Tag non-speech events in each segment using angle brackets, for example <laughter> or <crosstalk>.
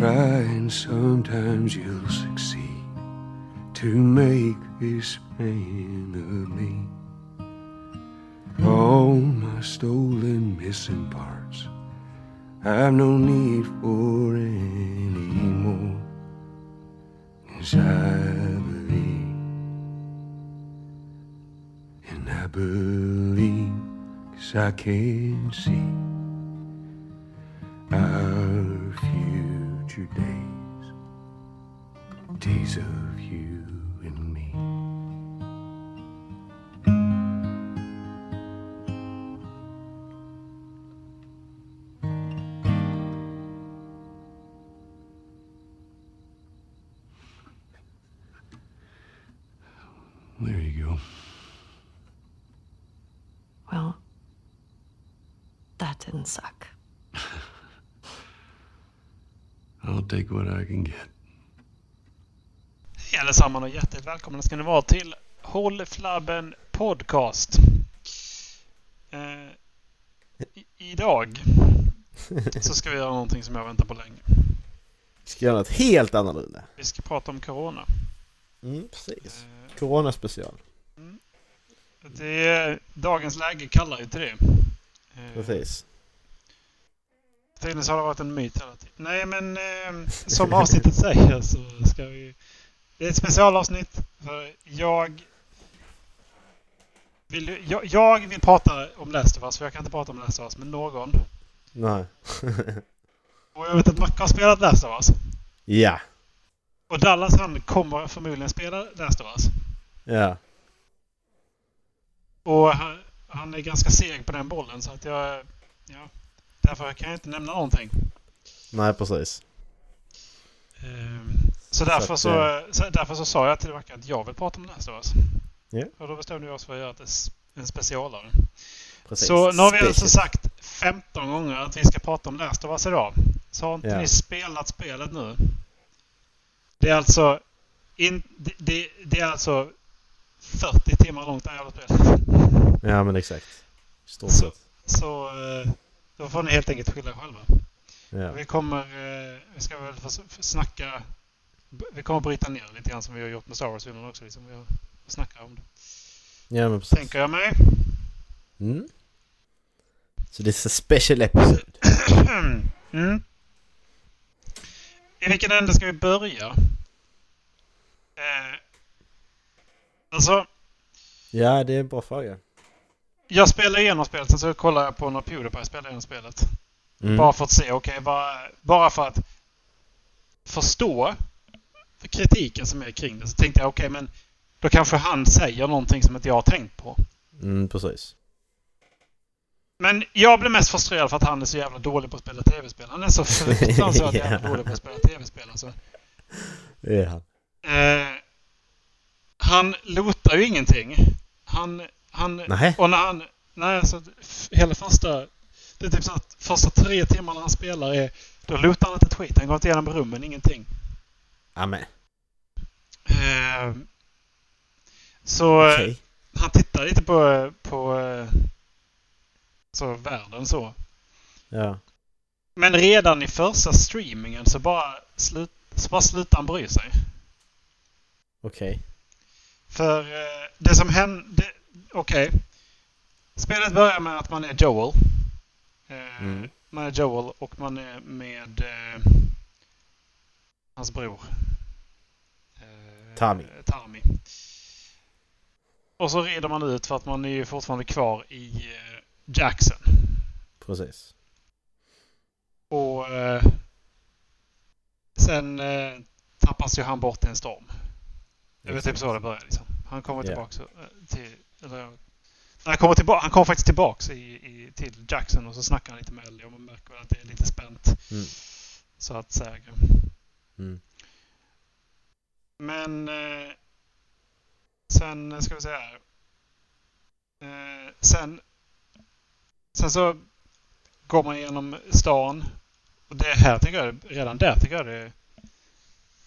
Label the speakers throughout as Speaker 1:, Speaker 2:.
Speaker 1: Try and sometimes you'll succeed to make this man of me. All my stolen missing parts, I've no need for any more. Cause I believe, and I believe, cause I can see days
Speaker 2: Allesammans och hjärtligt välkomna ska ni vara till Håll Flabben Podcast. Eh, i, idag så ska vi göra någonting som jag väntar på länge.
Speaker 3: Vi ska göra något helt annorlunda.
Speaker 2: Vi ska prata om Corona.
Speaker 3: Mm, precis.
Speaker 2: Eh,
Speaker 3: Corona special.
Speaker 2: det är, dagens läge kallar ju till det. Eh,
Speaker 3: Precis.
Speaker 2: Tydligen så har det varit en myt hela tiden. Nej men eh, som avsnittet säger så ska vi... Det är ett specialavsnitt. För jag... Vill, jag, jag vill prata om Last of Us, för jag kan inte prata om Last of Us med någon.
Speaker 3: Nej. <laughs>
Speaker 2: Och jag vet att Macke har spelat Last of Us.
Speaker 3: ja.
Speaker 2: Och Dallas han kommer förmodligen spela Last of Us.
Speaker 3: Ja.
Speaker 2: Och han, han är ganska seg på den bollen så att jag... Ja, därför kan jag inte nämna någonting.
Speaker 3: Nej, precis.
Speaker 2: Ehm, Så därför
Speaker 3: att,
Speaker 2: så, så, därför så sa jag till Macke att jag vill prata om Last of Us.
Speaker 3: Ja.
Speaker 2: Och då bestämde vi oss för att göra en specialare.
Speaker 3: precis.
Speaker 2: Så nu har vi alltså sagt 15 gånger att vi ska prata om Last of Us idag. Så har inte
Speaker 3: Ja.
Speaker 2: ni spelat spelet nu. Det är alltså... In, det, det, det är alltså 40 timmar långt det här jävla spelet.
Speaker 3: Ja, men exakt. Stort
Speaker 2: Så, så eh, då får ni helt enkelt skylla er själva.
Speaker 3: Ja.
Speaker 2: Vi kommer... eh, Vi ska väl snacka... Vi kommer bryta ner lite grann som vi har gjort med Star Wars-filmen också. Liksom vi har snackat om det.
Speaker 3: ja, men precis.
Speaker 2: Tänker jag mig.
Speaker 3: Mm. Så det är en special episode. <clears throat>
Speaker 2: mm. I vilken ände ska vi börja? Eh, alltså,
Speaker 3: Ja, det är en bra fråga.
Speaker 2: jag spelar igenom spelet, sen så kollar jag på när Pewdiepie spelar igenom spelet.
Speaker 3: Mm.
Speaker 2: Bara för att se, okej, vad- bara för att förstå kritiken som är kring det. Så tänkte jag, okej, men då kanske han säger någonting som inte jag har tänkt på.
Speaker 3: Mm, precis.
Speaker 2: Men jag blir mest frustrerad för att han är så jävla dålig på att spela tv-spel. Han är så <laughs> fruktansvärt jävla
Speaker 3: Ja.
Speaker 2: dålig på att spela tv-spel alltså.
Speaker 3: Det är han.
Speaker 2: Eh, han lotar ju ingenting. Han... han
Speaker 3: Nej.
Speaker 2: och när han... Nej, alltså hela första... Det är typ så att första tre timmarna han spelar är... Då lotar han inte ett skit. Han går inte igenom rummen, ingenting.
Speaker 3: Amen.
Speaker 2: Eh, så
Speaker 3: Okej.
Speaker 2: han tittar lite på... på så världen så.
Speaker 3: Ja.
Speaker 2: Men redan i första streamingen så bara, slut, så bara slutar han bry sig.
Speaker 3: Okej.
Speaker 2: För eh, det som hände... Okej. Spelet börjar med att man är Joel. Eh,
Speaker 3: Mm.
Speaker 2: Man är Joel och man är med eh, hans bror. Eh,
Speaker 3: Tommy.
Speaker 2: Tommy. Och så rider man ut för att man är ju fortfarande kvar i eh, Jackson.
Speaker 3: Precis.
Speaker 2: Och eh, sen tappas ju han bort i en storm. Det var typ så det började liksom. Han kommer
Speaker 3: Ja.
Speaker 2: tillbaks eh, till... Eller, han, kommer tillbaka, han kommer faktiskt tillbaks i, i, till Jackson och så snackar han lite med Ellie och man märker väl att det är lite spänt.
Speaker 3: Mm.
Speaker 2: Så att säga.
Speaker 3: Mm.
Speaker 2: Men... Eh, sen ska vi säga här. Eh, sen... Sen så går man igenom stan. Och det här tycker jag, redan där tycker jag det är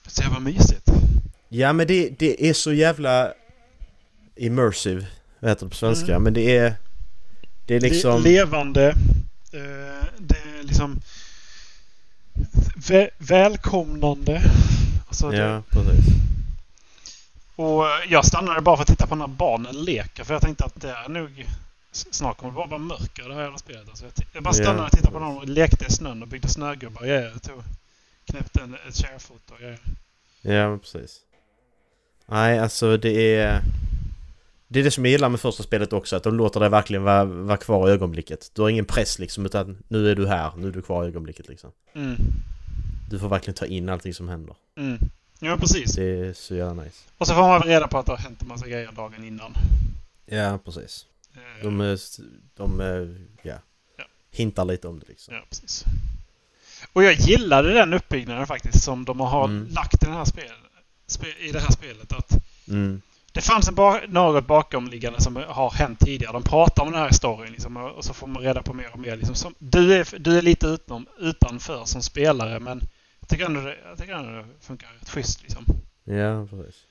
Speaker 2: så jävla mysigt.
Speaker 3: Ja men det, det är så jävla immersive, vad heter det på svenska?
Speaker 2: Mm.
Speaker 3: Men det är... Det är liksom...
Speaker 2: Le- levande. Eh, det är liksom vä- välkomnande. Alltså det,
Speaker 3: Ja, precis.
Speaker 2: Och eh, jag stannade bara för att titta på när barnen leker. För jag tänkte att det är nog... Snart kommer det bara vara mörker det här jävla spelet. Alltså jag, bara stannade och tittade på dem och lekte i snön och byggde snögubbar och. Jag tog, knäppte en, ett och grejer.
Speaker 3: Ja, men precis. Nej, alltså det är... Det är det som jag gillar med första spelet också, att de låter dig verkligen vara, vara kvar i ögonblicket. Du har ingen press liksom, utan nu är du här, nu är du kvar i ögonblicket liksom.
Speaker 2: Mm.
Speaker 3: Du får verkligen ta in allting som händer.
Speaker 2: Mm. Ja, precis.
Speaker 3: Det är så jävla nice.
Speaker 2: Och så får man reda på att det har hänt en massa grejer dagen innan.
Speaker 3: Ja, precis.
Speaker 2: Eh,
Speaker 3: De, är- de, är- ja,
Speaker 2: Ja.
Speaker 3: hintar lite om det liksom.
Speaker 2: Ja, precis. Och jag gillade den uppbyggnaden faktiskt som de har
Speaker 3: Mm.
Speaker 2: lagt i, den här spel, spe, i det här spelet. Att
Speaker 3: Mm.
Speaker 2: det fanns en ba något bakomliggande som har hänt tidigare. De pratar om den här storyn liksom, och och så får man reda på mer och mer. Liksom, som, du, är, du är lite utom, utanför som spelare men jag tycker ändå det, jag tycker ändå det funkar rätt schysst. Liksom.
Speaker 3: Ja, precis.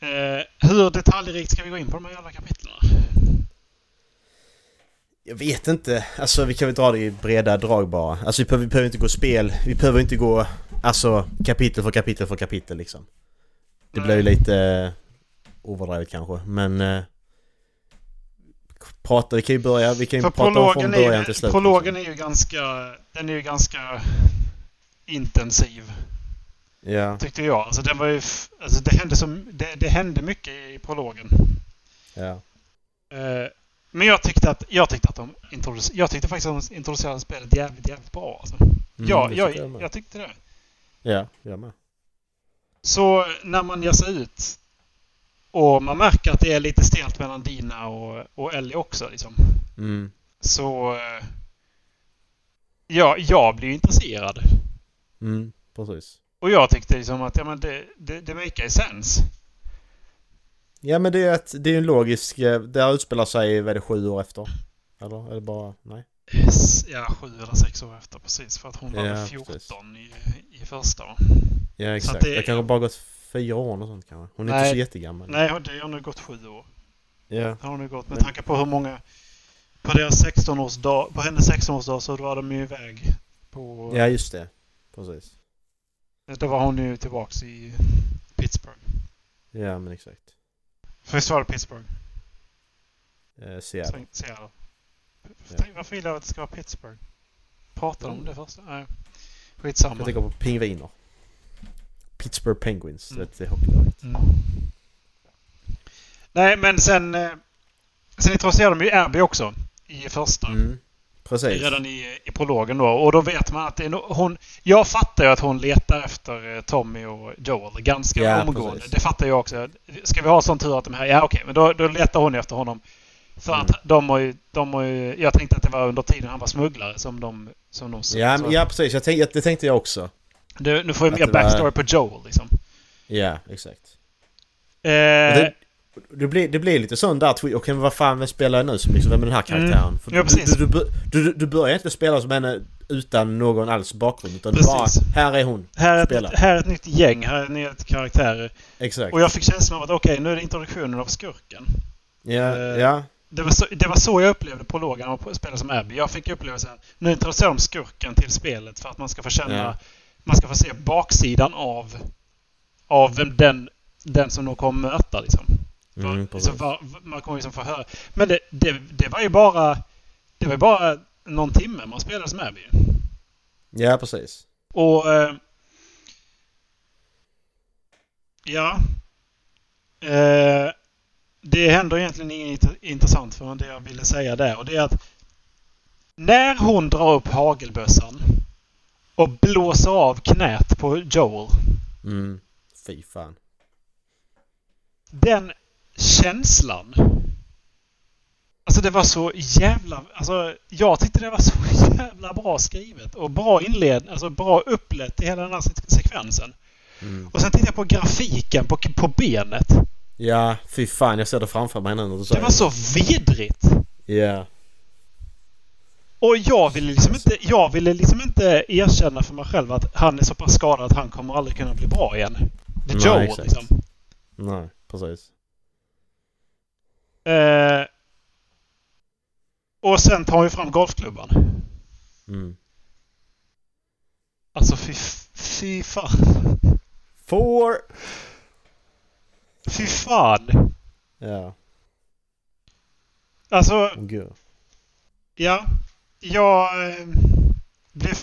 Speaker 2: Eh, hur detaljrikt ska vi gå in på de här jävla kapitlen?
Speaker 3: Jag vet inte. Alltså vi kan väl dra det i breda drag bara. Alltså vi behöver, vi behöver inte gå spel. Vi behöver inte gå alltså kapitel för kapitel för kapitel liksom. Det
Speaker 2: Nej.
Speaker 3: blir ju lite eh, overdrivet kanske. Men... Eh, prata, vi kan ju börja. Vi kan ju
Speaker 2: För
Speaker 3: prata om från början
Speaker 2: är,
Speaker 3: till slut.
Speaker 2: prologen
Speaker 3: liksom.
Speaker 2: är ju ganska... Den är ju ganska intensiv.
Speaker 3: Ja,
Speaker 2: Tyckte jag. Alltså, den var ju, alltså det, hände så, det, det hände mycket i prologen.
Speaker 3: ja.
Speaker 2: Eh, men jag tyckte att, jag tyckte att de introducerade, jag tyckte faktiskt att de introducerade spelet jävligt, jävligt bra. Alltså.
Speaker 3: Mm,
Speaker 2: ja, jag,
Speaker 3: jag
Speaker 2: jag tyckte det.
Speaker 3: Ja, jag med.
Speaker 2: Så när man ger sig ut och man märker att det är lite stelt mellan Dina och, och Ellie också liksom.
Speaker 3: Mm.
Speaker 2: Så... eh, Ja, jag blir intresserad.
Speaker 3: Mm, precis.
Speaker 2: Och jag tyckte liksom att ja, men det, det, det make sense.
Speaker 3: Ja men det är ett, det är en logisk... eh, Det här utspelar sig, vad är det, sju år efter? Eller är det bara... Nej?
Speaker 2: Ja, sju eller sex år efter precis. För att hon var
Speaker 3: Ja,
Speaker 2: väl 14
Speaker 3: precis.
Speaker 2: i, i första?
Speaker 3: Ja exakt.
Speaker 2: det-
Speaker 3: Det, kanske bara gått fyra år och sånt kanske. Hon är
Speaker 2: Nej.
Speaker 3: inte så jättegammal.
Speaker 2: Nej, det har nu gått sju år.
Speaker 3: Ja.
Speaker 2: Det har nu gått med
Speaker 3: Men-
Speaker 2: tanke på hur många... På deras 16-årsdag, på hennes 16-årsdag så var de ju iväg på...
Speaker 3: Ja just det. Precis.
Speaker 2: Då var hon ju tillbaks i Pittsburgh.
Speaker 3: Ja men exakt.
Speaker 2: För visst var det Pittsburgh?
Speaker 3: Eh, Seattle.
Speaker 2: Seattle.
Speaker 3: Ja.
Speaker 2: Varför vill jag att det ska vara Pittsburgh? Pratade de om
Speaker 3: Mm.
Speaker 2: det första? Nej. Skitsamma.
Speaker 3: Jag tänker på pingviner. Pittsburgh Penguins.
Speaker 2: Mm.
Speaker 3: Det är hockeylaget.
Speaker 2: Mm. Nej, men sen... eh, Sen introducerade de ju Abby också. I första.
Speaker 3: Mm. Precis.
Speaker 2: Redan i, i prologen då. Och då vet man att det är no hon... Jag fattar ju att hon letar efter eh, Tommy och Joel ganska
Speaker 3: Ja,
Speaker 2: omgående.
Speaker 3: precis.
Speaker 2: Det fattar jag också. Ska vi ha sån tur att de här... Ja, okej. men då, då letar hon efter honom. För
Speaker 3: Mm.
Speaker 2: att de har, ju, de har ju... Jag tänkte att det var under tiden han var smugglare som de... Som de
Speaker 3: Ja,
Speaker 2: så-
Speaker 3: ja precis. Jag tänkte, det tänkte jag också.
Speaker 2: Du, nu får vi mer
Speaker 3: det var-
Speaker 2: backstory på Joel liksom.
Speaker 3: Ja, exakt.
Speaker 2: Eh,
Speaker 3: det- Det blir, det blir lite sån där. Okej men vad fan, vem spelar jag nu som liksom, vem är den här karaktären?
Speaker 2: Mm.
Speaker 3: För
Speaker 2: Ja, precis.
Speaker 3: Du, du, du, du, börjar inte spela som henne utan någon alls bakgrund. Utan du bara,
Speaker 2: Precis.
Speaker 3: här är hon.
Speaker 2: här, är
Speaker 3: spela.
Speaker 2: ett, här är ett nytt gäng, här är nya karaktärer.
Speaker 3: Exakt.
Speaker 2: Och jag fick känslan av att okej, nu är det introduktionen av skurken.
Speaker 3: Ja,
Speaker 2: Eh,
Speaker 3: ja.
Speaker 2: Det var, så, det var så jag upplevde prologen av spela som Abby. Jag fick upplevelsen nu introducerar de skurken till spelet för att man ska få känna...
Speaker 3: Ja.
Speaker 2: Man ska få se baksidan av... Av vem den, den som de kommer möta liksom.
Speaker 3: Mm,
Speaker 2: Va-
Speaker 3: precis.
Speaker 2: så va, va- man kommer liksom få höra. Men det, det, det var ju bara... Det var ju bara någon timme man spelade som Abby.
Speaker 3: Ja, precis.
Speaker 2: Och... Eh, ja. Eh, det händer egentligen inget int- intressant för det jag ville säga där. Och det är att när hon drar upp hagelbössan och blåser av knät på Joel.
Speaker 3: Mm. Fy fan.
Speaker 2: Den känslan. Alltså det var så jävla... Alltså jag tyckte det var så <laughs> jävla bra skrivet och bra inled... Alltså bra upplett i hela den här se- sekvensen.
Speaker 3: Mm.
Speaker 2: Och sen tittade jag på grafiken på, på benet.
Speaker 3: Ja, fy fan. Jag ser det framför mig nu när du
Speaker 2: Det
Speaker 3: säger
Speaker 2: var så vidrigt.
Speaker 3: Ja.
Speaker 2: Och jag ville liksom inte, jag ville liksom inte erkänna för mig själv att han är så pass skadad att han kommer aldrig kunna bli bra igen. Det
Speaker 3: Nej,
Speaker 2: Joel
Speaker 3: exakt.
Speaker 2: liksom.
Speaker 3: Nej, precis.
Speaker 2: Eh, och sen tar ju fram golfklubban.
Speaker 3: Mm.
Speaker 2: Alltså fy, fy fan.
Speaker 3: Four!
Speaker 2: Fy fan.
Speaker 3: Ja,
Speaker 2: Alltså,
Speaker 3: gud.
Speaker 2: ja. Jag eh, blev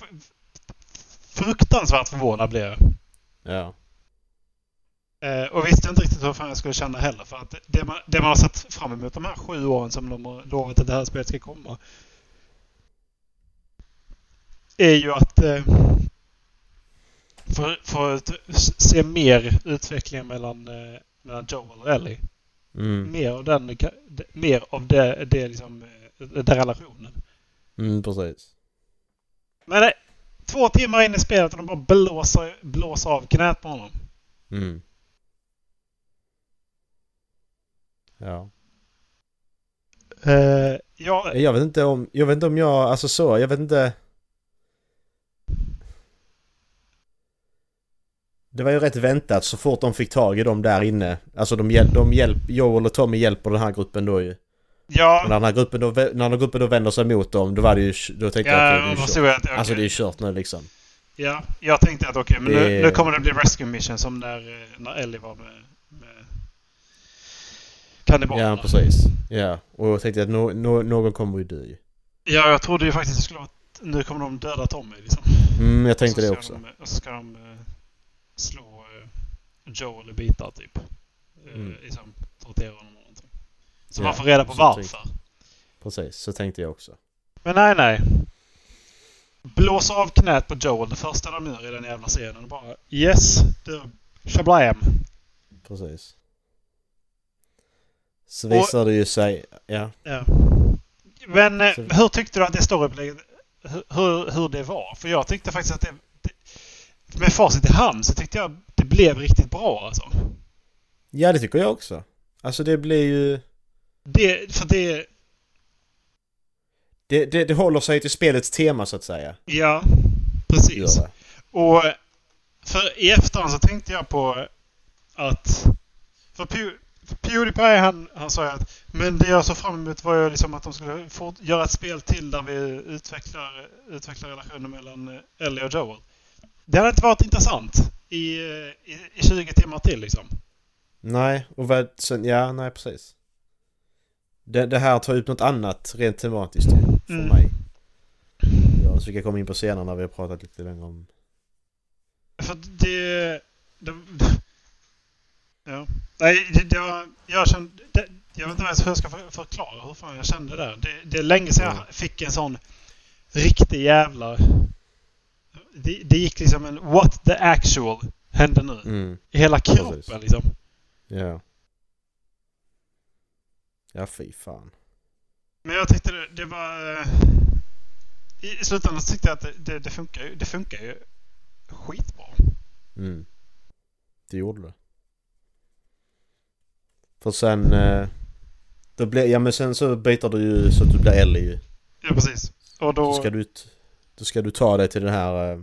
Speaker 2: fruktansvärt förvånad blev jag.
Speaker 3: Ja.
Speaker 2: Eh, och visste inte riktigt hur fan jag skulle känna heller. För att det man, det man har sett fram emot de här sju åren som de har lovat att det här spelet ska komma. Är ju att eh, få få ut- se mer utveckling mellan, eh, mellan Joel och Ellie.
Speaker 3: Mm.
Speaker 2: Mer av den, mer av det, det liksom, den relationen.
Speaker 3: Mm, precis.
Speaker 2: Men eh, två timmar in i spelet och de bara blåser, blåser av knät på honom.
Speaker 3: Mm. Ja.
Speaker 2: Eh, ja,
Speaker 3: Jag vet inte om, jag vet inte om jag, alltså så, jag vet inte. Det var ju rätt väntat så fort de fick tag i dem där inne. Alltså de, hjäl, de hjälp, Joel och Tommy hjälper den här gruppen då ju. Och
Speaker 2: ja,
Speaker 3: när den här gruppen då, när den här gruppen då vänder sig mot dem, då var det ju, då tänkte jag
Speaker 2: ja,
Speaker 3: att det är kört.
Speaker 2: okej.
Speaker 3: Alltså det är kört nu liksom.
Speaker 2: Ja, jag tänkte att okej, men nu,
Speaker 3: Det-
Speaker 2: nu kommer det bli Rescue Mission som när, eh, när Ellie var med kannibalerna.
Speaker 3: Ja, precis. Ja, och jag tänkte att no, no, någon kommer ju dö ju.
Speaker 2: Ja, jag trodde ju faktiskt det skulle vara att nu kommer de döda Tommy liksom.
Speaker 3: Mm, jag tänkte det också.
Speaker 2: De, och så ska de eh, slå eh, Joel i bitar typ. Eh,
Speaker 3: Mm.
Speaker 2: liksom tortera honom eller någonting. Så
Speaker 3: Ja,
Speaker 2: man får reda på varför.
Speaker 3: Precis, så tänkte jag också.
Speaker 2: Men nej, nej. Blåsa av knät på Joel det första de gör i den jävla scenen. Och bara Yes, du. Shablam.
Speaker 3: Precis. Så
Speaker 2: Och-
Speaker 3: visar det ju sig, ja.
Speaker 2: Ja. Men eh, hur tyckte du att det storyupplägget, hur, hur, det var? För jag tyckte faktiskt att det, det med facit i hand så tyckte jag det blev riktigt bra alltså.
Speaker 3: Ja, det tycker jag också. Alltså det blir ju...
Speaker 2: Det, för det,
Speaker 3: Det, det, det håller sig till spelets tema så att säga.
Speaker 2: ja, precis. Och för i efterhand så tänkte jag på att... För Pewdiepie han, han sa ju att men det jag såg fram emot var ju liksom att de skulle få göra ett spel till där vi utvecklar, utvecklar relationen mellan eh, Ellie och Joel. Det hade inte varit intressant i, eh, i, i 20 timmar till liksom.
Speaker 3: Nej, och vad sen, ja, nej precis. Det, det här tar upp något annat rent tematiskt för
Speaker 2: Mm.
Speaker 3: mig. Ja, så vi kan komma in på senare när vi har pratat lite längre om...
Speaker 2: För det... det ja. Nej, det, var, jag kände... Det, jag vet inte ens hur jag ska för, förklara hur fan jag kände där. Det, det är länge sedan
Speaker 3: Mm.
Speaker 2: jag fick en sån riktig jävla... Det, det gick liksom en what the actual hände nu.
Speaker 3: Mm,
Speaker 2: I hela kroppen
Speaker 3: Precis.
Speaker 2: liksom.
Speaker 3: ja. Ja, fy fan.
Speaker 2: Men jag tyckte det, det var... eh, I slutändan så tyckte jag att det, det, det funkar ju. Det funkar ju skitbra.
Speaker 3: Mm. Det gjorde det. För sen... Eh, då blir, ja men sen så byter du ju så att du blir Ellie ju.
Speaker 2: Ja, precis. Och då...
Speaker 3: Då ska du, då ska du ta dig till den här eh,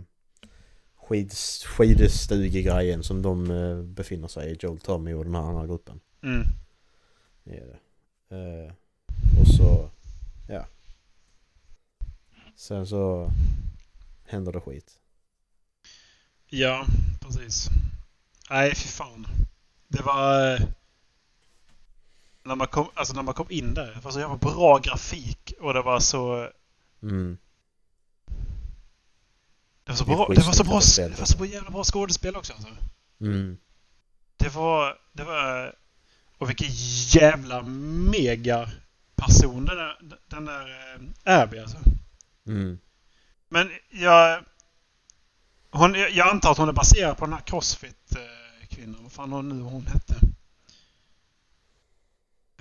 Speaker 3: skid, skidstugegrejen som de eh, befinner sig i, Joel, Tommy och den här andra gruppen.
Speaker 2: Mm.
Speaker 3: Det är det. Eh, och så, ja. Sen så händer det skit.
Speaker 2: Ja, precis. Nej, fy fan. Det var... eh, När man kom, alltså när man kom in där. Det var så jävla bra grafik och det var så...
Speaker 3: Mm.
Speaker 2: Det var så bra, det var så bra, det var så bra, jävla bra skådespel också. Alltså.
Speaker 3: Mm.
Speaker 2: Det var... Det var... Och vilken jävla mega person den där, den där eh, Abby alltså.
Speaker 3: Mm.
Speaker 2: Men jag... Hon, jag antar att hon är baserad på den här Crossfit-kvinnan. Vad fan hon nu hon hette.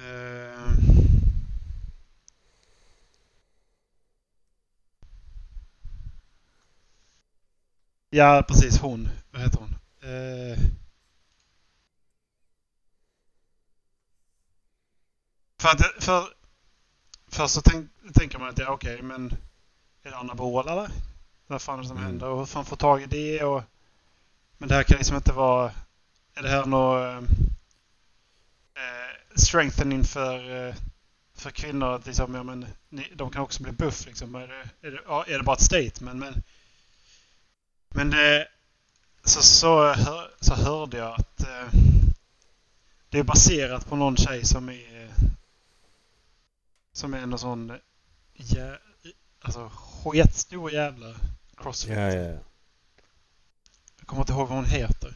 Speaker 2: Eh, Ja, precis. Hon. Vad heter hon? Eh, För att... För, först så tänk, tänker man att ja, okej, men... Är det anabol eller? Vad fan är det som
Speaker 3: Mm.
Speaker 2: händer? Och hur fan får tag i det? Och, men det här kan liksom inte vara... är det här något eh, strengthening för, eh, för kvinnor? Att liksom, ja, men, de kan också bli buff liksom. Är det, är det, ja, är det bara ett statement? Men, men det, så, så, hör, så hörde jag att eh, det är baserat på någon tjej som är som är någon sån jä, alltså sketstor jävla crossfit.
Speaker 3: Ja, ja, ja.
Speaker 2: Jag kommer inte ihåg vad hon heter.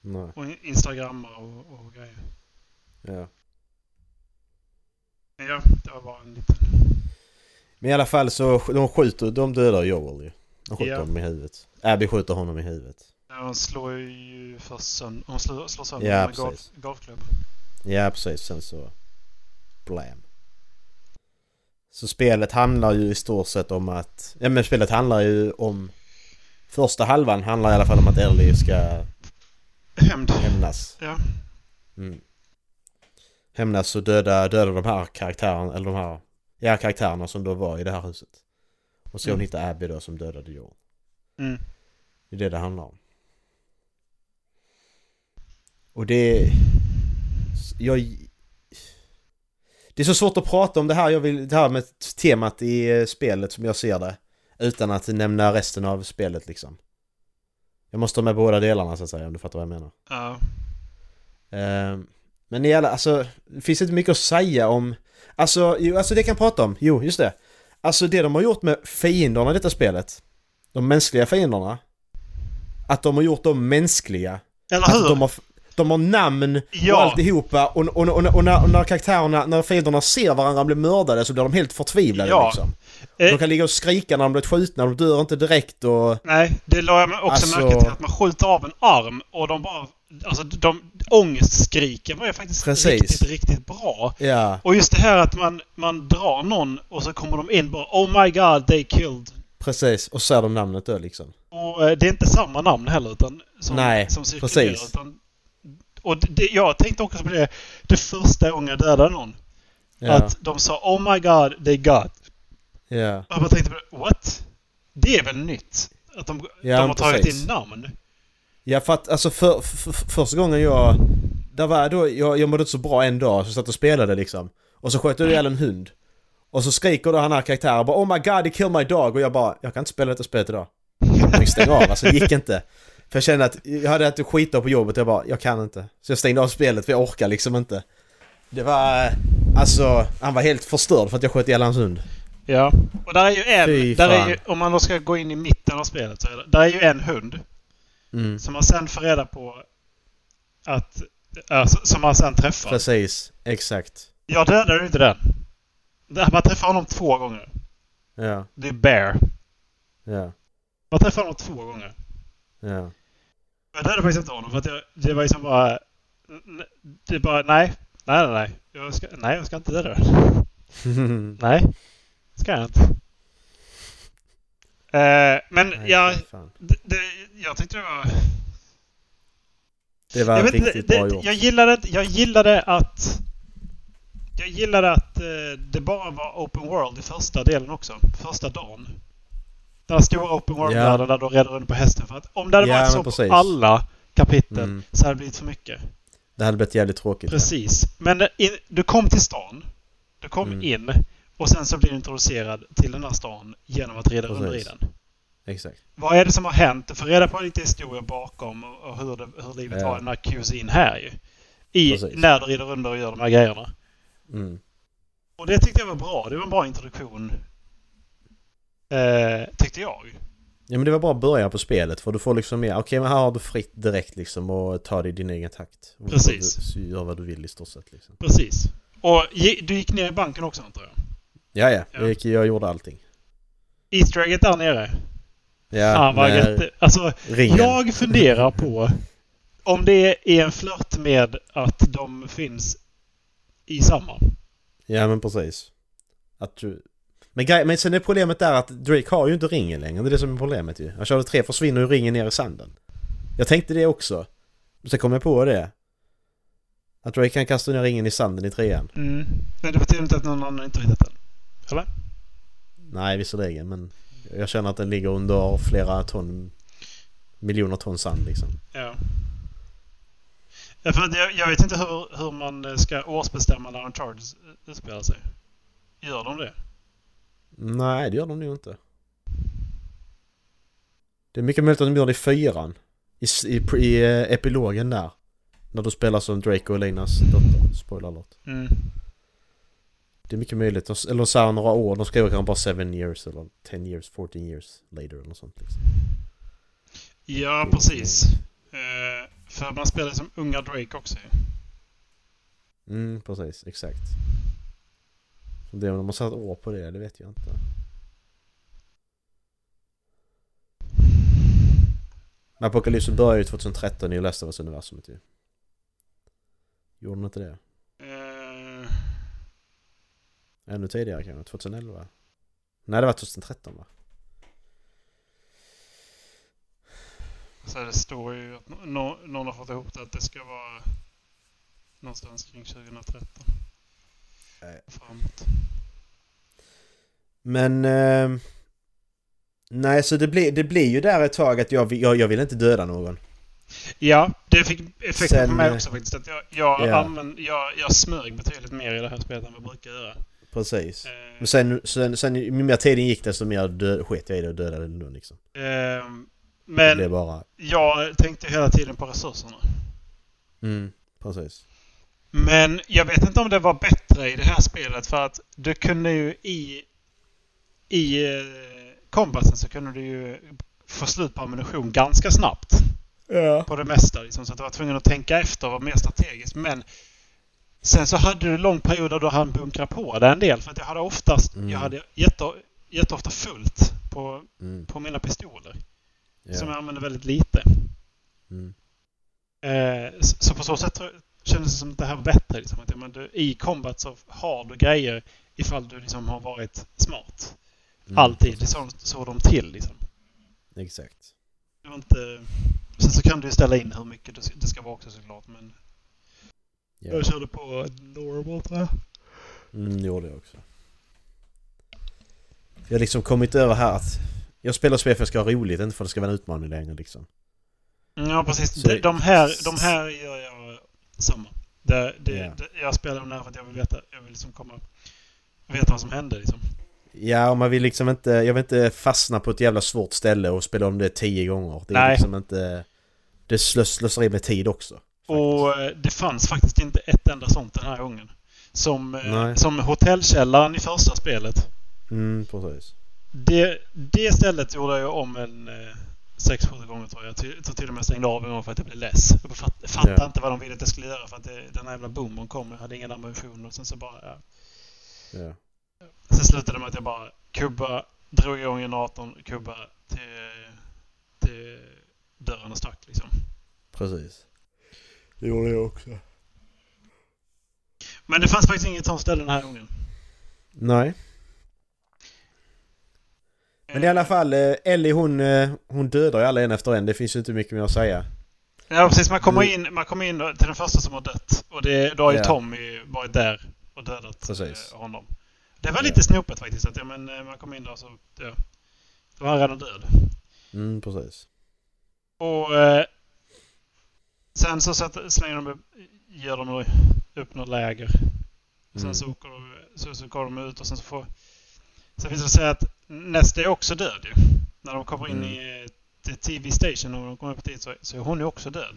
Speaker 3: Nej.
Speaker 2: Och instagrammar och, och grejer.
Speaker 3: Ja.
Speaker 2: Ja, det var bara en liten...
Speaker 3: Men i alla fall så de skjuter, de dödar Joel ju. De skjuter
Speaker 2: Ja.
Speaker 3: honom i huvudet. Abby skjuter honom i huvudet.
Speaker 2: Ja, hon slår ju först sönder... Hon slår, slår sönder
Speaker 3: Ja,
Speaker 2: med
Speaker 3: precis.
Speaker 2: golfklubb.
Speaker 3: Ja precis, sen så... Blam. Så spelet handlar ju i stort sett om att... Ja men spelet handlar ju om... Första halvan handlar i alla fall om att Ellie ska
Speaker 2: Hämnd.
Speaker 3: hämnas.
Speaker 2: Ja.
Speaker 3: Mm. Hämnas och döda, döda de här karaktärerna, eller de här... Ja, karaktärerna som då var i det här huset. Och så hon
Speaker 2: Mm.
Speaker 3: hitta Abby då som dödade Joel.
Speaker 2: Mm.
Speaker 3: Det är det det handlar om. Och det... Jag... Det är så svårt att prata om det här, jag vill, det här med temat i eh, spelet som jag ser det. Utan att nämna resten av spelet liksom. Jag måste ha med båda delarna så att säga om du fattar vad jag menar.
Speaker 2: Ja.
Speaker 3: Ehm, Men i alla, alltså, det finns inte mycket att säga om... Alltså, jo, alltså det kan jag prata om. Jo, just det. Alltså det de har gjort med fienderna i detta spelet. De mänskliga fienderna. Att de har gjort dem mänskliga.
Speaker 2: Eller
Speaker 3: Att
Speaker 2: hur?
Speaker 3: de har, de har namn och
Speaker 2: Ja.
Speaker 3: alltihopa och, och, och, och, när, och när karaktärerna, när fienderna ser varandra bli mördade så blir de helt förtvivlade
Speaker 2: Ja.
Speaker 3: liksom.
Speaker 2: Eh.
Speaker 3: De kan ligga och skrika när de blir skjutna, de dör inte direkt och...
Speaker 2: Nej, det la jag också
Speaker 3: Alltså-
Speaker 2: märke till. Att man skjuter av en arm och de bara... Alltså de ångestskriken var ju faktiskt
Speaker 3: Precis.
Speaker 2: riktigt, riktigt bra.
Speaker 3: Ja,
Speaker 2: Och just det här att man, man drar någon och så kommer de in bara Oh my god, they killed.
Speaker 3: precis. Och så är de namnet då liksom.
Speaker 2: Och eh, det är inte samma namn heller utan som,
Speaker 3: Nej,
Speaker 2: som cirkulerar.
Speaker 3: precis.
Speaker 2: Utan, och det, jag tänkte också på det, det första gången jag dödade någon.
Speaker 3: Ja,
Speaker 2: Att de sa Oh my god, they got.
Speaker 3: ja.
Speaker 2: Och jag bara tänkte på what? Det är väl nytt? Att de,
Speaker 3: Ja,
Speaker 2: de har tagit
Speaker 3: precis.
Speaker 2: in namn.
Speaker 3: Ja för att alltså för, för, för, första gången jag... Där var jag då, jag, jag mådde inte så bra en dag så jag satt och spelade liksom. Och så sköt jag ihjäl en hund. Och så skriker då han här karaktären bara Oh my god, he killed my dog. Och jag bara, jag kan inte spela detta spelet idag. Jag fick stänga av, alltså det gick inte. För jag kände att jag hade att skita på jobbet och jag bara, jag kan inte. Så jag stängde av spelet för jag orkar liksom inte. Det var... Alltså, han var helt förstörd för att jag sköt ihjäl hans hund.
Speaker 2: Ja. Och där är ju en, där är ju, om man då ska gå in i mitten av spelet så är det, där är ju en hund
Speaker 3: Mm.
Speaker 2: som man sen får reda på att, alltså, som man sen träffar.
Speaker 3: Precis, exakt.
Speaker 2: Jag dödade inte den. Man träffar honom två gånger.
Speaker 3: Ja,
Speaker 2: Det är Bear.
Speaker 3: ja,
Speaker 2: Man träffar honom två gånger.
Speaker 3: Ja.
Speaker 2: Jag dödade faktiskt inte honom för att jag, det var liksom bara... Det bara, nej. Nej, nej, nej. Jag ska, nej, jag ska inte döda den. <laughs> Nej, ska jag inte. Eh, men
Speaker 3: Nej,
Speaker 2: jag, det, det, jag tyckte det var...
Speaker 3: Det var
Speaker 2: jag, vet
Speaker 3: riktigt
Speaker 2: det,
Speaker 3: bra gjort.
Speaker 2: jag, gillade, jag gillade att... Jag gillade att eh, det bara var open world i första delen också. Första dagen. Den här stora open world-världen där du redde runt på hästen. För att om det hade
Speaker 3: Ja,
Speaker 2: varit så
Speaker 3: men precis.
Speaker 2: på alla kapitel
Speaker 3: Mm.
Speaker 2: så hade det blivit för mycket.
Speaker 3: Det hade blivit jävligt tråkigt.
Speaker 2: Precis. Men eh, in, du kom till stan. Du kom
Speaker 3: Mm.
Speaker 2: in. Och sen så blir du introducerad till den här stan genom att rida runt i den.
Speaker 3: Exakt.
Speaker 2: Vad är det som har hänt? Du får reda på lite historia bakom och hur, det, hur livet
Speaker 3: Ja.
Speaker 2: var när QC in här ju. I,
Speaker 3: Precis.
Speaker 2: när du rider runt och gör de här grejerna.
Speaker 3: Mm.
Speaker 2: Och det tyckte jag var bra. Det var en bra introduktion. Eh, tyckte jag.
Speaker 3: Ja men det var bara början på spelet för du får liksom mer, okej men här har du fritt direkt liksom och ta det i din egen takt. Och
Speaker 2: Precis.
Speaker 3: Du, så gör vad du vill i stort sett liksom.
Speaker 2: Precis. Och du gick ner i banken också antar jag?
Speaker 3: Ja ja,
Speaker 2: Ja.
Speaker 3: Jag, gick, jag gjorde allting.
Speaker 2: Easter egget där nere.
Speaker 3: Ja,
Speaker 2: Fan vad. Alltså,
Speaker 3: ringen.
Speaker 2: jag funderar på om det är en flört med att de finns i samma.
Speaker 3: Ja men precis. Att du... Men, grej, men sen är problemet där att Drake har ju inte ringen längre. Det är det som är problemet ju. Han körde tre försvinner ju ringen ner i sanden. Jag tänkte det också. Sen kom jag på det. Att Drake kan kasta ner ringen i sanden i trean.
Speaker 2: Mm. Men det betyder inte att någon annan inte hittat den. Eller?
Speaker 3: Nej visserligen men jag känner att den ligger under flera ton... Miljoner ton sand liksom.
Speaker 2: Ja. Ja, för jag, jag vet inte hur, hur man ska årsbestämma när Uncharted utspelar sig. Gör de det?
Speaker 3: Nej, det gör de nog inte. Det är mycket möjligt att de gör det i fyran. I, i, i eh, epilogen där. När du spelar som Drake och Elinas dotter. Spoiler alert.
Speaker 2: Mm.
Speaker 3: Det är mycket möjligt. Eller så här några år. De skriver kanske bara 7 years eller 10 years, 14 years later eller något sånt liksom.
Speaker 2: Ja, precis. Eh, för man spelar som unga Drake också ju.
Speaker 3: Mm, precis. Exakt. Det, om de har satt år på det, det vet jag inte. Men Apocalypse började ju 2013 i Last of Us universumet ju. Gjorde den inte det?
Speaker 2: Eh,
Speaker 3: Ännu tidigare kanske? 2011? Nej det var 2013 va?
Speaker 2: så det står ju att nå- någon har fått ihop det att det ska vara någonstans kring 2013.
Speaker 3: Nej.
Speaker 2: Framåt.
Speaker 3: Men... ehm, nej så det blir, det blir ju där ett tag att jag, jag, jag vill inte döda någon.
Speaker 2: Ja, det fick effekten
Speaker 3: Sen,
Speaker 2: på mig
Speaker 3: eh,
Speaker 2: också faktiskt. Att jag, jag,
Speaker 3: ja.
Speaker 2: använd, jag, jag smög betydligt mer i det här spelet än vad jag brukar göra.
Speaker 3: Precis.
Speaker 2: Eh,
Speaker 3: Men sen, sen, sen ju mer tiden gick desto mer dö, sket jag i det och dödade den då liksom.
Speaker 2: ehm, men
Speaker 3: bara...
Speaker 2: jag tänkte hela tiden på resurserna.
Speaker 3: Mm, precis.
Speaker 2: Men jag vet inte om det var bättre i det här spelet för att du kunde ju i i eh, combaten så kunde du ju få slut på ammunition ganska snabbt.
Speaker 3: Ja.
Speaker 2: På det mesta liksom, så att du var tvungen att tänka efter och vara mer strategisk. Men sen så hade du lång period där du hann bunkra på det en del. För att jag hade oftast,
Speaker 3: Mm.
Speaker 2: jag hade jätte, jätteofta fullt på,
Speaker 3: Mm,
Speaker 2: på mina pistoler. Som
Speaker 3: ja.
Speaker 2: jag använde väldigt lite.
Speaker 3: Mm,
Speaker 2: Eh, så på så sätt kändes det som att det här var bättre. Liksom. Att, men du, I combat så har du grejer ifall du liksom har varit smart.
Speaker 3: mm,
Speaker 2: Alltid. Det såg, såg de till liksom.
Speaker 3: Exakt.
Speaker 2: Det var inte... Sen så kan du ställa in hur mycket det ska, vara också såklart. Men
Speaker 3: Ja.
Speaker 2: jag körde på normal tror jag.
Speaker 3: Mm, det gjorde jag också. Jag har liksom kommit över här att jag spelar spel för att jag ska ha roligt, inte för att det ska vara en utmaning längre liksom.
Speaker 2: Ja precis.
Speaker 3: Så
Speaker 2: de, här, de här gör jag samma. Det, det,
Speaker 3: Ja.
Speaker 2: det, jag spelar dem där för att jag vill veta, jag vill liksom komma, veta vad som hände liksom.
Speaker 3: Ja, och man vill liksom inte... Jag vill inte fastna på ett jävla svårt ställe och spela om det tio gånger. Det är
Speaker 2: Nej.
Speaker 3: liksom inte... Det slös, slösar med tid också.
Speaker 2: Och eh, det fanns faktiskt inte ett enda sånt den här gången. Som, eh,
Speaker 3: Nej.
Speaker 2: som hotellkällaren i första spelet.
Speaker 3: Mm, precis.
Speaker 2: Det, det stället gjorde jag om en eh, sex, sju gånger tror jag. Jag tror till och med stängde av en gång för att jag blev less. Jag fatt, fattade
Speaker 3: Ja.
Speaker 2: inte vad de ville att jag skulle göra för att det, den här jävla boomern kom. Jag hade ingen ammunition och sen så bara... Ja.
Speaker 3: Ja.
Speaker 2: Sen slutade det med att jag bara kubba, drog igång generatorn, kubba till, till dörren och stack liksom.
Speaker 3: Precis. Det gjorde jag också.
Speaker 2: Men det fanns faktiskt inget sånt ställe den här gången.
Speaker 3: Nej. Men i alla fall, eh, Ellie hon, eh, hon dödar ju alla en efter en. Det finns ju inte mycket mer att säga.
Speaker 2: Ja precis, man kommer in, man kommer in till den första som har dött. Och det, då har ju
Speaker 3: Ja.
Speaker 2: Tommy varit där och dödat
Speaker 3: Precis.
Speaker 2: eh, honom. Det var
Speaker 3: Ja.
Speaker 2: lite snopet faktiskt. Att ja, men, eh, man kom in där så... Ja, då var han redan död.
Speaker 3: Mm, precis.
Speaker 2: Och eh, sen så satt, slänger de upp, ger de upp något läger. Och sen
Speaker 3: Mm.
Speaker 2: så, åker de, så, så går de ut och sen så får... Sen finns det att säga att Nest är också död ju. När de kommer in
Speaker 3: Mm.
Speaker 2: i eh, TV Station och de kommer upp dit så, så är hon ju också död.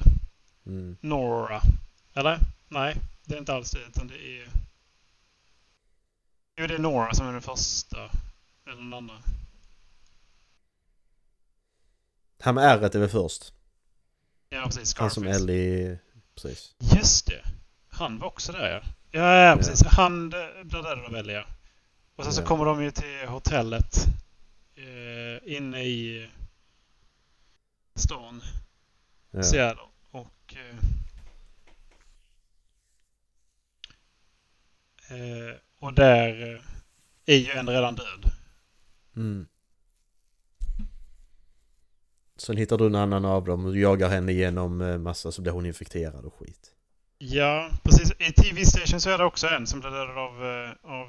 Speaker 3: Mm.
Speaker 2: Nora. Eller? Nej, det är inte alls det. Utan det är... Jo, det är Nora som är den första. Eller den andra.
Speaker 3: Han med ärret är väl först?
Speaker 2: Ja, precis.
Speaker 3: Han som
Speaker 2: Scarface.
Speaker 3: Ellie... Precis.
Speaker 2: Just det. Han var också där ja. Ja, ja precis. Han eh, blir dödad av Ellie ja. Och sen så kommer de ju till hotellet. Eh, inne i stan.
Speaker 3: Ja.
Speaker 2: Seattle. Och... Eh, eh, och där eh, är ju en redan död.
Speaker 3: Mm. Sen hittar du en annan av dem och jagar henne genom eh, massa så blir hon infekterad och skit.
Speaker 2: Ja, precis. I TV Station så är det också en som blir dödad av, av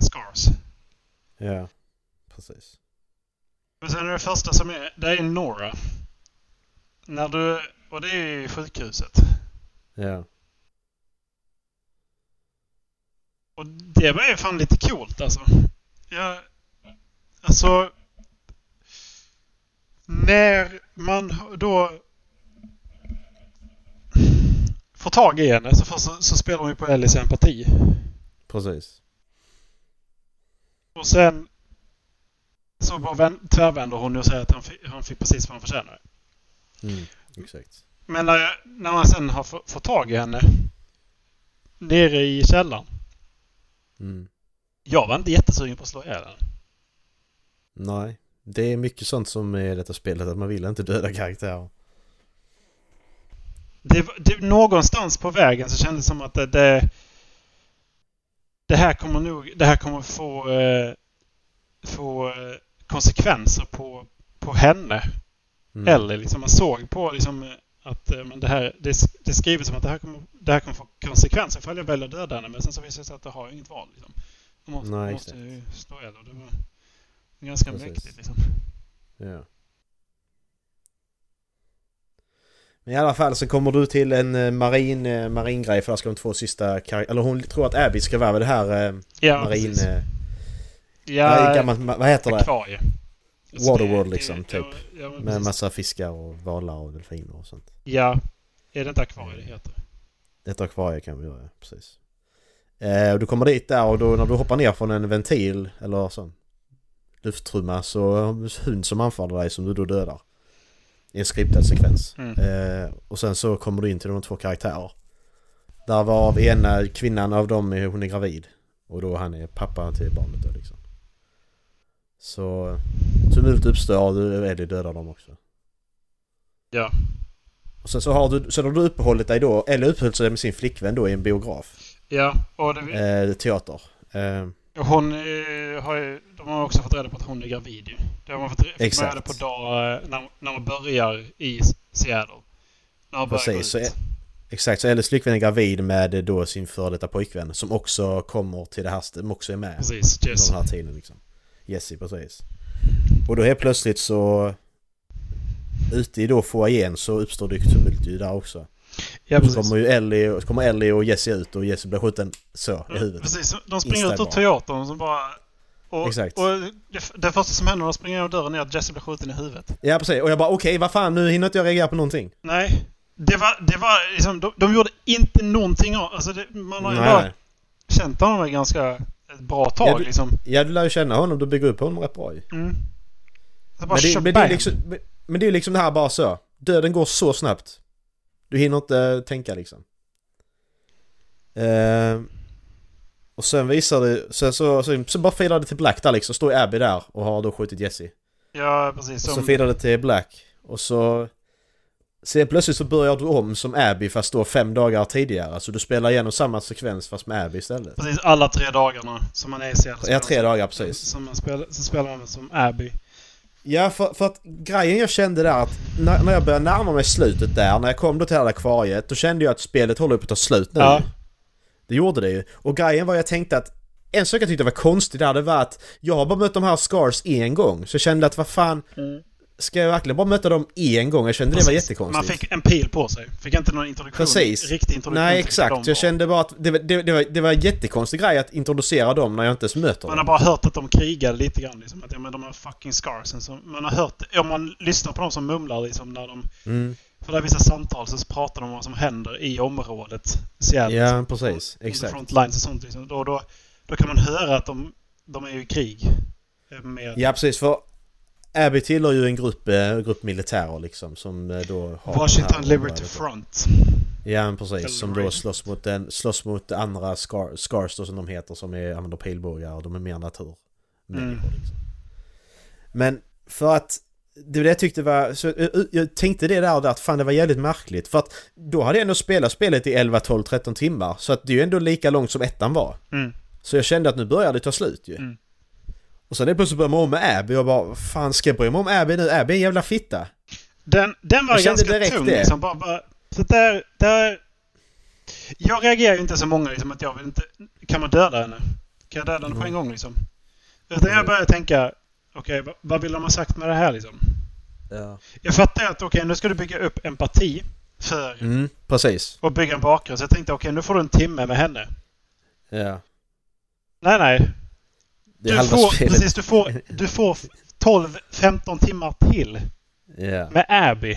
Speaker 2: Scars.
Speaker 3: Ja, precis.
Speaker 2: Men sen är det första som är, det är Nora. När du, och det är ju sjukhuset.
Speaker 3: Ja.
Speaker 2: Och det var ju fan lite coolt alltså. Jag, alltså... När man då får tag i henne så, så, så spelar hon ju på Ellies empati.
Speaker 3: Precis.
Speaker 2: Och sen så bara vän, tvärvänder hon och säger att han, fick- han fick precis vad han förtjänade.
Speaker 3: Mm, exakt.
Speaker 2: Men när, jag- när man sen har få- fått tag i henne nere i källaren.
Speaker 3: Mm.
Speaker 2: Jag var inte jättesugen på att slå ihjäl henne.
Speaker 3: Nej. Det är mycket sånt som är i detta spelet, att man vill inte döda karaktärer.
Speaker 2: Det, det, någonstans på vägen så kändes det som att det, det, det här kommer nog det här kommer få, eh, få eh, konsekvenser på, på henne.
Speaker 3: Mm.
Speaker 2: Eller liksom man såg på liksom eh, att eh, men det här det, det är skrivet som att det här kommer, det här kommer få konsekvenser ifall jag väljer att döda henne. Men sen så visade det sig att det har inget val. Liksom. Måste,
Speaker 3: Nej,
Speaker 2: måste slå ihjäl och det var ganska
Speaker 3: Precis.
Speaker 2: mäktigt liksom.
Speaker 3: Ja. Men i alla fall så kommer du till en eh, marin, eh, maringrej för där ska de två sista Eller hon tror att Abby ska vara det här eh,
Speaker 2: Ja,
Speaker 3: marin...
Speaker 2: precis. Ja,
Speaker 3: gammalt, ma- vad heter det?
Speaker 2: akvarie. Alltså,
Speaker 3: Waterworld
Speaker 2: det-
Speaker 3: liksom,
Speaker 2: det-
Speaker 3: typ.
Speaker 2: Ja, men
Speaker 3: Med
Speaker 2: precis.
Speaker 3: massa fiskar och valar och delfiner och sånt.
Speaker 2: Ja, är det inte akvarie det heter?
Speaker 3: Ett akvarie kan vi göra, precis. Eh, och du kommer dit där och då när du hoppar ner från en ventil eller sån lufttrumma så har du en hund som anfaller dig som du då dödar. I en skriptad sekvens.
Speaker 2: Mm.
Speaker 3: Eh, och sen så kommer du in till de två karaktärer. Där var ena kvinnan av dem, är- hon är gravid. Och då han är pappa till barnet då liksom. Så tumult uppstår och Eddie dödar dem också.
Speaker 2: Ja.
Speaker 3: Och sen så har du, sen har du uppehållit dig då, eller uppehållit sig med sin flickvän då i en biograf.
Speaker 2: Ja, och det,
Speaker 3: Eh, teater. Eh,
Speaker 2: hon eh, har ju, de har också fått reda på att hon är gravid ju. Det har man fått
Speaker 3: Exakt.
Speaker 2: reda på dag, eh, när, när man börjar i Seattle. När man
Speaker 3: Precis, så
Speaker 2: ut.
Speaker 3: exakt, så Ellies flickvän är gravid med eh, då sin före detta pojkvän som också kommer till det här, som också är med
Speaker 2: Precis,
Speaker 3: under
Speaker 2: Jess.
Speaker 3: den här tiden liksom. Jesse, precis. Och då helt plötsligt så ute i då foajén så uppstår det tumult ju där också.
Speaker 2: Ja,
Speaker 3: så
Speaker 2: precis.
Speaker 3: kommer ju Ellie, så kommer Ellie och Jesse ut och Jesse blir skjuten så i
Speaker 2: Ja,
Speaker 3: huvudet.
Speaker 2: Precis, de springer ut ur teatern som bara... Och,
Speaker 3: Exakt.
Speaker 2: och det, det första som händer när de springer genom dörren är att Jesse blir skjuten i huvudet.
Speaker 3: Ja precis, och jag bara okej vad fan nu hinner inte jag reagera på någonting.
Speaker 2: Nej. Det var, det var liksom, de, de gjorde inte någonting av... Alltså det, man har ju bara känt honom ett ganska ett bra tag
Speaker 3: Ja, du-
Speaker 2: liksom.
Speaker 3: Ja du lär ju känna honom, du bygger upp honom rätt bra ju.
Speaker 2: Mm. Så
Speaker 3: Men det, men, det är liksom, men, men det är liksom det här bara så. Döden går så snabbt. Du hinner inte tänka liksom. Eh, och sen visar det, sen så, så, så bara filar det till Black där liksom. Står Abby där och har då skjutit Jesse.
Speaker 2: Ja, precis.
Speaker 3: Och så
Speaker 2: Som,
Speaker 3: filar det till Black. Och så... Sen plötsligt så börjar du om som Abby fast då fem dagar tidigare. Alltså du spelar igenom samma sekvens fast med Abby istället.
Speaker 2: precis alla tre dagarna som man är i Seattle.
Speaker 3: Ja, tre dagar precis.
Speaker 2: Som man spelar, så spelar man som Abby.
Speaker 3: Ja, för, för att grejen jag kände där att när, när jag började närma mig slutet där, när jag kom då till det här akvariet, då kände jag att spelet håller på att ta slut nu.
Speaker 2: Ja.
Speaker 3: Det gjorde det ju. Och grejen var jag tänkte att en sak jag tyckte var konstigt där, det var att jag har bara mött de här scars en gång. Så jag kände att vad fan, ska jag verkligen bara möta dem en gång? Jag kände det var
Speaker 2: Precis.
Speaker 3: jättekonstigt.
Speaker 2: Man fick en pil på sig. Fick inte någon introduktion.
Speaker 3: Precis.
Speaker 2: Riktig introduktion.
Speaker 3: Nej exakt,
Speaker 2: dem.
Speaker 3: jag kände bara att det, var- det, det, var, det var en jättekonstig grej att introducera dem när jag inte ens möter
Speaker 2: Man har
Speaker 3: dem.
Speaker 2: bara hört att de krigade lite grann. Liksom, att ja, men de har fucking scarsen. Så man har hört, om man lyssnar på dem som mumlar liksom när de...
Speaker 3: Mm.
Speaker 2: För det är vissa samtal så pratar de om vad som händer i området. Seattle.
Speaker 3: Ja,
Speaker 2: liksom,
Speaker 3: precis.
Speaker 2: under
Speaker 3: Exakt.
Speaker 2: Frontlines och sånt liksom. Då, då, då kan man höra att de, de är i krig. eh, Med,
Speaker 3: Ja precis, för Abby tillhör ju en grupp, eh, grupp militärer liksom som eh, då har
Speaker 2: Washington Liberty. Front.
Speaker 3: Ja precis, som då slåss mot, en, slåss mot andra scar, scars då som de heter som är, använder pilbågar och de är mer natur.
Speaker 2: Mm.
Speaker 3: Liksom. Men för att det var det jag tyckte var, så, jag, jag tänkte det där, där att fan det var jävligt märkligt för att då hade jag ändå spelat spelet i 11, 12, 13 timmar så att det är ju ändå lika långt som ettan var.
Speaker 2: Mm.
Speaker 3: Så jag kände att nu börjar det ta slut ju.
Speaker 2: Mm.
Speaker 3: Och sen är plötsligt börjar man om med Abby och bara, fan ska jag bry mig om Abby nu? Abby är en jävla fitta.
Speaker 2: Den, den var
Speaker 3: Jag
Speaker 2: ganska tung
Speaker 3: det.
Speaker 2: liksom. Bara, bara, så där, där... Jag reagerar ju inte så många liksom att jag vill inte... Kan man döda henne? Kan jag döda henne på en gång liksom? Utan jag börjar tänka... Okej, vad, vad vill de ha sagt med det här liksom?
Speaker 3: Ja.
Speaker 2: Jag fattar att okej, nu ska du bygga upp empati För
Speaker 3: Mm, precis.
Speaker 2: att bygga en bakgrund. Så jag tänkte okej, nu får du en timme med henne.
Speaker 3: Ja.
Speaker 2: Nej, nej. Du får,
Speaker 3: spelet.
Speaker 2: precis, du får, <laughs> du får 12-15 timmar till
Speaker 3: Ja,
Speaker 2: med Abby.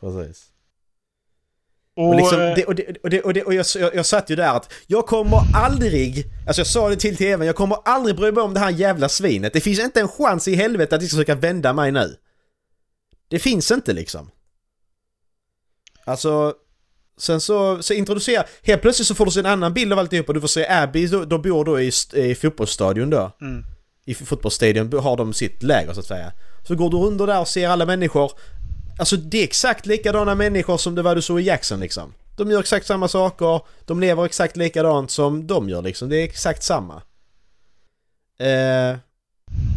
Speaker 3: precis.
Speaker 2: Och,
Speaker 3: Och, liksom,
Speaker 2: eh,
Speaker 3: det, och, det, och, det, och, det, och jag, jag, jag satt ju där att jag kommer aldrig, alltså jag sa det till TVn, jag kommer aldrig bry mig om det här jävla svinet. Det finns inte en chans i helvete att de ska försöka vända mig nu. Det finns inte liksom. Alltså, sen så, så introducerar, helt plötsligt så får du se en annan bild av alltihopa. Du får se Abby, då bor då i, i fotbollsstadion då.
Speaker 2: mm,
Speaker 3: I fotbollsstadion har de sitt läger så att säga. Så går du under där och ser alla människor. Alltså det är exakt likadana människor som det var du såg i Jackson liksom. De gör exakt samma saker, de lever exakt likadant som de gör liksom. Det är exakt samma. Eh,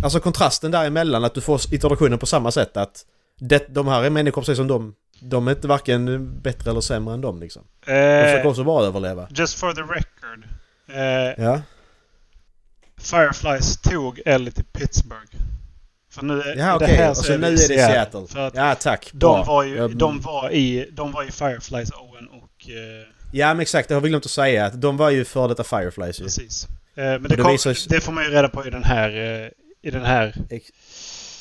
Speaker 3: alltså kontrasten däremellan, att du får introduktionen på samma sätt att det, de här är människor precis som de. De är inte varken bättre eller sämre än dem liksom. De försöker
Speaker 2: eh,
Speaker 3: också bara överleva.
Speaker 2: just for the record. Eh,
Speaker 3: Ja,
Speaker 2: Fireflies tog Ellie till Pittsburgh. För nu är,
Speaker 3: ja
Speaker 2: det här så
Speaker 3: så
Speaker 2: är
Speaker 3: nu är det Seattle.
Speaker 2: Att
Speaker 3: Ja tack.
Speaker 2: de, var ju,
Speaker 3: Jag-
Speaker 2: de, var i, de var i Fireflies, Owen och... Eh,
Speaker 3: Ja men exakt, det har vi glömt att säga att de var ju före detta Fireflies ju.
Speaker 2: precis. Eh, men det,
Speaker 3: det
Speaker 2: kom,
Speaker 3: visar
Speaker 2: det får man ju reda på i den här... Eh, I den här...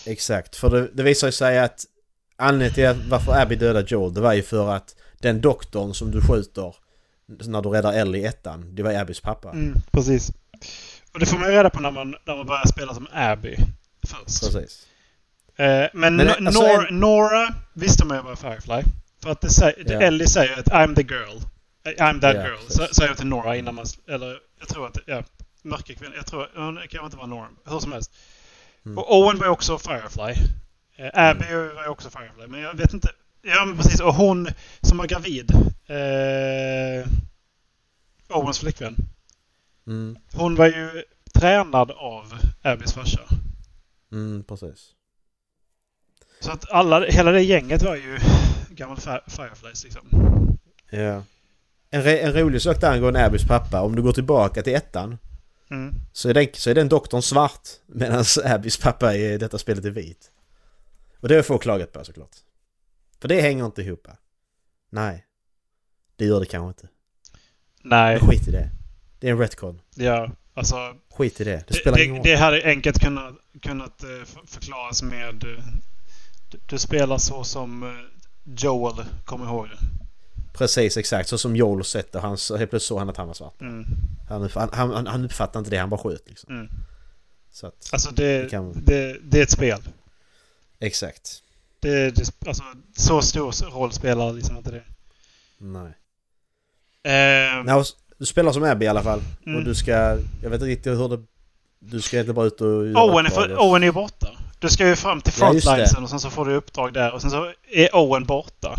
Speaker 3: Exakt, för det, det visar sig att anledningen till att varför Abby dödade Joel det var ju för att den doktorn som du skjuter när du räddar Ellie i ettan, det var Abbys pappa.
Speaker 2: Mm, precis. Och det får man ju reda på när man, när man börjar spela som Abby först.
Speaker 3: Precis.
Speaker 2: Eh, men
Speaker 3: Men, alltså,
Speaker 2: Nor-
Speaker 3: en-
Speaker 2: Nora visste man ju var Firefly. För att det säger,
Speaker 3: Ja.
Speaker 2: Ellie säger att I'm the girl. Eh, I'm that
Speaker 3: Ja,
Speaker 2: girl. Så, säger jag till Nora innan man... Eller jag tror att... Ja, mörka kvinna. Jag tror... Hon kan inte vara Nora. Hur som helst.
Speaker 3: Mm.
Speaker 2: Och Owen var också Firefly. Eh, Abby var ju också Firefly. Men jag vet inte... Ja, men precis. Och hon som var gravid. Eh, Owens flickvän.
Speaker 3: Mm,
Speaker 2: Hon var ju tränad av Abbys farsa.
Speaker 3: mm, precis.
Speaker 2: Så att alla, hela det gänget var ju Fire- Fireflies liksom.
Speaker 3: Ja. En, en rolig sak där angående Abbys pappa, om du går tillbaka till ettan
Speaker 2: Mm.
Speaker 3: så är den, så är den doktorn svart medan Abbys pappa i detta spelet är vit. Och det har få klagat på såklart. För det hänger inte ihop. Nej. Det gör det kanske inte.
Speaker 2: Nej,
Speaker 3: Men skit i det. Det är en retcon.
Speaker 2: ja, alltså.
Speaker 3: Skit i det. Det
Speaker 2: Det,
Speaker 3: spelar ingen
Speaker 2: det,
Speaker 3: roll.
Speaker 2: det hade enkelt kunnat, kunnat eh, förklaras med... eh, Du, du spelar så som eh, Joel kommer ihåg det.
Speaker 3: Precis, exakt. Så som Joel sett det. Han, helt plötsligt såg han att han var svart.
Speaker 2: Mm.
Speaker 3: Han, han, han, han uppfattade inte det, han bara sköt liksom.
Speaker 2: Mm.
Speaker 3: Så att,
Speaker 2: Alltså det,
Speaker 3: Det kan-
Speaker 2: det, det är ett spel.
Speaker 3: Exakt.
Speaker 2: Det, det, alltså, så stor roll spelar liksom inte det.
Speaker 3: Nej.
Speaker 2: Eh,
Speaker 3: Nej, du spelar som Abby i alla fall.
Speaker 2: Mm.
Speaker 3: Och du ska... Jag vet inte riktigt hur det... Du ska egentligen bara ut och
Speaker 2: Owen, är för, Owen är borta. Du ska ju fram till
Speaker 3: Ja,
Speaker 2: frontlinesen och sen så får du uppdrag där och sen så är Owen borta.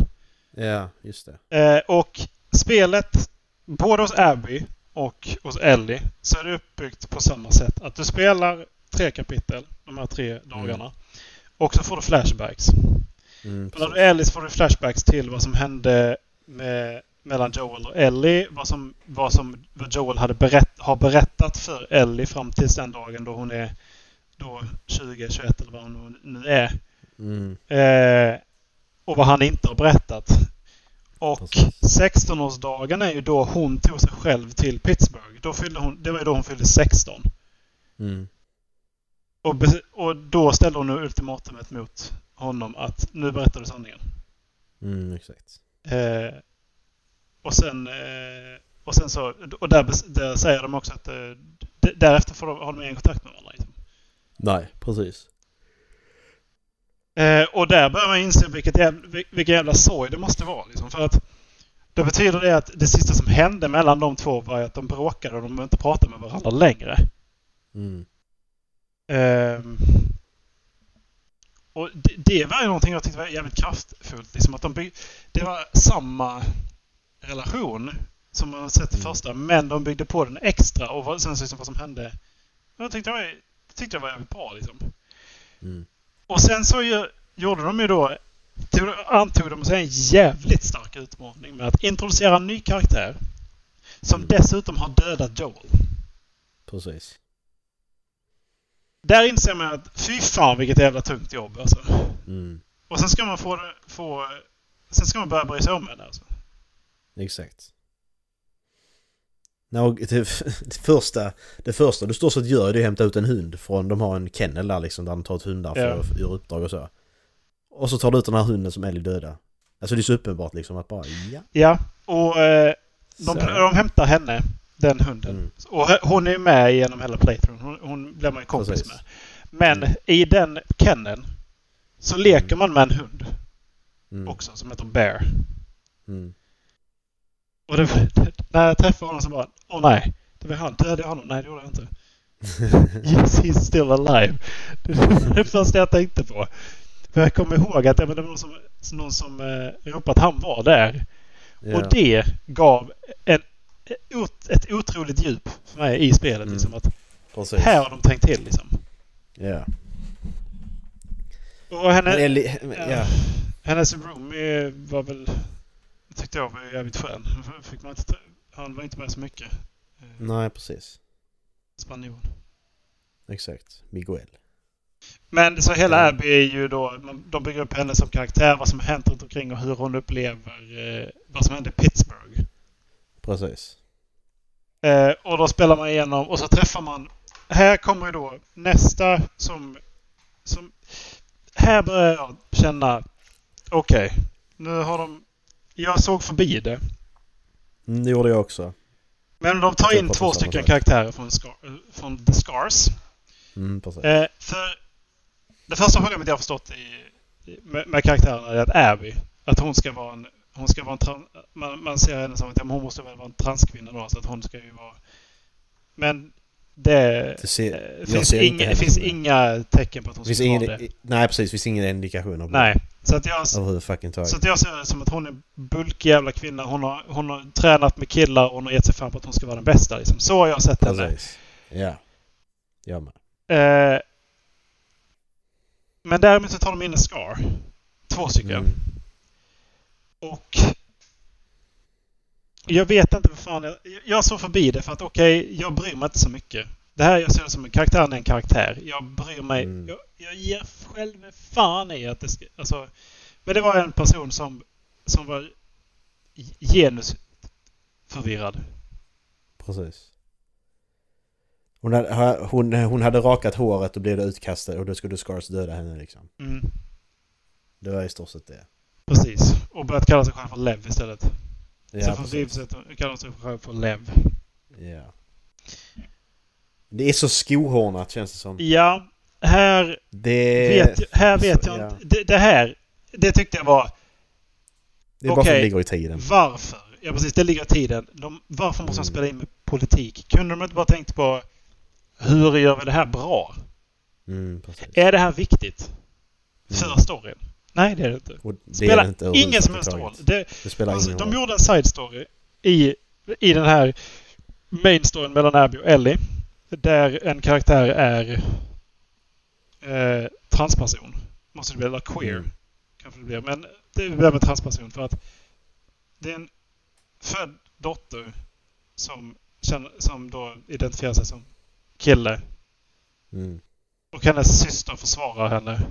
Speaker 3: Ja, just det.
Speaker 2: Eh, och spelet, både hos Abby och hos Ellie, så är det uppbyggt på samma sätt. Att du spelar tre kapitel, de här tre dagarna. Och så får du flashbacks.
Speaker 3: Mm, precis.
Speaker 2: du Ellie så får du flashbacks till vad som hände med, mellan Joel och Ellie. Vad, som, vad, som, vad Joel hade berätt, har berättat för Ellie fram tills den dagen då hon är då 20, 21 eller vad hon nu är.
Speaker 3: Mm,
Speaker 2: Eh, och vad han inte har berättat. Och
Speaker 3: Precis.
Speaker 2: 16-årsdagen är ju då hon tog sig själv till Pittsburgh. Då fyllde hon, det var ju då hon fyllde 16.
Speaker 3: mm,
Speaker 2: Och, och då ställde hon ultimatumet mot honom att nu berättar du sanningen.
Speaker 3: mm, exakt.
Speaker 2: Eh, och sen eh, och sen så och där, där säger de också att eh, därefter får de, har de ingen kontakt med varandra. Liksom.
Speaker 3: Nej, precis.
Speaker 2: Eh, och där börjar man inse vilket jävla, vil- vilken jävla sorg det måste vara. Liksom, för att då betyder det att det sista som hände mellan de två var att de bråkade och de inte pratade med varandra längre.
Speaker 3: Mm,
Speaker 2: Ehm, och det, det var ju någonting jag tyckte var jävligt kraftfullt. Liksom att de byg, det var samma relation som man sett i
Speaker 3: Mm.
Speaker 2: första, men de byggde på den extra och vad, sen så liksom vad som hände. Jag tyckte det var, tyckte det var jävligt bra liksom.
Speaker 3: mm,
Speaker 2: Och sen så ju, gjorde de ju då tog, antog de sig en jävligt stark utmaning med att introducera en ny karaktär som
Speaker 3: Mm.
Speaker 2: dessutom har dödat Joel.
Speaker 3: precis.
Speaker 2: Där inser man att fy fan vilket jävla tungt jobb alltså.
Speaker 3: Mm,
Speaker 2: Och sen ska man få, få sen ska man börja bry sig om henne alltså.
Speaker 3: Exakt. No, det, <laughs> det, första, det första du stort sett gör är att hämta ut en hund från, de har en kennel där liksom där de tar ut hundar för
Speaker 2: Ja.
Speaker 3: att göra uppdrag och så. Och så tar du ut den här hunden som Ellie döda. Alltså det är så uppenbart liksom att bara ja.
Speaker 2: Ja, och eh, de,
Speaker 3: Så.
Speaker 2: de hämtar henne, den hunden.
Speaker 3: Mm.
Speaker 2: Och hon är med genom hela playthroughen. Hon, hon blir man ju kompis
Speaker 3: Precis.
Speaker 2: med. Men
Speaker 3: Mm.
Speaker 2: i den kenneln så leker man med en hund
Speaker 3: Mm.
Speaker 2: också som heter Bear.
Speaker 3: Mm.
Speaker 2: Och det, <laughs> när jag träffade honom så bara Åh nej, det var han. Dödade jag honom? Nej, det gjorde jag inte. <laughs> Yes, he's still alive. <laughs> Det var det första jag tänkte på. För jag kommer ihåg att ja, det var någon som, någon som eh, ropade att han var där.
Speaker 3: Ja.
Speaker 2: Och det gav en, ett, otroligt djup för mig i spelet.
Speaker 3: Mm.
Speaker 2: Liksom, att
Speaker 3: Precis.
Speaker 2: här har de tänkt till. Liksom.
Speaker 3: Ja.
Speaker 2: Och henne, ja.
Speaker 3: ja.
Speaker 2: hennes room var väl... Tyckte jag var jävligt skön. Fick man inte, han var inte med så mycket. Eh,
Speaker 3: Nej, precis.
Speaker 2: Spanjoren.
Speaker 3: Exakt. Miguel.
Speaker 2: Men så hela. Abby är ju då, de bygger upp henne som karaktär, vad som har hänt runt omkring och hur hon upplever eh, vad som hände i Pittsburgh.
Speaker 3: Precis.
Speaker 2: Eh, och då spelar man igenom och så träffar man... Här kommer ju då nästa som... som här börjar jag känna... Okej, nu har de... Jag såg förbi det.
Speaker 3: Mm, det gjorde jag också.
Speaker 2: Men de tar in två stycken karaktärer från, Scar, från The Scars.
Speaker 3: Mm.
Speaker 2: Eh, för det första problemet jag har förstått i- med, med karaktärerna är att Abby, att hon ska vara en... Hon ska vara en man, man ser henne som att ja, hon måste väl vara en transkvinna då, så att hon ska ju vara... Men det...
Speaker 3: Det ser,
Speaker 2: Eh, finns, inga, finns
Speaker 3: det.
Speaker 2: inga tecken på att hon
Speaker 3: finns
Speaker 2: ska
Speaker 3: ingen,
Speaker 2: vara det.
Speaker 3: Nej precis, finns ingen indikation på
Speaker 2: Nej. Så att, jag,
Speaker 3: det.
Speaker 2: Så att jag ser det som att hon är en bulkig jävla kvinna. Hon har, hon har tränat med killar och hon har gett sig fram på att hon ska vara den bästa. Liksom. Så har jag sett henne.
Speaker 3: Ja. Jag med.
Speaker 2: Eh, men däremot så tar de in en Scar. Två stycken.
Speaker 3: Mm.
Speaker 2: Och jag vet inte vad fan jag... Jag såg förbi det för att okej, jag bryr mig inte så mycket. Det här jag ser som en karaktär är en karaktär. Jag bryr mig...
Speaker 3: Mm.
Speaker 2: Jag, jag ger själv fan i att det ska... Alltså, men det var en person som, som var genusförvirrad.
Speaker 3: Precis. Hon hade, hon, hon hade rakat håret och blev utkastad och då skulle Scars döda henne liksom.
Speaker 2: Mm,
Speaker 3: Det var i stort sett det.
Speaker 2: Precis. Och börjat kalla sig själv för Lev istället.
Speaker 3: Ja, precis.
Speaker 2: Vivset kallar hon sig själv för Lev.
Speaker 3: Ja. Det är så skohornat känns det som.
Speaker 2: Ja, här
Speaker 3: Det...
Speaker 2: vet, jag- här vet jag
Speaker 3: ja.
Speaker 2: inte. Det, det här, det tyckte jag var
Speaker 3: Det är bara för att det ligger i tiden.
Speaker 2: varför. Ja precis, det ligger i tiden. De, varför måste de spela in med politik? Kunde de inte bara tänkt på hur gör vi det här bra?
Speaker 3: Mm.
Speaker 2: Är det här viktigt? För
Speaker 3: Mm.
Speaker 2: storyn? Nej, det är det inte.
Speaker 3: Och det
Speaker 2: Spelar
Speaker 3: inte
Speaker 2: ingen som helst roll. Det,
Speaker 3: Det spelar
Speaker 2: alltså,
Speaker 3: ingen
Speaker 2: de
Speaker 3: roll.
Speaker 2: gjorde en side story i, i den här main storyn mellan Abby och Ellie. Där en karaktär är eh, transperson. Måste det bli, eller queer.
Speaker 3: Mm.
Speaker 2: Kanske det blir. Men det blir med transperson för att det är en född dotter som, känner, som då identifierar sig som kille.
Speaker 3: Mm.
Speaker 2: Och hennes syster försvarar henne.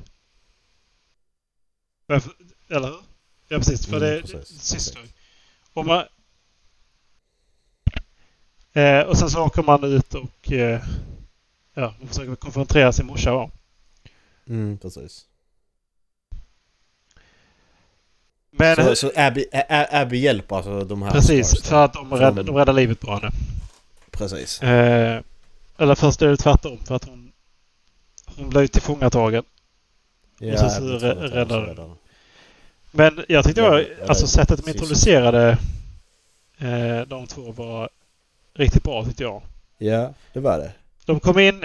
Speaker 2: Eller hur? Ja precis, för
Speaker 3: Mm,
Speaker 2: det är
Speaker 3: precis.
Speaker 2: syster. Och, man, eh, och sen så åker man ut och eh, ja, försöker konfrontera sin morsa då.
Speaker 3: Mm, precis.
Speaker 2: Men
Speaker 3: så så Abby, Abby hjälper alltså de här
Speaker 2: precis, för att de räddar, de räddar livet på henne.
Speaker 3: Precis.
Speaker 2: Eh, eller först är det tvärtom för att hon hon blev tillfångatagen.
Speaker 3: Ja,
Speaker 2: och så- så
Speaker 3: Abby
Speaker 2: rä-
Speaker 3: tror att det är
Speaker 2: räddar
Speaker 3: så
Speaker 2: den.
Speaker 3: räddar
Speaker 2: Men jag tyckte var,
Speaker 3: eller
Speaker 2: alltså sättet de introducerade eh, de två var riktigt bra tyckte jag.
Speaker 3: Ja, det var det.
Speaker 2: De kom in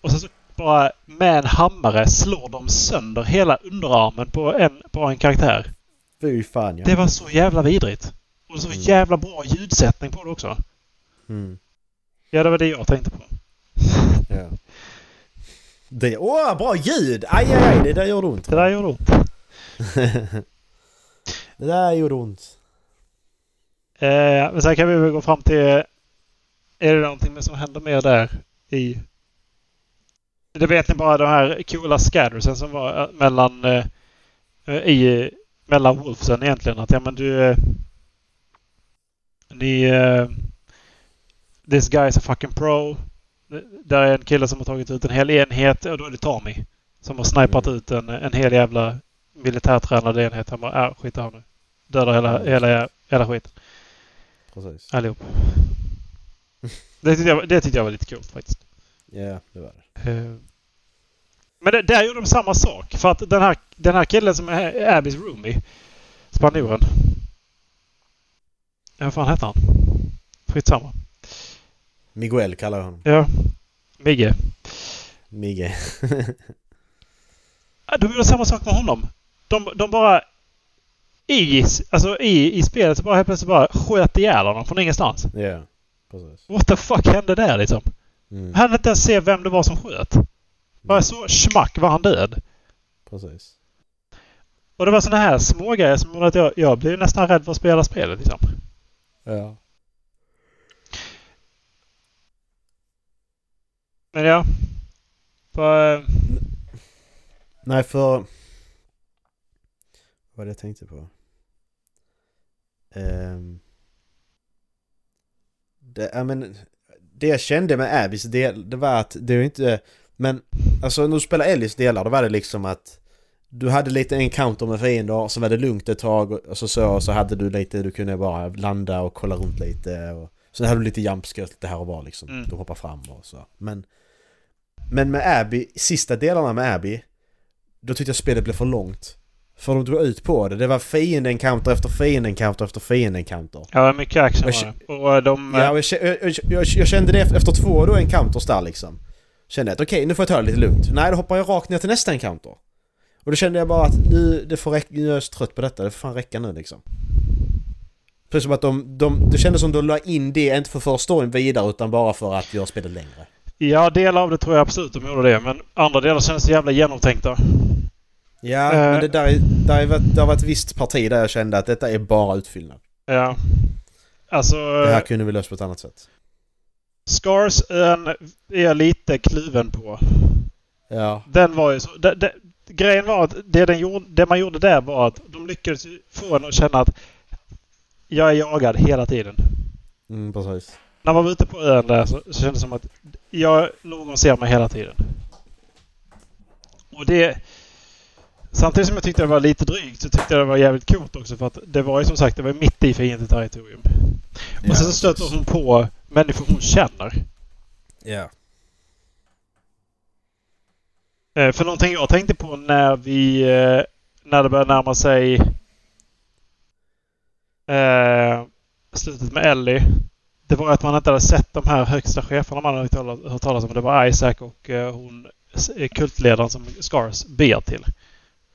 Speaker 2: och sen så bara med en hammare slår de sönder hela underarmen på en, på en karaktär.
Speaker 3: Fy fan ja.
Speaker 2: Det var så jävla vidrigt. Och så
Speaker 3: Mm.
Speaker 2: jävla bra ljudsättning på det också.
Speaker 3: Mm.
Speaker 2: Ja, det var det jag tänkte på.
Speaker 3: Det, åh, bra ljud! Aj, aj, aj, det där gjorde ont.
Speaker 2: Det där gjorde ont. <laughs>
Speaker 3: det där gjorde ont.
Speaker 2: Eh, men sen kan vi väl gå fram till... Är det någonting som händer mer där i... Det var egentligen bara de här coola scattersen som var eh, mellan... Eh, eh, I mellan Wolfsen egentligen. Att ja men du... eh, Ni... eh, This guy is a fucking pro. Där är en kille som har tagit ut en hel enhet och då är det Tommy. Som har snipat ut en, en hel jävla militärtränad enhet. Han bara, äh, skit här nu. Dödar hela, hela, hela skiten.
Speaker 3: Precis.
Speaker 2: Allihop. <laughs> Det tyckte, jag, det tyckte jag var lite coolt faktiskt.
Speaker 3: Ja, det var det.
Speaker 2: Eh, Men det, där gjorde de samma sak. För att den här, den här killen som är Abbys roomie, spanjoren. Vad fan heter han? Skitsamma.
Speaker 3: Miguel kallar jag honom.
Speaker 2: Ja. Migge.
Speaker 3: Migge. <laughs>
Speaker 2: De gjorde samma sak med honom. De, de bara... I, alltså i, I spelet så bara helt plötsligt bara sköt ihjäl honom från ingenstans.
Speaker 3: ja, precis.
Speaker 2: What the fuck hände där liksom?
Speaker 3: Mm,
Speaker 2: Han inte ens se vem det var som sköt. Bara så schmack var han död.
Speaker 3: precis.
Speaker 2: Och det var såna här smågrejer som gjorde att jag, jag blev nästan rädd för att spela spelet liksom.
Speaker 3: Ja.
Speaker 2: Men ja. För, eh,
Speaker 3: Nej, för... Vad var det jag tänkte på? Ehm... Det, ja, men, det jag kände med Abbys del, det var att det var inte... Men alltså när du spelar Ellis delar, då var det liksom att du hade lite encounter med fiender, så var det lugnt ett tag och så, så, så hade du lite, du kunde bara landa och kolla runt lite och sen hade du lite jumpscares lite här och var liksom.
Speaker 2: Mm.
Speaker 3: Du hoppar fram och så. Men, men med Abby, sista delarna med Abby, då tyckte jag spelet blev för långt. För de drog ut på det. Det var fienden-counter efter fienden-counter efter fienden-counter.
Speaker 2: ja, mycket action var det. Och de...
Speaker 3: Ja, och jag, jag, jag, jag kände det efter två då encounters där liksom. Kände att okej, nu får jag ta det lite lugnt. Nej, då hoppar jag rakt ner till nästa encounter. Och då kände jag bara att nu, det får räcka, nu är jag så trött på detta, det får fan räcka nu liksom. Precis som att de, de, det kändes som de la in det, inte för att föra storyn vidare utan bara för att göra spelet längre.
Speaker 2: Ja, delar av det tror jag absolut de gjorde det. Men andra delar känns så jävla genomtänkta.
Speaker 3: Ja,
Speaker 2: Eh.
Speaker 3: men det där, är- där, är, det har varit ett visst parti där jag kände att detta är bara utfyllnad.
Speaker 2: Ja. Alltså...
Speaker 3: Det här kunde vi löst på ett annat sätt.
Speaker 2: Scars en, är jag lite kluven på.
Speaker 3: Ja.
Speaker 2: Den var ju så... Det, det, grejen var att det, den gjorde, det man gjorde där var att de lyckades få en att känna att jag är jagad hela tiden.
Speaker 3: Mm, precis.
Speaker 2: När man var ute på ön där så, så kändes det som att jag, någon ser mig hela tiden. Och det... Samtidigt som jag tyckte det var lite drygt så tyckte jag det var jävligt coolt också för att det var ju som sagt det var mitt i fiendeterritorium. Och sen så stöter hon på människor hon känner.
Speaker 3: Ja.
Speaker 2: Eh, för någonting jag tänkte på när vi... Eh, när det började närma sig... Eh, slutet med Ellie. Det var att man inte hade sett de här högsta cheferna man hade hört talas- om. Det var Isaac och eh, hon eh, kultledaren som Scars ber till. Man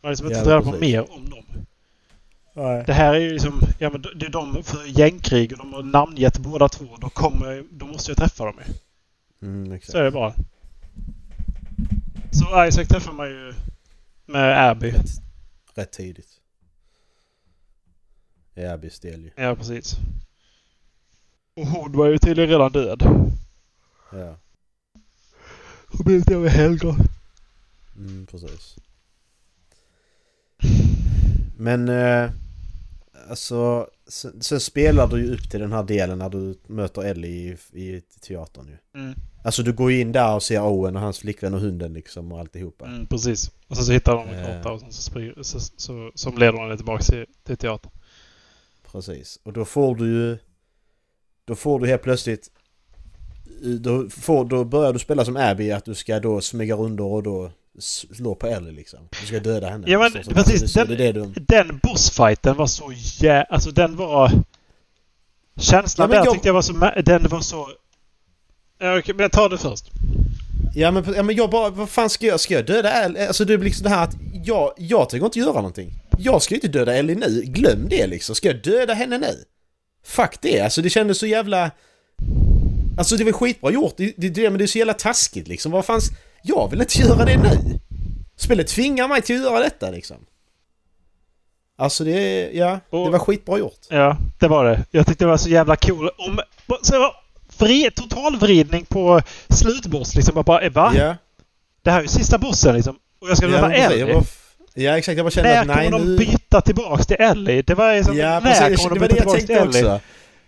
Speaker 2: har liksom inte fått reda på mer om dem. Det här är ju liksom... Ja men det är de för gängkrig och de har namngett båda två. Då kommer... Då måste jag träffa dem ju.
Speaker 3: Mm.
Speaker 2: Så är det bara. Så Isaac träffar man ju med Abby.
Speaker 3: Rätt, rätt tidigt. I Abbys del ju.
Speaker 2: Ja, precis. Och hon var ju tydligen redan död.
Speaker 3: Ja.
Speaker 2: Hon blev till med Helga.
Speaker 3: Mm, precis. Men eh, alltså sen, sen spelar du ju upp till den här delen när du möter Ellie i, i teatern ju.
Speaker 2: Mm,
Speaker 3: Alltså du går ju in där och ser Owen och hans flickvän och hunden liksom och alltihopa.
Speaker 2: mm, precis. Och sen så hittar de en
Speaker 3: Eh.
Speaker 2: karta och sen så springer, så, så, som leder henne tillbaka till, till teatern.
Speaker 3: Precis. Och då får du ju... Då får du helt plötsligt... Då, får, då börjar du spela som Abby att du ska då smyga runt och då slå på Ellie liksom. Du ska döda henne.
Speaker 2: Ja, men
Speaker 3: Så-
Speaker 2: precis, den-
Speaker 3: det det du...
Speaker 2: Den bossfighten var så jä... Alltså den var... Känslan
Speaker 3: Ja,
Speaker 2: där
Speaker 3: jag-
Speaker 2: tyckte jag var så... Den var så... Ja, okej, men jag tar det först.
Speaker 3: Ja men, ja men jag bara, vad fan ska jag, ska jag döda Ellie? Alltså det blir liksom det här att jag, jag tänker inte göra någonting. Jag ska ju inte döda Ellie nu, glöm det liksom. Ska jag döda henne nu? Fuck det, alltså det kändes så jävla... Alltså det var skitbra gjort, det, det, det, men det är så jävla taskigt liksom. Vad fan, jag vill inte göra det nu. Spelet tvingar mig till att göra detta liksom. Alltså det, ja, det
Speaker 2: Och-
Speaker 3: var skitbra gjort.
Speaker 2: Ja, det var det. Jag tyckte det var så jävla cool. Om... Så det var vri, totalvridning på slutboss liksom. Jag bara, va?
Speaker 3: Ja.
Speaker 2: Det här är ju sista bossen liksom. Och jag ska
Speaker 3: Ja, precis. Jag
Speaker 2: Ellie.
Speaker 3: bara, Ja exakt, jag bara kände
Speaker 2: När
Speaker 3: att nej
Speaker 2: kommer de
Speaker 3: nu...
Speaker 2: byta tillbaks till Ellie? Det var liksom,
Speaker 3: Ja
Speaker 2: när
Speaker 3: precis,
Speaker 2: kommer de byta
Speaker 3: jag
Speaker 2: tillbaks till Ellie?
Speaker 3: också.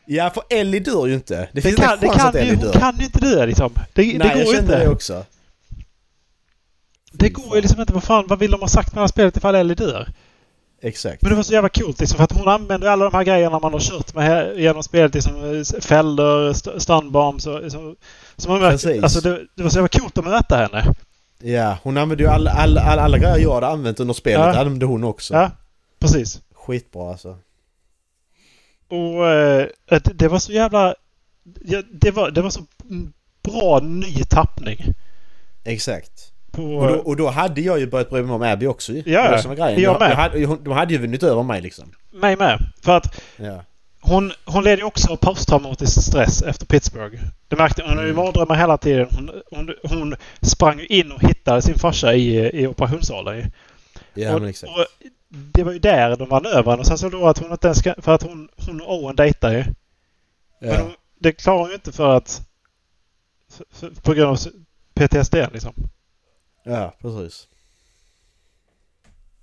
Speaker 3: Ja för Ellie dör ju inte. Det
Speaker 2: Det
Speaker 3: finns
Speaker 2: kan,
Speaker 3: inte
Speaker 2: det kan,
Speaker 3: att Ellie
Speaker 2: ju, hon
Speaker 3: dör.
Speaker 2: kan ju inte dö liksom. Det,
Speaker 3: nej,
Speaker 2: det
Speaker 3: jag
Speaker 2: går ju
Speaker 3: kände
Speaker 2: inte.
Speaker 3: det också.
Speaker 2: Det går ju liksom inte. Vad fan, vad vill de ha sagt med det här spelet ifall Ellie dör?
Speaker 3: Exakt.
Speaker 2: Men det var så jävla coolt liksom för att hon använder alla de här grejerna man har kört med genom spelet. Liksom eh, fällor, st- stunbombs och så, som man. Alltså det, det var så jävla coolt att möta henne.
Speaker 3: Ja, hon använde ju alla, alla, alla, alla grejer jag hade använt under spelet,
Speaker 2: Ja.
Speaker 3: använde hon också.
Speaker 2: Ja, precis.
Speaker 3: Skitbra alltså.
Speaker 2: Och eh, det, det var så jävla... Ja, det, var, det var så bra ny tappning.
Speaker 3: Exakt.
Speaker 2: På,
Speaker 3: Och då, och då hade jag ju börjat bry mig om Abby också ju.
Speaker 2: Ja,
Speaker 3: Det var
Speaker 2: jag
Speaker 3: Jag,
Speaker 2: med.
Speaker 3: jag hade, hon- de hade ju vunnit över mig liksom.
Speaker 2: mig med. För att
Speaker 3: Ja.
Speaker 2: Hon, hon led ju också av posttraumatisk stress efter Pittsburgh. Det märkte hon. hade ju
Speaker 3: Mm.
Speaker 2: mardrömmar hela tiden. Hon, hon, hon sprang in och hittade sin farsa i, i operationssalen.
Speaker 3: Ja
Speaker 2: och,
Speaker 3: men exakt.
Speaker 2: och det var ju där de vann över. Och sen så då att hon inte ens ska, För att hon, hon och Owen dejtar ju. Men
Speaker 3: Ja.
Speaker 2: hon, det klarar hon ju inte för att... För, för, på grund av PTSD liksom.
Speaker 3: ja, precis.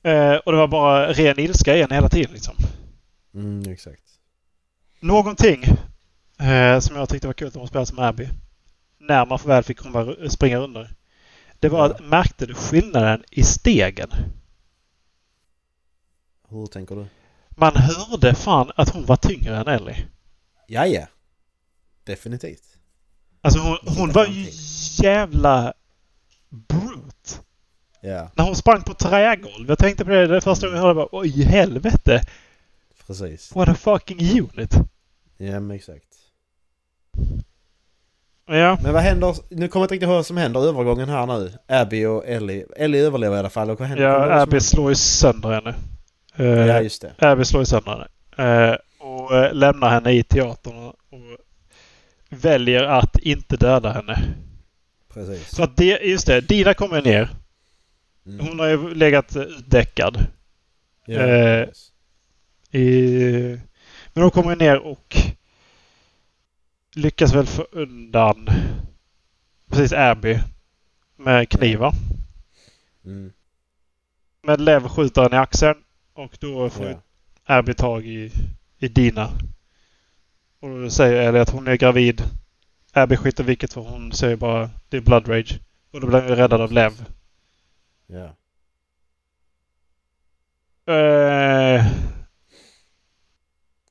Speaker 2: Eh, och det var bara ren ilska igen hela tiden liksom.
Speaker 3: Mm, exakt.
Speaker 2: Någonting eh, som jag tyckte var kul när hon spelade som Abby. När man väl fick komma, springa under. Det var att, märkte du skillnaden i stegen?
Speaker 3: Hur tänker du?
Speaker 2: Man hörde fan att hon var tyngre än Ellie.
Speaker 3: Ja, ja. Definitivt.
Speaker 2: Alltså hon, hon var ju jävla brute.
Speaker 3: Ja,
Speaker 2: När hon sprang på trägolv. Jag tänkte på det, det första gången jag hörde bara oj helvete.
Speaker 3: Precis.
Speaker 2: What a fucking unit.
Speaker 3: Ja, men exakt.
Speaker 2: Ja.
Speaker 3: Men vad händer? Nu kommer jag inte riktigt ihåg vad som händer övergången här nu. Abby och Ellie. Ellie överlever i alla fall. Och vad händer?
Speaker 2: Ja, Abby slår ju sönder henne. Eh,
Speaker 3: Ja, just det.
Speaker 2: Abby slår ju sönder henne. Eh, och eh, lämnar henne i teatern och, väljer att inte döda henne.
Speaker 3: Precis.
Speaker 2: Så att det, just det, Dina kommer ner.
Speaker 3: Mm.
Speaker 2: Hon har ju legat utdäckad.
Speaker 3: Ja.
Speaker 2: I, men hon kommer ner och lyckas väl få undan precis Abby med knivar.
Speaker 3: Mm.
Speaker 2: Men Lev skjuter henne i axeln och då får
Speaker 3: Ja.
Speaker 2: Abby tag i, i Dina. Och då säger Ellie att hon är gravid. Abby skiter vilket för hon säger bara det är blood rage. Och då blir hon räddad av Lev.
Speaker 3: Ja.
Speaker 2: Eh,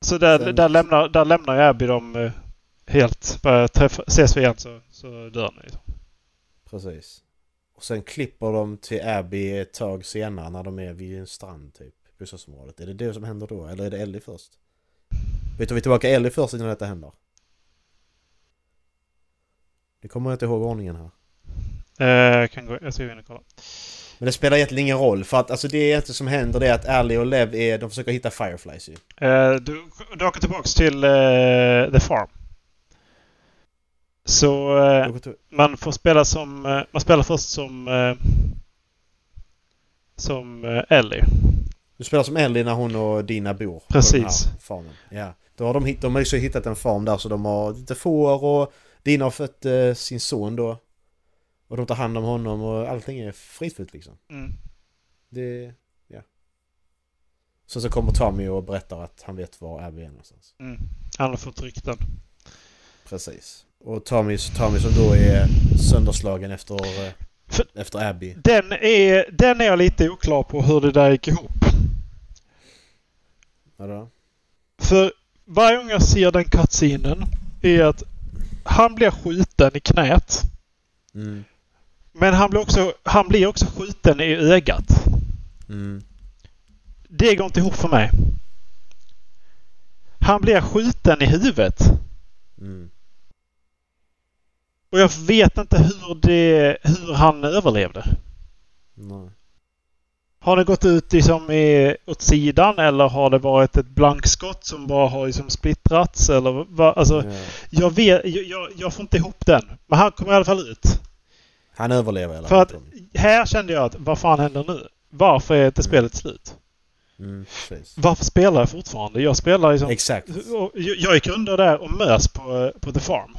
Speaker 2: så där,
Speaker 3: Sen-
Speaker 2: där, lämnar, där lämnar ju Abby dem eh, helt. Bara träffa, ses vi igen så, så dör ni.
Speaker 3: Precis. Och sen klipper de till Abby ett tag senare när de är vid en strand typ. Bostadsområdet. Är det det som händer då? Eller är det Ellie först? Vet vi tillbaka Ellie först innan detta händer? Det kommer jag inte ihåg ordningen här.
Speaker 2: Eh, jag kan gå, jag ska gå in och kolla.
Speaker 3: Men det spelar egentligen ingen roll för att alltså det egentligen som händer det är att Ellie och Lev är, de försöker hitta Fireflies ju.
Speaker 2: Eh, du, du åker tillbaks till eh, The Farm. Så
Speaker 3: till-
Speaker 2: man får spela som... Man spelar först som... Som Ellie.
Speaker 3: Du spelar som Ellie när hon och Dina bor
Speaker 2: Precis.
Speaker 3: på farmen. Ja. Då har de, de har ju hittat en farm där så de har lite får och Dina har fött sin son då. Och de tar hand om honom och allting är fridfullt liksom.
Speaker 2: Mm.
Speaker 3: Det... Ja. Så så kommer Tommy och berättar att han vet var Abby är någonstans.
Speaker 2: Mm. Han har fått rykten.
Speaker 3: Precis. Och Tommy, Tommy som då är sönderslagen efter,
Speaker 2: För-
Speaker 3: efter Abby.
Speaker 2: Den är, den är jag lite oklar på hur det där gick ihop.
Speaker 3: Vadå?
Speaker 2: För varje gång jag ser den cutscenen är att han blir skjuten i knät.
Speaker 3: Mm.
Speaker 2: Men han blir också, han blir också skjuten i ögat.
Speaker 3: Mm.
Speaker 2: Det går inte ihop för mig. Han blir skjuten i huvudet.
Speaker 3: Mm.
Speaker 2: Och jag vet inte hur, det, hur han överlevde.
Speaker 3: Nej.
Speaker 2: Har det gått ut liksom i, åt sidan eller har det varit ett blankskott som bara har liksom splittrats? Eller vad? Alltså,
Speaker 3: Ja.
Speaker 2: jag, vet, jag, jag, jag får inte ihop den. Men han kommer i alla fall ut.
Speaker 3: Han överlever i alla
Speaker 2: För att här kände jag att vad fan händer nu? Varför är inte spelet slut?
Speaker 3: Mm.
Speaker 2: Varför spelar jag fortfarande? Jag spelar liksom...
Speaker 3: Exakt.
Speaker 2: och jag jag gick under där och mös på, på The Farm.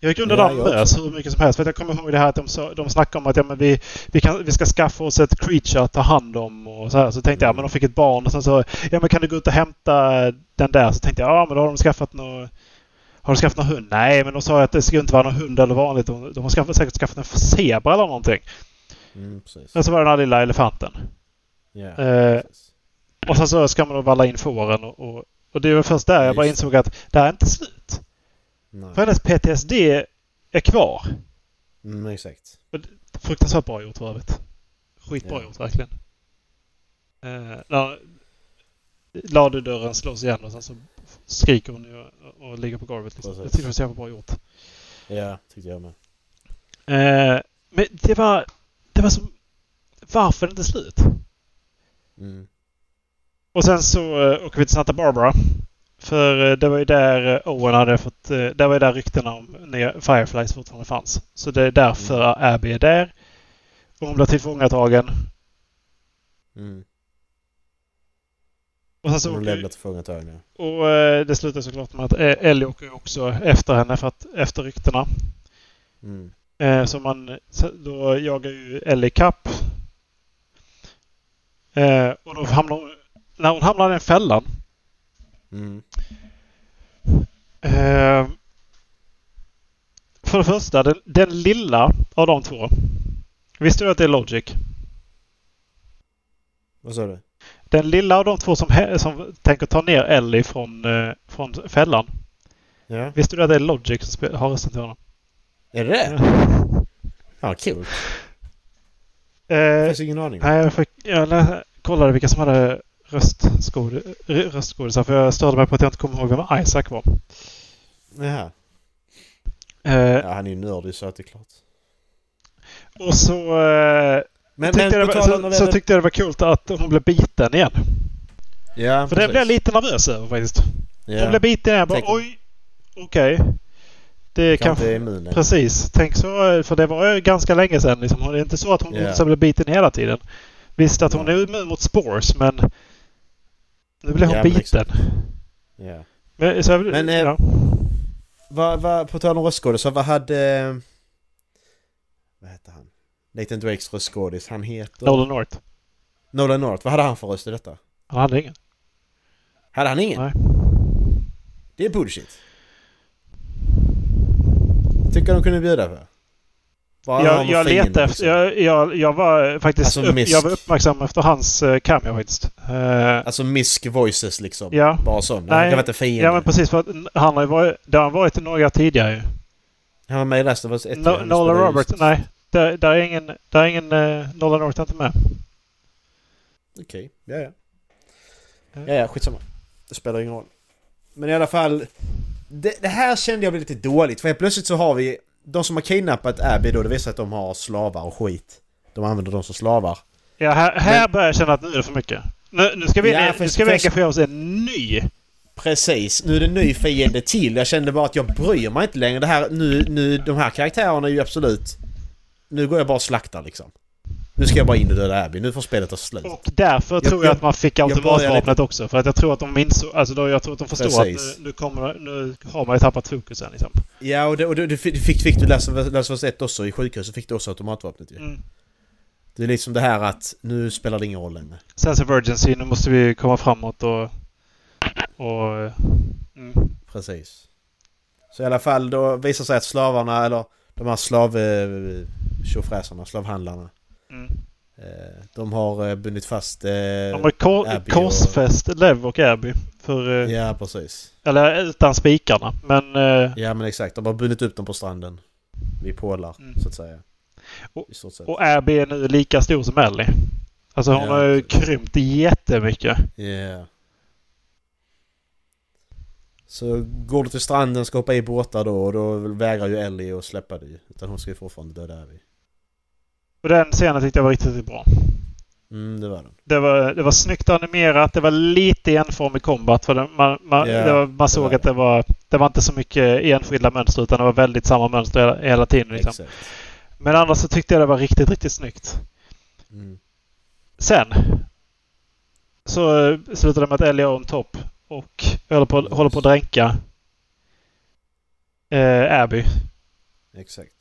Speaker 2: Jag kunde
Speaker 3: Ja,
Speaker 2: dem
Speaker 3: jag
Speaker 2: mös hur mycket som helst. För jag kommer ihåg det här att de, de snackade om att ja, men vi, vi, kan, vi ska skaffa oss ett creature att ta hand om. Och så, här. så tänkte jag, ja, men de fick ett barn och sen så, ja men kan du gå ut och hämta den där? Så tänkte jag, ja men då har de skaffat något har de skaffat någon hund? Nej, men de sa att det ska inte vara någon hund eller vanligt. De, de har skaffat, säkert skaffat en zebra eller någonting.
Speaker 3: Mm.
Speaker 2: Och så var det den här lilla elefanten.
Speaker 3: Ja,
Speaker 2: Eh. Och sen så ska man då valla in fåren och, och, och det var först där jag bara insåg att det här är inte slut.
Speaker 3: Nej.
Speaker 2: För hennes PTSD är kvar.
Speaker 3: Mm, exakt.
Speaker 2: Fruktansvärt bra gjort för övrigt. Skitbra
Speaker 3: Ja.
Speaker 2: gjort verkligen. Eh, när slås igen och sen så skriker hon ju och, och ligger på golvet. Liksom.
Speaker 3: Precis.
Speaker 2: Jag tycker det var så jävla bra gjort.
Speaker 3: Ja, tyckte jag med.
Speaker 2: Eh, men det var... Det var som... Varför är det inte slut?
Speaker 3: Mm.
Speaker 2: Och sen så uh, åker vi till Santa Barbara. För eh, det var ju där uh, Owen hade fått... Det var ju där ryktena om nya Fireflies fortfarande fanns. Så det är därför Abby är där. Och hon blir tillfångatagen.
Speaker 3: Mm.
Speaker 2: Och sen så
Speaker 3: Hon
Speaker 2: åker,
Speaker 3: lämnat tillfångatagna.
Speaker 2: Och eh, det slutar såklart med att eh, Ellie åker också efter henne för att, efter ryktena.
Speaker 3: Mm.
Speaker 2: Eh, så man, då jagar ju Ellie kapp. Och då hamnar hon, när hon hamnar i den fällan.
Speaker 3: Mm.
Speaker 2: För det första, den, den lilla av de två. Visste du att det är Logic?
Speaker 3: Vad sa du?
Speaker 2: Den lilla av de två som, som tänker ta ner Ellie från, eh, från fällan.
Speaker 3: Ja.
Speaker 2: Visste du att det är Logic som har rösten till honom?
Speaker 3: Är det det? Ja, kul.
Speaker 2: Eh,
Speaker 3: Jag har ingen aning.
Speaker 2: Nej, jag, fick, jag kollade vilka som hade röstskådisar för jag störde mig på att jag inte kommer ihåg vem Isaac var.
Speaker 3: Jaha.
Speaker 2: Eh,
Speaker 3: Ja, han är ju nördig så att det är klart.
Speaker 2: och så, eh,
Speaker 3: Men,
Speaker 2: tyckte
Speaker 3: men
Speaker 2: var, så, så tyckte jag det var kul att hon blev biten igen.
Speaker 3: Ja,
Speaker 2: För det blev jag lite nervös över faktiskt.
Speaker 3: Ja.
Speaker 2: Hon blev biten igen. Jag bara,
Speaker 3: Tänk-
Speaker 2: oj, okej. Det
Speaker 3: Kanske eller?
Speaker 2: Precis. Tänk så, för det var ju ganska länge sedan. Liksom. Det är inte så att hon
Speaker 3: Ja.
Speaker 2: yeah. blev biten hela tiden. Visst att hon
Speaker 3: Nej.
Speaker 2: är immun mot spores, men nu blev hon
Speaker 3: Ja,
Speaker 2: biten.
Speaker 3: exakt. Ja.
Speaker 2: Men, så,
Speaker 3: Men, eh,
Speaker 2: ja.
Speaker 3: Vad, vad, på tal om röstskådisar, vad hade... Vad hette han? Nathan Drakes röstskådis, han heter...
Speaker 2: Nolan North.
Speaker 3: Nolan North, vad hade han för röst i detta?
Speaker 2: Han hade ingen.
Speaker 3: Hade han ingen?
Speaker 2: Nej.
Speaker 3: Det är bullshit. Tycker de kunde bjuda på. Vad har
Speaker 2: Jag, jag letade efter... Jag, jag, jag var faktiskt
Speaker 3: Alltså,
Speaker 2: upp, jag var uppmärksam efter hans uh, cameo faktiskt. Eh,
Speaker 3: Alltså misk voices liksom.
Speaker 2: ja.
Speaker 3: Bara sån.
Speaker 2: Nej.
Speaker 3: Kan vara inte fiende.
Speaker 2: ja, men precis. För han har ju varit... Det har han varit några tidigare ju.
Speaker 3: Han var med i Last of Us 1.
Speaker 2: No,
Speaker 3: Han
Speaker 2: Nolan
Speaker 3: spelade
Speaker 2: Roberts. Nej. Där, där är ingen... Där är ingen... Uh, Nolan North inte med.
Speaker 3: Okej, ja ja.
Speaker 2: Ja.
Speaker 3: Ja ja, skitsamma. Det spelar ingen roll. Men i alla fall. Det, det här kände jag blev lite dåligt. För helt plötsligt så har vi... De som har kidnappat Abby då, det visar att de har slavar och skit. De använder dem som slavar.
Speaker 2: Ja, här, här
Speaker 3: Men-
Speaker 2: börjar jag känna att nu är det för mycket. Nu, nu ska vi,
Speaker 3: Ja,
Speaker 2: nu
Speaker 3: för-
Speaker 2: ska vi engagera oss i en ny.
Speaker 3: Precis, nu är det en ny fiende till. Jag kände bara att jag bryr mig inte längre. Det här, nu, nu, de här karaktärerna är ju absolut... Nu går jag bara och slaktar liksom. Nu ska jag bara in och döda Abby. Nu får spelet ta slut.
Speaker 2: Och därför
Speaker 3: Jag-
Speaker 2: tror jag
Speaker 3: jag-
Speaker 2: att man fick automatvapnet också. För att jag tror att de insåg... Alltså då, jag tror att de förstår
Speaker 3: Precis.
Speaker 2: att nu, nu, kommer, nu har man ju tappat fokusen liksom.
Speaker 3: Ja, och det, och det, det fick, fick, fick du läsa Last of Us 1 också. I sjukhuset fick du också automatvapnet ju.
Speaker 2: Mm.
Speaker 3: Det är liksom det här att nu spelar det ingen roll längre.
Speaker 2: Sense of urgency, nu måste vi komma framåt och... och eh, mm.
Speaker 3: Precis. Så i alla fall då visar sig att slavarna, eller de här slav... eh, slavhandlarna.
Speaker 2: Mm.
Speaker 3: eh, De har eh, bundit fast...
Speaker 2: De har kor,
Speaker 3: och-
Speaker 2: korsfäst Lev och Abby. För,
Speaker 3: Ja, precis.
Speaker 2: Eller utan spikarna. Men...
Speaker 3: Ja men exakt, de har bundit upp dem på stranden. Vid pålar,
Speaker 2: Mm.
Speaker 3: så att säga.
Speaker 2: Och-. Och Abby är nu lika stor som Ellie. Alltså hon
Speaker 3: Ja,
Speaker 2: har ju krympt jättemycket.
Speaker 3: Ja. Så går du till stranden, ska hoppa i båtar då och då vägrar ju Ellie att släppa dig. Utan hon ska ju fortfarande döda Abby.
Speaker 2: Och den scenen tyckte jag var riktigt, riktigt bra.
Speaker 3: Mm, det var den.
Speaker 2: Det var, det var snyggt animerat. Det var lite enformig combat. För det, man, man,
Speaker 3: Ja,
Speaker 2: det var, man såg
Speaker 3: var
Speaker 2: att det var, det var inte så mycket enskilda mönster utan det var väldigt samma mönster hela, hela tiden. Liksom.
Speaker 3: Exakt.
Speaker 2: Men annars så tyckte jag det var riktigt, riktigt snyggt.
Speaker 3: Mm.
Speaker 2: Sen så eh, slutade det med att Ellie är on top och håller på, håller på att dränka eh, Abby.
Speaker 3: Exakt.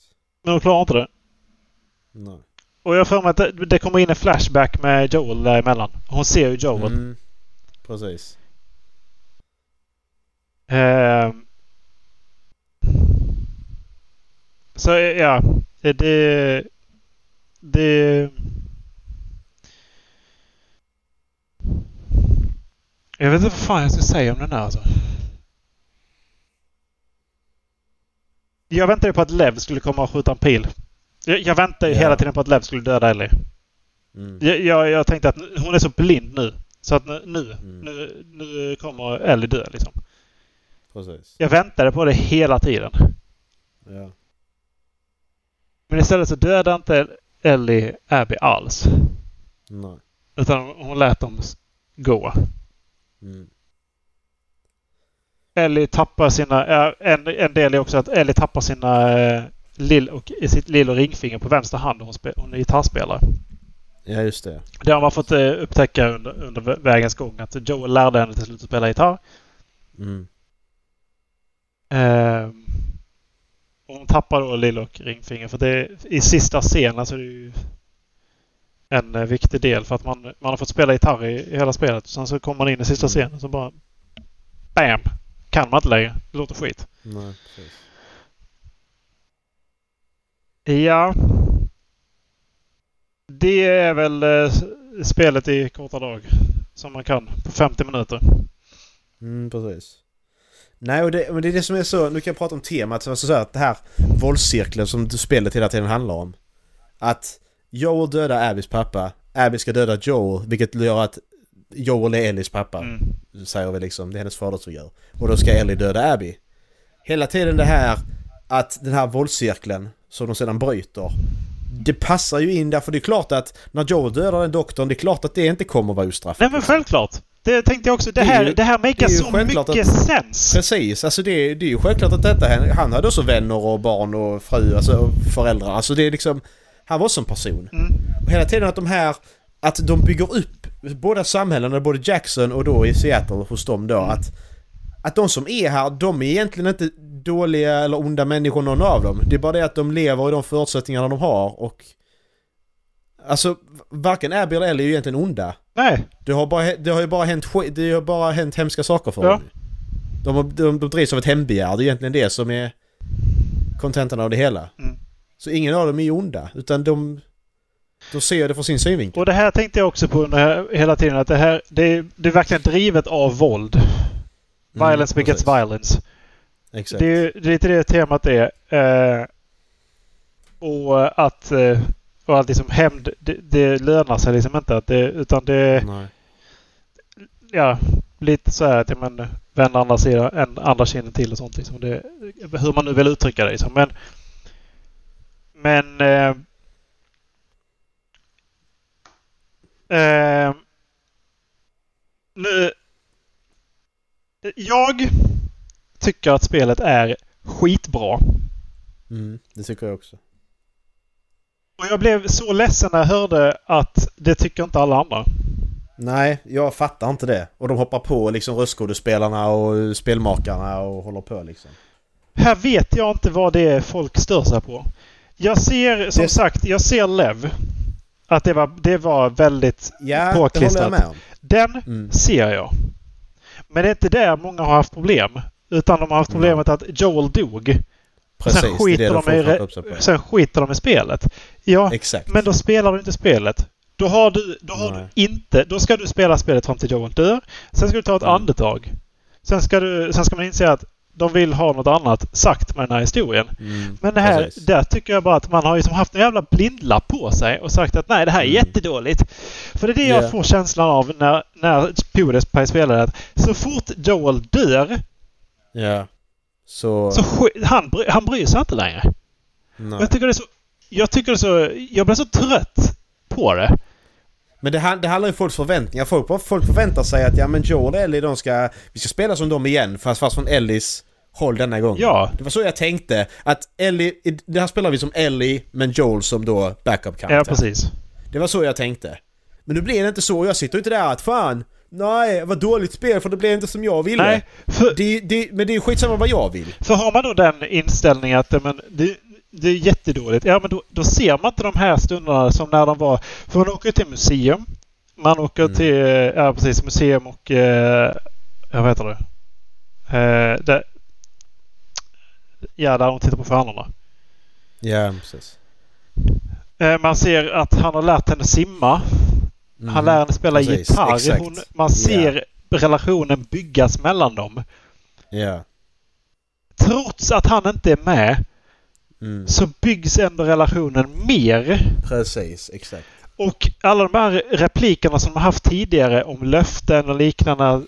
Speaker 2: Men hon klarar inte det.
Speaker 3: Nej.
Speaker 2: Och jag för mig att det, det kommer in en flashback med Joel däremellan. Hon ser ju Joel.
Speaker 3: Mm. Precis.
Speaker 2: Ehm. så ja. Det... det jag vet inte vad fan jag ska säga om den här alltså. Jag väntade ju på att Lev skulle komma och skjuta en pil. Jag, jag väntade ju
Speaker 3: Ja.
Speaker 2: hela tiden på att Lev skulle döda Ellie.
Speaker 3: Mm.
Speaker 2: Jag, jag, jag tänkte att hon är så blind nu. Så att nu, nu,
Speaker 3: Mm.
Speaker 2: nu, nu kommer Ellie dö liksom.
Speaker 3: Precis.
Speaker 2: Jag väntade på det hela tiden.
Speaker 3: Ja.
Speaker 2: Men istället så dödade inte Ellie Abby alls.
Speaker 3: Nej.
Speaker 2: Utan hon lät dem gå.
Speaker 3: Mm.
Speaker 2: Ellie tappar sina... En, en del är också att Ellie tappar sina eh, lill och, sitt lill och ringfinger på vänster hand. Hon, spe, hon är gitarrspelare.
Speaker 3: Ja, just det.
Speaker 2: Det har man fått eh, upptäcka under, under vä- vägens gång. Att Joel lärde henne till slut att spela gitarr.
Speaker 3: Mm.
Speaker 2: Och hon tappar då lill och ringfinger. För det i sista scenen så är det ju en eh, viktig del. För att man, man har fått spela gitarr i, i hela spelet. Sen så kommer man in i sista
Speaker 3: Mm.
Speaker 2: scenen så bara... BAM! Kan man inte längre. Det låter skit.
Speaker 3: Nej.
Speaker 2: Ja. Det är väl eh, spelet i korta drag. Som man kan på 50 minuter.
Speaker 3: Mm, precis. Nej, och det, men det är det som är så... Nu kan jag prata om temat. Alltså så här, att det här våldscirkeln som spelet hela tiden handlar om. Att Joel dödar Abbys pappa. Abby ska döda Joel, vilket gör att Joel är Ellies pappa.
Speaker 2: Mm.
Speaker 3: Säger vi liksom. Det är hennes fader som gör. Och då ska Ellie döda Abby. Hela tiden det här att den här våldscirkeln som de sedan bryter. Det passar ju in därför det är klart att när Joel dödar den doktorn, det är klart att det inte kommer vara ostraffat.
Speaker 2: Nej men självklart! Det tänkte jag också. Det
Speaker 3: Det är
Speaker 2: här,
Speaker 3: ju-
Speaker 2: det här
Speaker 3: det är
Speaker 2: makar
Speaker 3: ju
Speaker 2: så mycket
Speaker 3: att-
Speaker 2: sens!
Speaker 3: Precis, alltså det, det är ju självklart att detta, han, han hade också vänner och barn och fru, alltså och föräldrar. Alltså det är liksom, han var som person.
Speaker 2: Mm.
Speaker 3: Och hela tiden att de här, att de bygger upp båda samhällena, både Jackson och då i Seattle hos dem då, att att de som är här, de är egentligen inte dåliga eller onda människor någon av dem. Det är bara det att de lever i de förutsättningarna de har och... Alltså, varken Abby eller Ellie är ju egentligen onda.
Speaker 2: Nej.
Speaker 3: Det har, bara, det har ju bara hänt, det har bara hänt hemska saker för
Speaker 2: Ja.
Speaker 3: dem. De, de, de drivs av ett hämndbegär. Det är egentligen det som är kontentan av det hela.
Speaker 2: Mm.
Speaker 3: Så ingen av dem är ju onda. Utan de... De ser det från sin synvinkel.
Speaker 2: Och det här tänkte jag också på under, hela tiden. Att det här det är, det är verkligen drivet av våld. Violence
Speaker 3: Mm,
Speaker 2: begets violence.
Speaker 3: Exakt.
Speaker 2: Det är, det är lite det temat är. Eh, och att... Eh, och att liksom hämnd... Det, det lönar sig liksom inte. Att det, utan det...
Speaker 3: Nej.
Speaker 2: Ja, lite så här att ja, men, vända andra sidan, en andra kinden till och sånt. Liksom. Det, hur man nu vill uttrycka det. Liksom. Men... Men... Eh, eh, nu... Jag tycker att spelet är skitbra.
Speaker 3: Mm, det tycker jag också.
Speaker 2: Och jag blev så ledsen när jag hörde att det tycker inte alla andra.
Speaker 3: Nej, jag fattar inte det. Och de hoppar på liksom röstskådespelarna och spelmakarna och håller på liksom.
Speaker 2: Här vet jag inte vad det är folk stör sig på. Jag ser, som
Speaker 3: Det-
Speaker 2: sagt, jag ser Lev. Att det var, det var väldigt...
Speaker 3: Ja, det
Speaker 2: Påklistrat.
Speaker 3: jag med om.
Speaker 2: Den
Speaker 3: Mm.
Speaker 2: ser jag. Men det är inte där många har haft problem. Utan de har haft problemet att Joel dog.
Speaker 3: Precis,
Speaker 2: sen,
Speaker 3: det
Speaker 2: skiter
Speaker 3: det de
Speaker 2: de i, sen skiter de i spelet. Ja,
Speaker 3: Exakt.
Speaker 2: men då spelar du inte spelet. Då har du, då har
Speaker 3: Nej.
Speaker 2: du inte... Då ska du spela spelet fram till Joel dör. Sen ska du ta ett
Speaker 3: Mm.
Speaker 2: andetag. Sen ska, du, sen ska man inse att de vill ha något annat sagt med den här historien.
Speaker 3: Mm,
Speaker 2: Men det här,
Speaker 3: precis.
Speaker 2: där tycker jag bara att man har liksom haft en jävla blindlapp på sig och sagt att nej, det här är
Speaker 3: Mm.
Speaker 2: jättedåligt. För det är det jag
Speaker 3: Ja.
Speaker 2: får känslan av när, när Pewdiepie spelar att så fort Joel dör
Speaker 3: Ja. Så...
Speaker 2: så han, han bryr sig inte längre. Jag tycker det är så... Jag tycker det så... Jag blir så trött på det.
Speaker 3: Men det, det handlar ju om folks förväntningar. Folk, folk förväntar sig att ja men Joel och Ellie de ska... Vi ska spela som dem igen fast, fast från Ellies håll denna gång.
Speaker 2: Ja.
Speaker 3: Det var så jag tänkte. Att Ellie... Det här spelar vi som Ellie men Joel som då backup-karaktär.
Speaker 2: Ja, precis.
Speaker 3: Det var så jag tänkte. Men nu blir det inte så. Jag sitter inte där att fan... Nej, vad dåligt spel för det blev inte som jag ville.
Speaker 2: Nej, för,
Speaker 3: Det, det, men det är skitsamma vad jag vill.
Speaker 2: för har man då den inställningen att men, det, det är jättedåligt. Ja, men då, då ser man inte de här stunderna som när de var... För man åker till museum. Man åker
Speaker 3: Mm.
Speaker 2: till, ja precis, museum och... Eh, vad heter det? Eh, där, ja, där de tittar på stjärnorna.
Speaker 3: Ja, precis.
Speaker 2: Eh, man ser att han har lärt henne simma. Han
Speaker 3: Mm.
Speaker 2: lär henne spela
Speaker 3: Precis,
Speaker 2: gitarr. Hon, man ser relationen byggas mellan dem.
Speaker 3: Ja.
Speaker 2: Trots att han inte är med
Speaker 3: Mm.
Speaker 2: så byggs ändå relationen mer.
Speaker 3: Precis, exakt.
Speaker 2: Och alla de här replikerna som de har haft tidigare om löften och liknande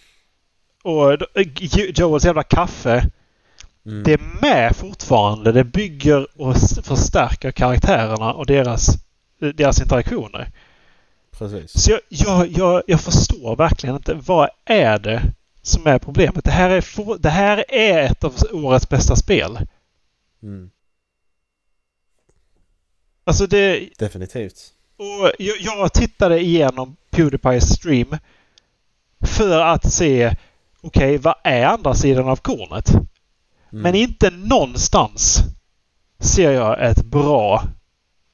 Speaker 2: och eh, Jo- Joels jävla kaffe.
Speaker 3: Mm.
Speaker 2: Det är med fortfarande. Det bygger och förstärker karaktärerna och deras, deras interaktioner.
Speaker 3: Precis.
Speaker 2: Så jag, jag, jag, jag förstår verkligen inte. Vad är det som är problemet? Det här är, det här är ett av årets bästa spel.
Speaker 3: Mm.
Speaker 2: Alltså det...
Speaker 3: Definitivt.
Speaker 2: Och jag, jag tittade igenom Pewdiepies stream för att se okej, vad är andra sidan av kornet?
Speaker 3: Mm.
Speaker 2: Men inte någonstans ser jag ett bra,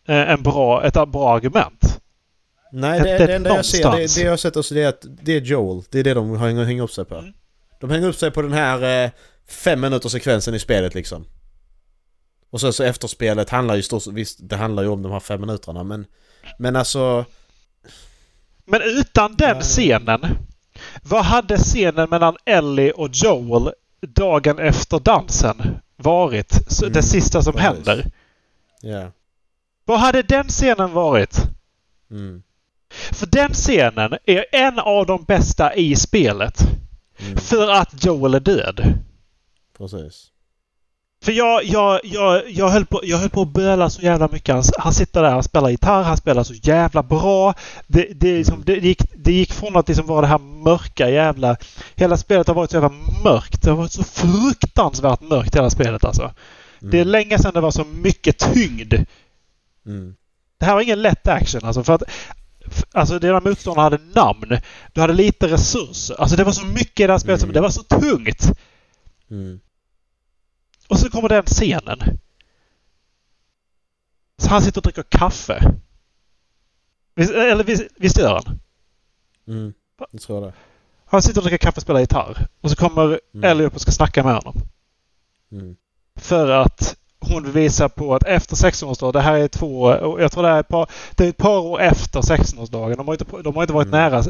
Speaker 2: eh, en bra, ett bra argument.
Speaker 3: Nej, det,
Speaker 2: Inte
Speaker 3: det enda jag ser, det, det jag har sett också det är att det är Joel. Det är det de hänger, hänger upp sig på.
Speaker 2: Mm.
Speaker 3: De hänger upp sig på den här eh, fem minuters sekvensen i spelet liksom. Och sen så efterspelet handlar ju stort visst det handlar ju om de här fem minuterna men... Men alltså...
Speaker 2: Men utan den
Speaker 3: Nej.
Speaker 2: scenen, vad hade scenen mellan Ellie och Joel dagen efter dansen varit? Så
Speaker 3: Mm,
Speaker 2: det sista som
Speaker 3: precis.
Speaker 2: händer.
Speaker 3: Ja.
Speaker 2: Vad hade den scenen varit?
Speaker 3: Mm.
Speaker 2: För den scenen är en av de bästa i spelet.
Speaker 3: Mm.
Speaker 2: För att Joel är död.
Speaker 3: Precis.
Speaker 2: För jag, jag, jag, jag, höll på, jag höll på att böla så jävla mycket. Han, han sitter där, han spelar gitarr, han spelar så jävla bra. Det, det, liksom, det, gick, det gick från att liksom vara det här mörka jävla... Hela spelet har varit så jävla mörkt. Det har varit så fruktansvärt mörkt hela spelet alltså.
Speaker 3: Mm.
Speaker 2: Det är länge sedan det var så mycket tyngd.
Speaker 3: Mm.
Speaker 2: Det här var ingen lätt action alltså. För att Alltså dina motståndare hade namn. Du hade lite resurser. Alltså det var så mycket i det här spelet som
Speaker 3: Mm.
Speaker 2: det var så tungt.
Speaker 3: Mm.
Speaker 2: Och så kommer den scenen. Så han sitter och dricker kaffe. Visst, eller visst, visst gör han?
Speaker 3: Mm. Jag tror det.
Speaker 2: Han sitter och dricker kaffe och spelar gitarr. Och så kommer
Speaker 3: Mm.
Speaker 2: Ellie upp och ska snacka med honom.
Speaker 3: Mm.
Speaker 2: För att hon vill visa på att efter 16-årsdagen, det här är två, jag tror det är ett par, det är ett par år efter 16-årsdagen. De har inte, de har inte varit
Speaker 3: Mm.
Speaker 2: nära.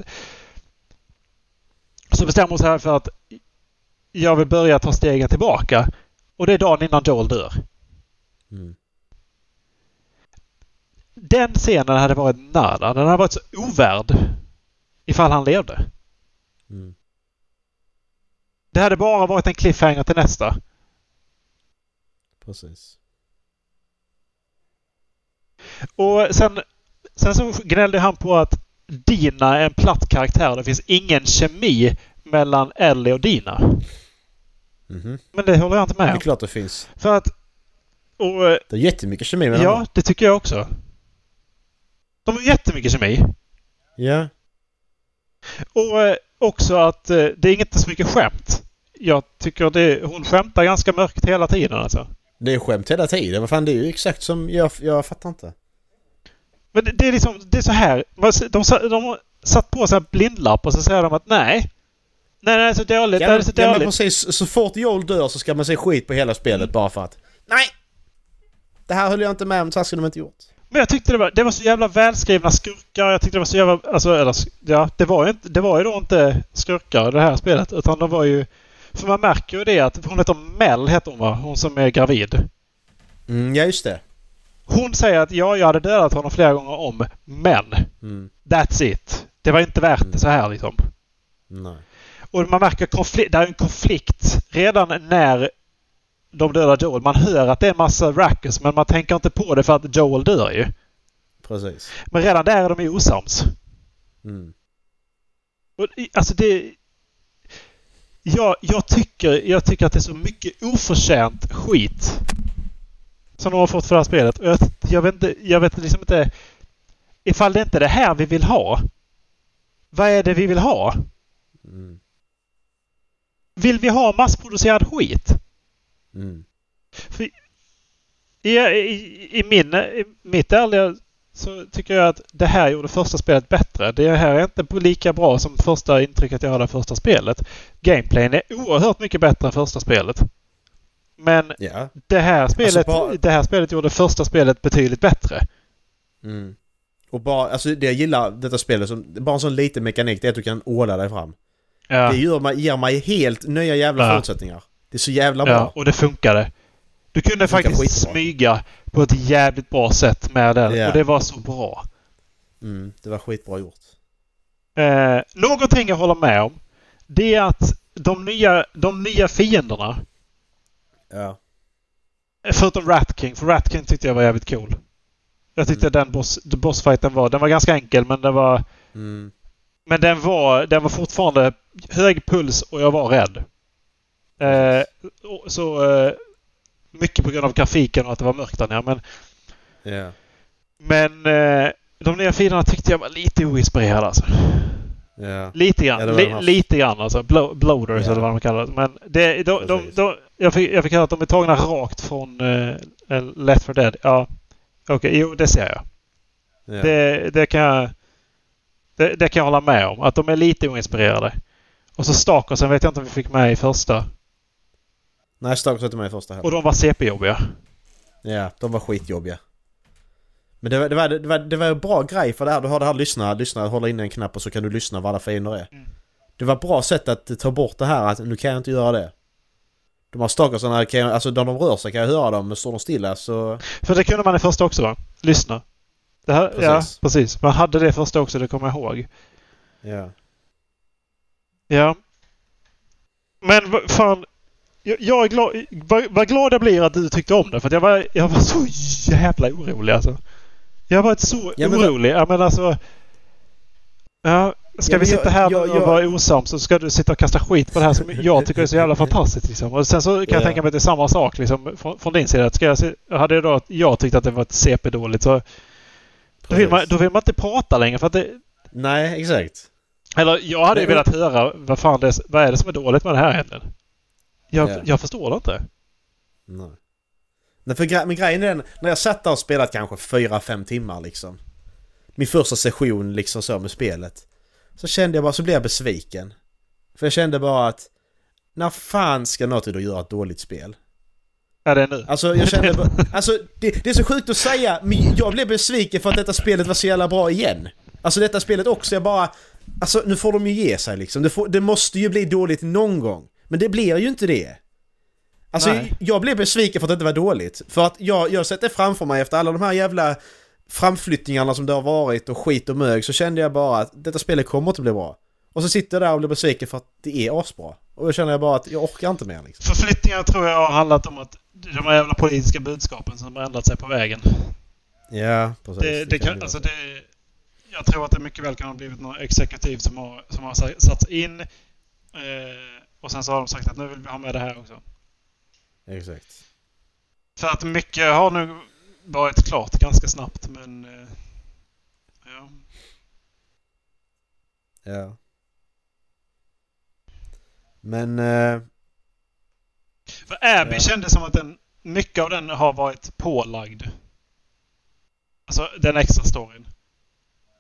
Speaker 2: Så bestämmer hon sig här för att jag vill börja ta stegen tillbaka. Och det är dagen innan Joel dör.
Speaker 3: Mm.
Speaker 2: Den scenen hade varit nada. Den hade varit så ovärd ifall han levde.
Speaker 3: Mm.
Speaker 2: Det hade bara varit en cliffhanger till nästa.
Speaker 3: Precis.
Speaker 2: Och sen, sen så gnällde han på att Dina är en platt karaktär. Det finns ingen kemi mellan Ellie och Dina.
Speaker 3: Mhm.
Speaker 2: Men det håller jag inte
Speaker 3: Det
Speaker 2: med
Speaker 3: är
Speaker 2: om.
Speaker 3: klart det finns.
Speaker 2: För att... Och, eh,
Speaker 3: Det är jättemycket kemi mellan
Speaker 2: ja,
Speaker 3: dem.
Speaker 2: det tycker jag också. De har jättemycket kemi.
Speaker 3: Ja.
Speaker 2: Och eh, också att eh, det är inte så mycket skämt. Jag tycker det, hon skämtar ganska mörkt hela tiden alltså.
Speaker 3: Det är skämt hela tiden. Vad fan, det är ju exakt som... Jag, jag fattar inte.
Speaker 2: Men det, det är liksom, det är så här. De, de, de satt på sig en blindlapp och så säger de att nej. Nej, det är så dåligt. det
Speaker 3: Ja,
Speaker 2: är
Speaker 3: men,
Speaker 2: så
Speaker 3: ja, men
Speaker 2: dåligt.
Speaker 3: precis. Så fort Joel dör så ska man se skit på hela spelet bara för att... Nej! Det här höll jag inte med om. Så här skulle de inte gjort.
Speaker 2: Men jag tyckte det var, det var så jävla välskrivna skurkar. Jag tyckte det var så jävla... Alltså, eller, ja, det var ju inte, det var ju då inte skurkar i det här spelet. Utan de var ju... För man märker ju det att hon heter Mel, heter hon va? Hon som är gravid.
Speaker 3: Mm, ja, just det.
Speaker 2: Hon säger att ja, jag hade dödat honom flera gånger om. Men
Speaker 3: Mm.
Speaker 2: that's it. Det var inte värt det så här liksom.
Speaker 3: Nej.
Speaker 2: Och man märker konflikt, det är en konflikt redan när de dödar Joel. Man hör att det är en massa rackers men man tänker inte på det för att Joel dör ju.
Speaker 3: Precis.
Speaker 2: Men redan där är de ju osams.
Speaker 3: Mm.
Speaker 2: Och, alltså det... Jag, jag, tycker, jag tycker att det är så mycket oförtjänt skit som de har fått för det här spelet. Och jag, jag vet inte, jag vet liksom inte... Ifall det inte är det här vi vill ha. Vad är det vi vill ha?
Speaker 3: Mm.
Speaker 2: Vill vi ha massproducerad skit?
Speaker 3: Mm.
Speaker 2: För I, i, i, min, I mitt ärliga så tycker jag att det här gjorde första spelet bättre. Det här är inte lika bra som första intrycket jag hade av första spelet. Gameplayen är oerhört mycket bättre än första spelet. Men
Speaker 3: Ja.
Speaker 2: det här spelet,
Speaker 3: Alltså, bara-
Speaker 2: det här spelet gjorde första spelet betydligt bättre.
Speaker 3: Mm. Och bara, alltså det jag gillar detta spelet som, bara en sån liten mekanik det är att du kan åla dig fram.
Speaker 2: Ja,
Speaker 3: Det gör mig, ger mig helt nya jävla
Speaker 2: Ja.
Speaker 3: förutsättningar. Det är så jävla bra.
Speaker 2: ja och det funkade. Du kunde faktiskt
Speaker 3: skitbra.
Speaker 2: smyga på ett jävligt bra sätt med den.
Speaker 3: Ja.
Speaker 2: Och det var så bra.
Speaker 3: Mm, det var skitbra gjort.
Speaker 2: Eh, någonting jag håller med om. Det är att de nya, de nya fienderna
Speaker 3: Ja.
Speaker 2: Förutom Rat King, för Rat King tyckte jag var jävligt cool. Jag tyckte
Speaker 3: Mm.
Speaker 2: den boss, bossfighten var, den var ganska enkel men den var,
Speaker 3: Mm.
Speaker 2: Men den var, den var fortfarande hög puls och jag var rädd. Eh, så eh, mycket på grund av grafiken och att det var mörkt där nere. Men,
Speaker 3: Ja.
Speaker 2: men eh, de nya fienderna tyckte jag var lite oinspirerade alltså.
Speaker 3: Ja.
Speaker 2: Lite grann.
Speaker 3: Ja,
Speaker 2: li, lite grann alltså. Blow, bloaters
Speaker 3: Ja.
Speaker 2: eller vad de kallar det. Men det, de, de, de, jag, fick, jag fick höra att de är tagna rakt från uh, Left 4 Dead. Ja. Okej, jo det ser jag.
Speaker 3: Ja.
Speaker 2: Det, det, kan jag det, det kan jag hålla med om. Att de är lite oinspirerade. Och så Stalkersen vet jag inte om vi fick med i första.
Speaker 3: Nej, Stalkers var inte med i första heller.
Speaker 2: Och de var CP-jobbiga.
Speaker 3: Ja, de var skitjobbiga. Men det var, det var, det var, det var en bra grej för det här. Du har det här lyssna, lyssna, hålla in en knapp och så kan du lyssna vad alla fiender är.
Speaker 2: Mm.
Speaker 3: Det var ett bra sätt att ta bort det här att nu kan jag inte göra det. De här stalkersarna alltså när de rör sig kan jag höra dem men står de stilla så...
Speaker 2: För det kunde man i första också va? Lyssna. Det här, Ja,
Speaker 3: Precis.
Speaker 2: precis. Man hade det första också, det kommer jag ihåg.
Speaker 3: Ja.
Speaker 2: Ja. Men fan. Jag, jag är glad, vad, vad glad jag blir att du tyckte om det. För jag var, jag var så jävla orolig alltså. Jag har varit så
Speaker 3: Ja, men-
Speaker 2: orolig. Ja men alltså. Ja, ska
Speaker 3: Ja,
Speaker 2: vi
Speaker 3: jag-
Speaker 2: sitta här
Speaker 3: jag-
Speaker 2: och
Speaker 3: jag-
Speaker 2: vara osams så ska du sitta och kasta skit på det här som <laughs> jag tycker är så jävla fantastiskt. Liksom. Och sen så kan jag
Speaker 3: Ja.
Speaker 2: tänka mig att det är samma sak liksom, från, från din sida. Ska jag, hade jag då jag tyckte att det var ett CP-dåligt så då vill, man, då vill man inte prata längre. För att det,
Speaker 3: Nej, exakt.
Speaker 2: eller jag hade ju velat höra vad fan det är, vad är det som är dåligt med det här egentligen? Jag,
Speaker 3: Ja.
Speaker 2: jag förstår det inte.
Speaker 3: Nej. Nej, för gre- men grejen är den, när jag satt där och spelat kanske 4-5 timmar liksom. Min första session liksom så med spelet. Så kände jag bara, så blev jag besviken. För jag kände bara att när fan ska Naughty Dog göra ett dåligt spel?
Speaker 2: Är det nu?
Speaker 3: Alltså jag <laughs> kände bara, alltså det, det är så sjukt att säga men jag blev besviken för att detta spelet var så jävla bra igen. Alltså detta spelet också, jag bara... Alltså nu får de ju ge sig liksom. Det, får, det måste ju bli dåligt någon gång. Men det blir ju inte det. Alltså
Speaker 2: Nej.
Speaker 3: jag blev besviken för att det inte var dåligt. För att jag, jag sätter framför mig efter alla de här jävla framflyttningarna som det har varit och skit och mög så kände jag bara att detta spelet kommer inte bli bra. Och så sitter jag där och blir besviken för att det är asbra. Och då känner jag bara att jag orkar inte mer liksom.
Speaker 2: Förflyttningar tror jag har handlat om att de här jävla politiska budskapen som har ändrat sig på vägen.
Speaker 3: Ja, precis.
Speaker 2: Det, det
Speaker 3: kan
Speaker 2: kan,
Speaker 3: det
Speaker 2: alltså det, jag tror att det mycket väl kan ha blivit någon exekutiv som har, som har sa- satts in. Eh, och sen så har de sagt att nu vill vi ha med det här också.
Speaker 3: Exakt.
Speaker 2: För att mycket har nu varit klart ganska snabbt men... Eh, ja.
Speaker 3: Ja. Men... Eh,
Speaker 2: För Abby
Speaker 3: Ja.
Speaker 2: kändes som att den, mycket av den har varit pålagd. Alltså den extra storyn.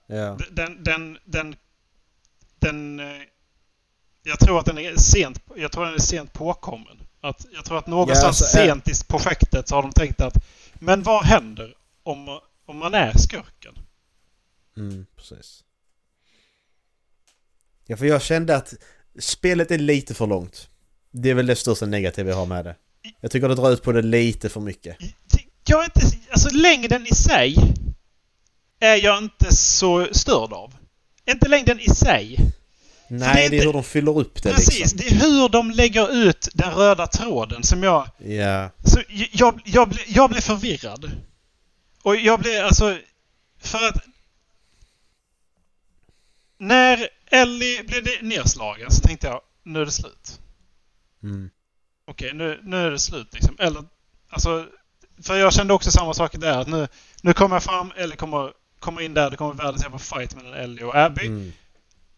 Speaker 3: ja.
Speaker 2: Den, den, den, den... eh, Jag tror att den är sent, jag tror den är sent påkommen. Att, jag tror att någonstans
Speaker 3: alltså, eh-
Speaker 2: sent i projektet så har de tänkt att Men vad händer om, om man är skurken?
Speaker 3: Mm, precis. Ja, för jag kände att spelet är lite för långt. Det är väl det största negativa jag har med det. Jag tycker det drar ut på det lite för mycket.
Speaker 2: Jag är inte... Alltså längden i sig är jag inte så störd av. Inte längden i sig.
Speaker 3: Nej, det är
Speaker 2: inte-
Speaker 3: hur de fyller upp det
Speaker 2: Precis,
Speaker 3: liksom.
Speaker 2: det är hur de lägger ut den röda tråden som jag...
Speaker 3: Ja.
Speaker 2: Så jag, jag, jag, blir, jag blir förvirrad. Och jag blir alltså... För att... När Ellie blev det- nedslagen så tänkte jag, nu är det slut.
Speaker 3: Mm.
Speaker 2: Okej, nu, nu är det slut liksom. Eller, alltså... För jag kände också samma sak där. Att nu, nu kommer jag fram, Ellie kommer, kommer in där, det kommer världens jävla fight mellan Ellie och Abby.
Speaker 3: Mm.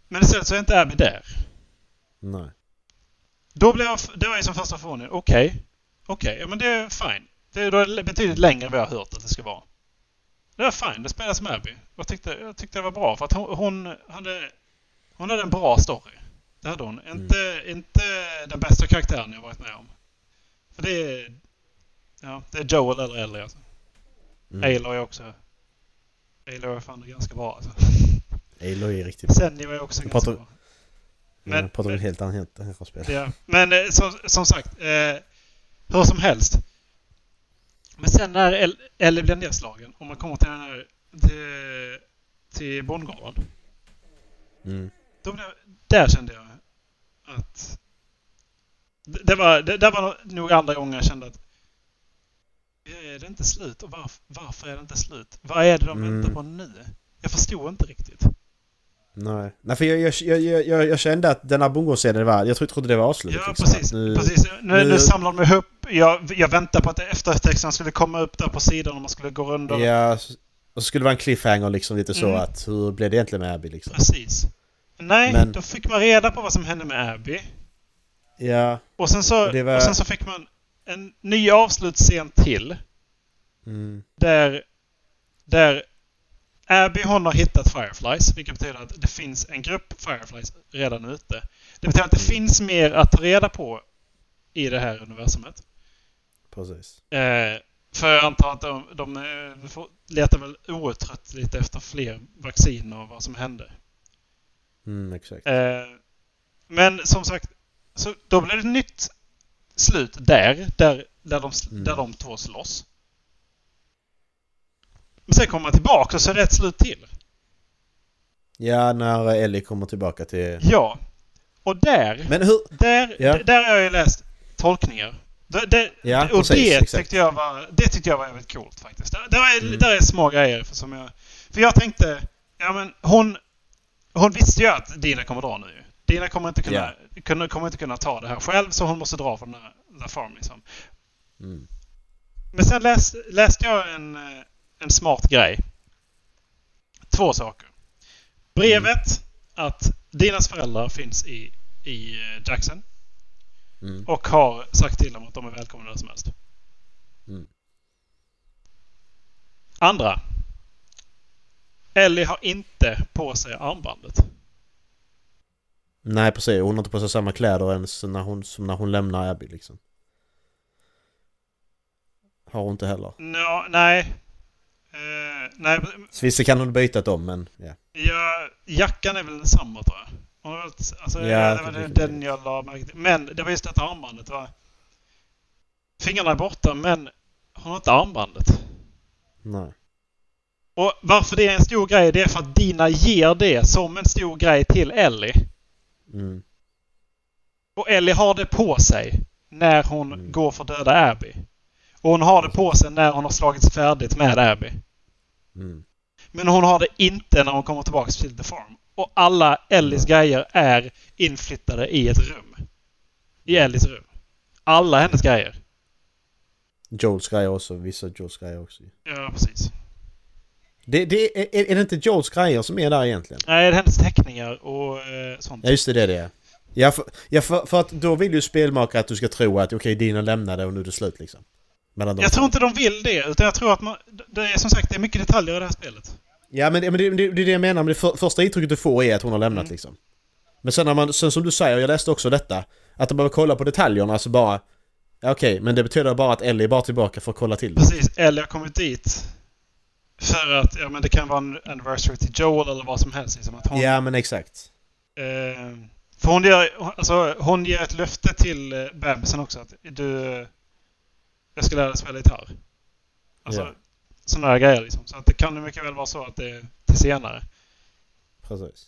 Speaker 2: Men istället så är inte Abby där.
Speaker 3: Nej.
Speaker 2: Då blev jag, det var ju som första förvåningen. Okej. Okej, ja men det är fine. Det är då betydligt längre än vad jag har hört att det ska vara. Det var fine, det spelas med Abby. Jag tyckte, jag tyckte det var bra för att hon, hon hade hon hade en bra story. Det hade hon.
Speaker 3: Mm.
Speaker 2: Inte, inte den bästa karaktären jag varit med om. För det är... Ja, det är Joel eller Ellie alltså.
Speaker 3: Mm.
Speaker 2: Aloy också... Aloy är fan ganska bra alltså.
Speaker 3: Aloy är riktigt bra.
Speaker 2: Senja är också
Speaker 3: Jag
Speaker 2: ganska
Speaker 3: pratar-
Speaker 2: bra.
Speaker 3: Men, jag pratar om helt annat helt annat spel.
Speaker 2: Ja, men eh, som, som sagt, eh, hur som helst. Men sen när El- Ellie blir nedslagen och man kommer till den här till, till bondgården.
Speaker 3: Mm.
Speaker 2: Då blev, där kände jag det, det var, det, där var nog andra gången jag kände att är det inte slut? Och varf, varför är det inte slut? Vad är det de
Speaker 3: Mm.
Speaker 2: väntar på nu? Jag förstod inte riktigt.
Speaker 3: Nej. Nej, för jag, jag, jag, jag, jag, kände att den här bondgårdsscenen var... Jag trodde det var avslutat.
Speaker 2: Ja,
Speaker 3: liksom.
Speaker 2: precis.
Speaker 3: Nu,
Speaker 2: precis. Nu, nu,
Speaker 3: nu-
Speaker 2: samlar de ihop. Jag, jag väntar på att eftertexterna skulle komma upp där på sidan och man skulle gå runt. och-
Speaker 3: Ja, och så skulle det vara en cliffhanger liksom lite så
Speaker 2: Mm.
Speaker 3: att hur blev det egentligen med Abby liksom?
Speaker 2: Precis. Nej,
Speaker 3: Men-
Speaker 2: då fick man reda på vad som hände med Abby.
Speaker 3: Ja.
Speaker 2: Och sen så,
Speaker 3: Det var-
Speaker 2: och sen så fick man en ny avslutsscen till.
Speaker 3: Mm.
Speaker 2: Där, där Abby hon har hittat Fireflies, vilket betyder att det finns en grupp Fireflies redan ute. Det betyder att det finns mer att ta reda på i det här universumet.
Speaker 3: Precis.
Speaker 2: Eh, för jag antar att de, de eh, letar väl outtröttligt efter fler vacciner och vad som hände.
Speaker 3: Mm, exakt.
Speaker 2: Eh, men som sagt, så då blir det nytt slut där, där, där, de,
Speaker 3: Mm.
Speaker 2: där de två slåss. Men sen kommer man tillbaka och så är det ett slut till.
Speaker 3: Ja, när Ellie kommer tillbaka till...
Speaker 2: Ja. Och där,
Speaker 3: Men hur...
Speaker 2: där,
Speaker 3: Ja.
Speaker 2: där har jag läst tolkningar. Det, det,
Speaker 3: Ja,
Speaker 2: och
Speaker 3: precis,
Speaker 2: det
Speaker 3: exakt.
Speaker 2: tyckte, jag var, det tyckte jag var jävligt coolt faktiskt. Där, där, är,
Speaker 3: Mm.
Speaker 2: där är små grejer för som jag... För jag tänkte, ja men hon... Hon visste ju att Dina kommer dra nu ju. Dina kommer inte kunna, kunna, kommer inte kunna ta det här själv så hon måste dra från den här, den här farm liksom.
Speaker 3: Mm.
Speaker 2: Men sen läs, läste jag en, eh, en smart grej. Två saker. Brevet att Dinas föräldrar finns i, i eh, Jackson
Speaker 3: Mm.
Speaker 2: och har sagt till dem att de är välkomna när som helst.
Speaker 3: Mm.
Speaker 2: Andra. Ellie har inte på sig armbandet.
Speaker 3: Nej, precis. Hon har inte på sig samma kläder ens när hon, som när hon lämnar Abby liksom. Har hon inte heller.
Speaker 2: Nå, nej. Eh, nej,
Speaker 3: Så visst kan hon byta dem, men ja.
Speaker 2: ja, jackan är väl densamma tror jag. Alltså,
Speaker 3: Ja,
Speaker 2: det var den,
Speaker 3: det.
Speaker 2: den jag la märke till. Men det var just detta armbandet. Va? Fingrarna är borta men hon har inte armbandet.
Speaker 3: Nej.
Speaker 2: Och varför det är en stor grej det är för att Dina ger det som en stor grej till Ellie.
Speaker 3: Mm.
Speaker 2: Och Ellie har det på sig när hon
Speaker 3: Mm.
Speaker 2: går för döda Abby. Och hon har det på sig när hon har slagits färdigt med Abby.
Speaker 3: Mm.
Speaker 2: Men hon har det inte när hon kommer tillbaka till The Farm. Och alla Ellies grejer är inflyttade i ett rum. I Ellies rum. Alla hennes grejer.
Speaker 3: Joels grejer också. Vissa Joels grejer också.
Speaker 2: Ja, precis.
Speaker 3: Det, det, är, är det inte Joels grejer som är där egentligen?
Speaker 2: Nej, det är hennes teckningar och eh, sånt.
Speaker 3: Ja just det, det är det. Ja, för, ja för, för att då vill ju spelmakare att du ska tro att okej, Dina lämnade och nu är det slut liksom. Mellan.
Speaker 2: Jag tror inte de vill det, utan jag tror att man... Det är som sagt, det är mycket detaljer i det här spelet.
Speaker 3: Ja men, det, men det, det, det är det jag menar, men det för, första intrycket du får är att hon har lämnat
Speaker 2: Mm.
Speaker 3: liksom. Men sen när man, sen som du säger, jag läste också detta, att de behöver kolla på detaljerna så bara... Ja, Okej, men det betyder bara att Ellie är bara tillbaka för att kolla till.
Speaker 2: Precis, Ellie har kommit dit för att, ja men det kan vara en anniversary till Joel eller vad som helst. Liksom, att hon,
Speaker 3: Ja men exakt.
Speaker 2: Eh, för hon ger, alltså, hon ger ett löfte till eh, bebisen också att du... eh, Jag ska lära dig spela gitarr. Alltså,
Speaker 3: Ja.
Speaker 2: sådana här grejer liksom. Så att det kan mycket väl vara så att det är till senare.
Speaker 3: Precis.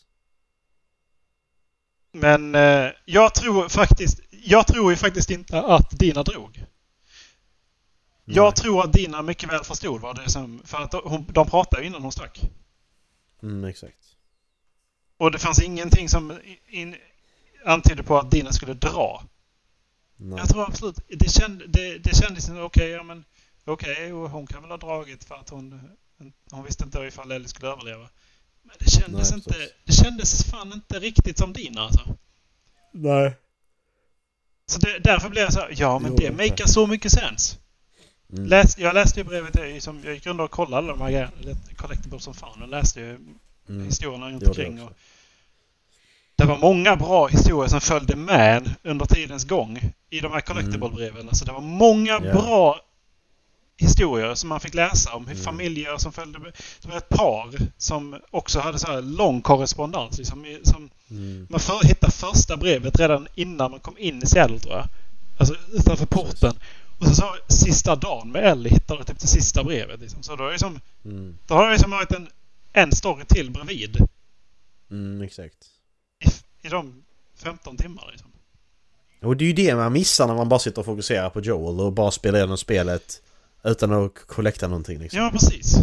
Speaker 2: Men eh, jag tror faktiskt... Jag tror ju faktiskt inte att Dina drog.
Speaker 3: Nej.
Speaker 2: Jag tror att Dina mycket väl förstod vad det är som... För att hon, de pratade ju innan hon stack.
Speaker 3: Mm, exakt.
Speaker 2: Och det fanns ingenting som in, antydde på att Dina skulle dra.
Speaker 3: Nej.
Speaker 2: Jag tror absolut. Det, känd, det, det kändes okej, ja men okej, och hon kan väl ha dragit för att hon, hon visste inte ifall Ellie skulle överleva. Men det kändes
Speaker 3: Nej,
Speaker 2: inte,
Speaker 3: precis.
Speaker 2: det kändes fan inte riktigt som Dina alltså.
Speaker 3: Nej.
Speaker 2: Så det, därför blev jag så här, ja men
Speaker 3: Jo,
Speaker 2: det makar så mycket sens.
Speaker 3: Mm.
Speaker 2: Läs, jag läste ju brevet, i- som, jag gick runt och kollade alla de här grejerna. Collectibles som fan. Och läste ju
Speaker 3: Mm.
Speaker 2: historierna runt omkring. Och det var många bra historier som följde med under tidens gång i de här Collectible-breven. Alltså det var många
Speaker 3: Ja.
Speaker 2: bra historier som man fick läsa om. Hur
Speaker 3: Mm.
Speaker 2: familjer som följde med. Det var ett par som också hade så här lång korrespondens. Liksom, som
Speaker 3: Mm.
Speaker 2: man för, hittade första brevet redan innan man kom in i Seattle tror jag. Alltså utanför porten. Och så, så sista dagen med Ellie hittade typ det sista brevet. Liksom. Så då, är det som,
Speaker 3: Mm.
Speaker 2: då har det liksom varit en, en story till bredvid
Speaker 3: Mm, exakt.
Speaker 2: i, i de 15 timmar. Liksom.
Speaker 3: Och det är ju det man missar när man bara sitter och fokuserar på Joel och bara spelar igenom spelet utan att kollekta någonting liksom.
Speaker 2: Ja, precis.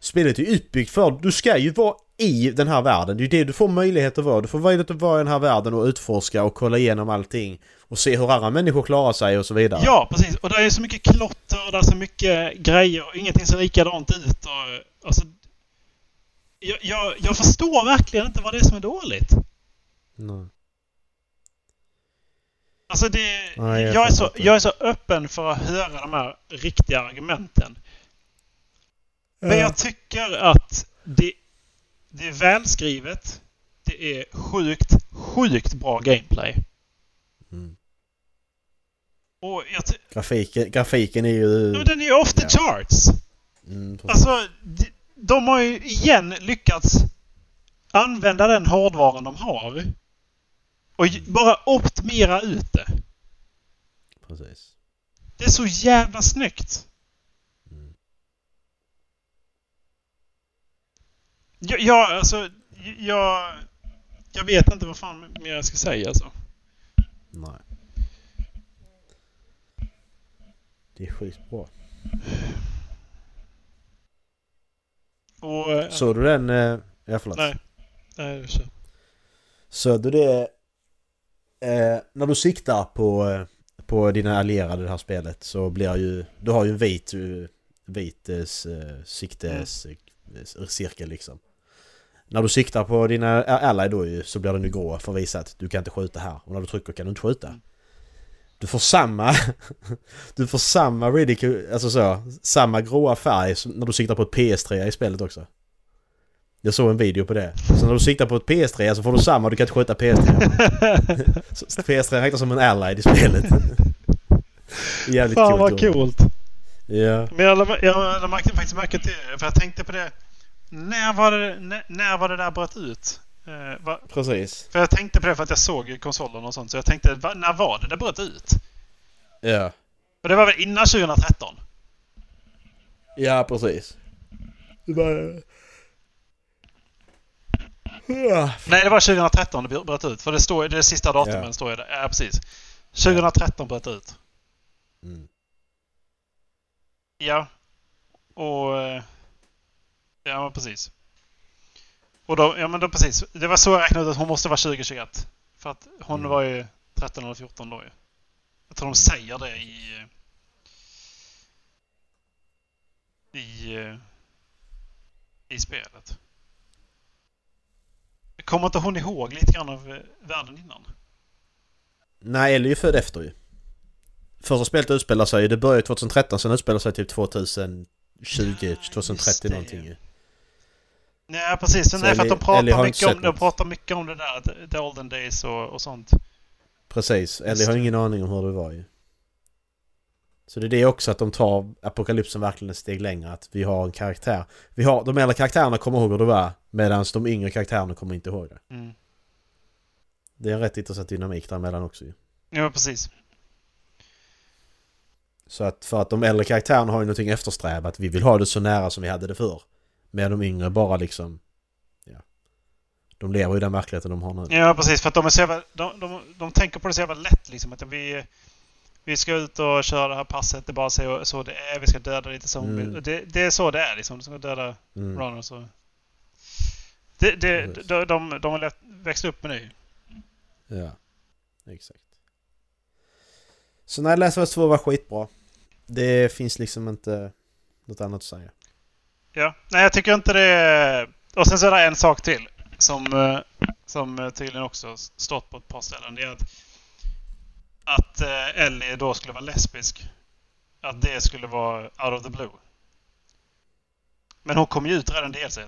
Speaker 3: Spelet är ju uppbyggt för du ska ju vara i den här världen. Det är det du får möjlighet att vara. Du får möjlighet att vara i den här världen och utforska och kolla igenom allting. Och se hur andra människor klarar sig och så vidare.
Speaker 2: Ja, precis. Och det är så mycket klotter och det är så mycket grejer och ingenting ser likadant ut. Och, alltså, jag, jag, jag förstår verkligen inte vad det är som är dåligt.
Speaker 3: Nej.
Speaker 2: Alltså det,
Speaker 3: Nej, jag
Speaker 2: jag, är så, jag är så öppen för att höra de här riktiga argumenten. Men jag tycker att det, det är välskrivet. Det är sjukt, sjukt bra gameplay.
Speaker 3: Mm.
Speaker 2: Och jag
Speaker 3: Grafiken, grafiken är ju...
Speaker 2: ja, den är ju off the
Speaker 3: Ja.
Speaker 2: charts.
Speaker 3: Mm.
Speaker 2: Alltså, de, de har ju igen lyckats använda den hårdvaran de har. Och bara optimera ut det.
Speaker 3: precis.
Speaker 2: Det är så jävla snyggt. Jag, jag alltså, jag... Jag vet inte vad fan mer jag ska säga alltså.
Speaker 3: Nej. Det är sjukt bra.
Speaker 2: Och... eh,
Speaker 3: Såg du den... eh, Ja, förlåt.
Speaker 2: Nej. Nej, kör.
Speaker 3: Såg du det... Eh, när du siktar på, eh, på dina allierade i det här spelet så blir ju... Du har ju en vit, eh, vit eh, siktes eh, cirkel liksom. När du siktar på dina ally då ju, så blir den ju grå för att visa att du kan inte skjuta här. Och när du trycker kan du inte skjuta.
Speaker 2: Mm.
Speaker 3: Du får samma... <laughs> du får samma ridicule, alltså så, samma gråa färg när du siktar på ett PS3 i spelet också. Jag såg en video på det. Så när du siktar på ett PS3 så får du samma, du kan inte skjuta PS3. <laughs> Så PS3 räknas som en allied i spelet. <laughs> Jävligt
Speaker 2: Fan
Speaker 3: coolt.
Speaker 2: vad
Speaker 3: gjort.
Speaker 2: coolt.
Speaker 3: Ja.
Speaker 2: Men jag, lade- jag, jag märkte faktiskt märke till det, för jag tänkte på det. När var det, när, när var det där bröt ut? Eh, va,
Speaker 3: Precis.
Speaker 2: för jag tänkte på det för att jag såg konsolen och sånt. Så jag tänkte, va, när var det det bröt ut?
Speaker 3: Ja.
Speaker 2: Och det var väl innan 2013?
Speaker 3: Ja, precis. Det var... Ja.
Speaker 2: Nej, det var 2013 det bröt ut. För det står det sista datumen
Speaker 3: Ja.
Speaker 2: står ju där. Ja, precis. 2013 bröt ut.
Speaker 3: Mm.
Speaker 2: Ja. Och... Ja, men precis. Och då, ja men då precis. Det var så jag räknade ut att hon måste vara 2021. För att hon
Speaker 3: Mm.
Speaker 2: var ju 13 eller 14 då ju. Jag tror de säger det i... I... I spelet. Kommer inte hon ihåg lite grann av eh, världen innan?
Speaker 3: Nej, Ellie är ju född efter ju. Första spelet utspelar sig, det började 2013, sen utspelar sig typ 2020,
Speaker 2: Ja, just
Speaker 3: 2030
Speaker 2: det.
Speaker 3: någonting ju.
Speaker 2: Nej precis,
Speaker 3: Så
Speaker 2: det är för att de
Speaker 3: Ellie- Ellie
Speaker 2: pratar,
Speaker 3: inte
Speaker 2: mycket om, de pratar mycket om det där, the- olden days och, och sånt.
Speaker 3: Precis, Ellie
Speaker 2: Just
Speaker 3: har ingen aning om hur det var ju. Så det är det också att de tar apokalypsen verkligen ett steg längre. Att vi har en karaktär. Vi har, de äldre karaktärerna kommer ihåg hur det var. Medan de yngre karaktärerna kommer inte ihåg det.
Speaker 2: Mm.
Speaker 3: Det är en rätt intressant dynamik däremellan också ju.
Speaker 2: Ja, precis.
Speaker 3: Så att för att de äldre karaktärerna har ju någonting eftersträvat. Vi vill ha det så nära som vi hade det förr. Medan de yngre bara liksom... Ja. De lever ju i den verkligheten de har nu.
Speaker 2: Ja, precis. För att de är så jävla, de, de, de tänker på det så jävla lätt liksom. Att vi, vi ska ut och köra det här passet. Det är bara så, så det är. Vi ska döda lite zombies.
Speaker 3: Mm.
Speaker 2: Det, det är så det är liksom. De ska döda
Speaker 3: Mm.
Speaker 2: runners och... Det, det,
Speaker 3: Precis.
Speaker 2: de, de, de har lätt växt upp med det.
Speaker 3: Ja, exakt. Så när Last of Us 2 var skitbra. Det finns liksom inte något annat att säga.
Speaker 2: Ja. Nej, jag tycker inte det... Och sen så är det en sak till. Som, eh, som eh, tydligen också stått på ett par ställen. Det är att, att eh, Ellie då skulle vara lesbisk. att det skulle vara out of the blue. Men hon kom ju ut redan DLC.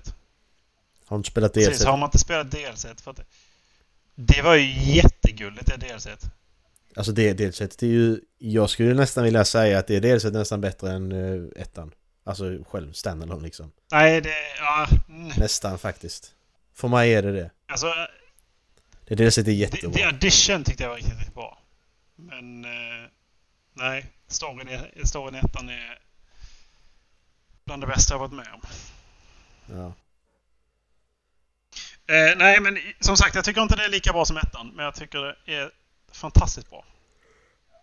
Speaker 3: Har inte spelat
Speaker 2: Precis,
Speaker 3: DLC?
Speaker 2: har man inte spelat DLC för att det, var ju jättegulligt det DLC.
Speaker 3: Alltså det DLC det är ju... Jag skulle nästan vilja säga att det DLC är nästan bättre än ettan. Alltså själv, standalone liksom.
Speaker 2: Nej, det... Ja, mm,
Speaker 3: Nästan faktiskt. För mig är det det.
Speaker 2: alltså...
Speaker 3: Det DLC är jättebra.
Speaker 2: The Addition tyckte jag var riktigt, riktigt bra. Men... Eh, nej, storyn i, storyn ettan är bland det bästa jag varit med om.
Speaker 3: Ja.
Speaker 2: Eh, nej, men som sagt, jag tycker inte det är lika bra som ettan. Men jag tycker det är fantastiskt bra.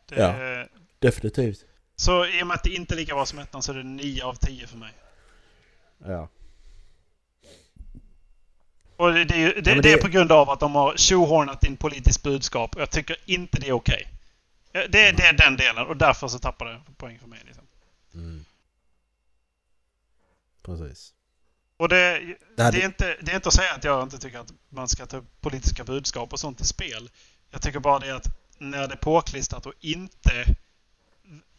Speaker 2: Det,
Speaker 3: Ja. Definitivt.
Speaker 2: Så i och med att det inte är lika bra som ettan så är det 9 av 10 för mig.
Speaker 3: Ja.
Speaker 2: Och det, det, det,
Speaker 3: men
Speaker 2: det är på grund av att de har tjohornat in politiskt budskap. Och jag tycker inte det är okej. Eh, Det, är den delen och därför så tappar det poäng för mig. Liksom.
Speaker 3: Mm. Precis.
Speaker 2: Och det, är inte, det är inte att säga att jag inte tycker att man ska ta upp politiska budskap och sånt i spel. Jag tycker bara det att när det är påklistrat och inte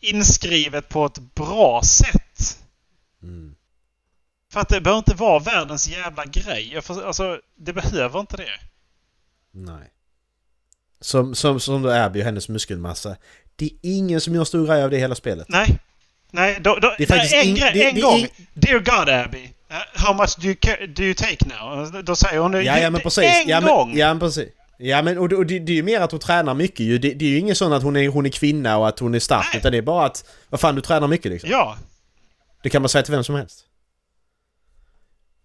Speaker 2: inskrivet på ett bra sätt.
Speaker 3: Mm.
Speaker 2: För att det behöver inte vara världens jävla grej. Alltså, det behöver inte det.
Speaker 3: Nej. Som, som, som då Abby och hennes muskelmassa. Det är ingen som gör stor grej av det hela spelet.
Speaker 2: Nej. Nej, då, då,
Speaker 3: Det är faktiskt
Speaker 2: en,
Speaker 3: in-
Speaker 2: grej,
Speaker 3: det-
Speaker 2: en
Speaker 3: det
Speaker 2: gång.
Speaker 3: in-
Speaker 2: Dear God Abby. how much do you, do you take now? Då säger hon det
Speaker 3: Ja, ja men precis.
Speaker 2: en
Speaker 3: ja,
Speaker 2: gång.
Speaker 3: men, ja men precis. Ja men och, det- och det, det är ju mer att hon tränar mycket ju. Det, det är ju ingen sån att hon är, hon är kvinna och att hon är stark.
Speaker 2: Nej.
Speaker 3: Utan det är bara att... Vad fan du tränar mycket liksom.
Speaker 2: Ja.
Speaker 3: Det kan man säga till vem som helst.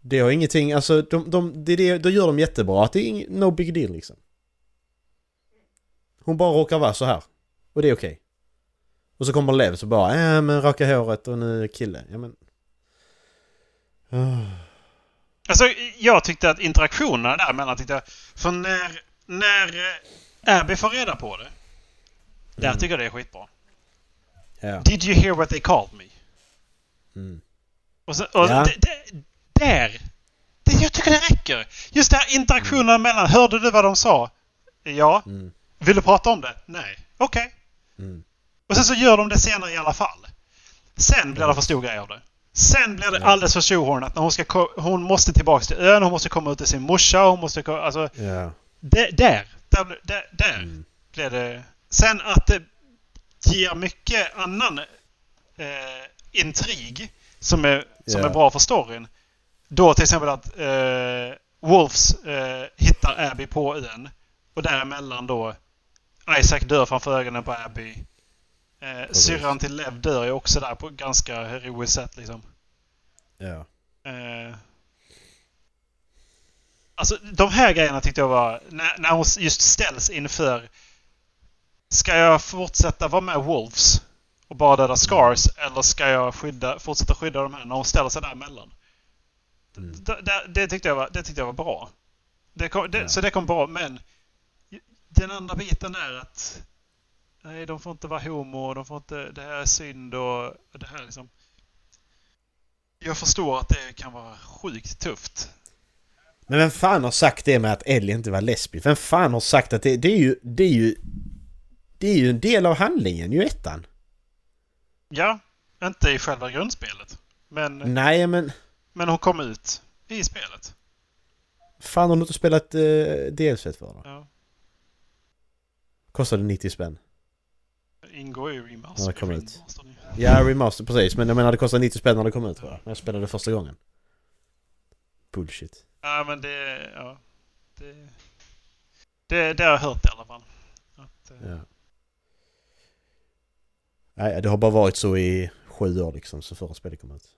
Speaker 3: Det har ingenting, alltså de, de, det, det, då gör de jättebra. Att det är ing, no big deal liksom. Hon bara råkar vara så här. Och det är okej. Och så kommer Lev så bara, ja men raka håret och nu kille. Ja men... Ah.
Speaker 2: Alltså, jag tyckte att interaktionerna där mellan tyckte jag... För när, när eh, Abby får reda på det. Där
Speaker 3: Mm.
Speaker 2: tycker jag det är skitbra.
Speaker 3: Ja.
Speaker 2: Did you hear what they called me?
Speaker 3: Mm.
Speaker 2: Och, så, och det, där! Det, jag tycker det räcker. Just det här interaktionerna mellan... Hörde du vad de sa? Ja.
Speaker 3: Mm.
Speaker 2: Vill du prata om det? Nej. Okej.
Speaker 3: Mm.
Speaker 2: Och sen så gör de det senare i alla fall. Sen blir det för stor grej av det. Sen blir det
Speaker 3: Ja.
Speaker 2: alldeles för tjohornat när hon ska... Hon måste tillbaka till ön, hon måste komma ut till sin morsa, hon måste... Alltså,
Speaker 3: Ja.
Speaker 2: Där, där, där, där,
Speaker 3: Mm.
Speaker 2: blev det... Sen att det ger mycket annan eh, intrig som, är, som
Speaker 3: Ja.
Speaker 2: är bra för storyn. Då till exempel att eh, Wolves eh, hittar Abby på ön. Och däremellan då Isaac dör framför ögonen på Abby. Eh,
Speaker 3: Precis.
Speaker 2: syrran till Lev dör ju också där på ganska heroiskt sätt liksom.
Speaker 3: Ja.
Speaker 2: Eh, alltså de här grejerna tyckte jag var... När, när hon just ställs inför... Ska jag fortsätta vara med Wolves och bara döda Scars eller ska jag skydda, fortsätta skydda de här när hon ställer sig däremellan?
Speaker 3: Mm.
Speaker 2: Det, det, det, tyckte jag var, det tyckte jag var bra. Det kom, det,
Speaker 3: Ja.
Speaker 2: Så det kom bra, men den andra biten är att nej, de får inte vara homo, de får inte, det här är synd och det här liksom. Jag förstår att det kan vara sjukt tufft.
Speaker 3: Men vem fan har sagt det med att Ellie inte var lesbisk? Vem fan har sagt att det, det är ju... Det är ju... Det är ju en del av handlingen, ju ettan.
Speaker 2: Ja, inte i själva grundspelet. Men,
Speaker 3: Nej men...
Speaker 2: men hon kom ut i spelet.
Speaker 3: Fan har du inte spelat uh, DLC för då?
Speaker 2: Ja.
Speaker 3: Kostade 90 spänn.
Speaker 2: Ingår ju remaster.
Speaker 3: Ja, det kom ut. Ja, remaster precis. Men jag menar det kostade 90 spänn när det kom ut tror jag. När jag spelade första gången. Bullshit.
Speaker 2: Ja, men det... Ja, det, det, det har jag hört i alla fall. Att, eh,
Speaker 3: Ja. Nej, det har bara varit så i sju år liksom, så förra spelet kom ut.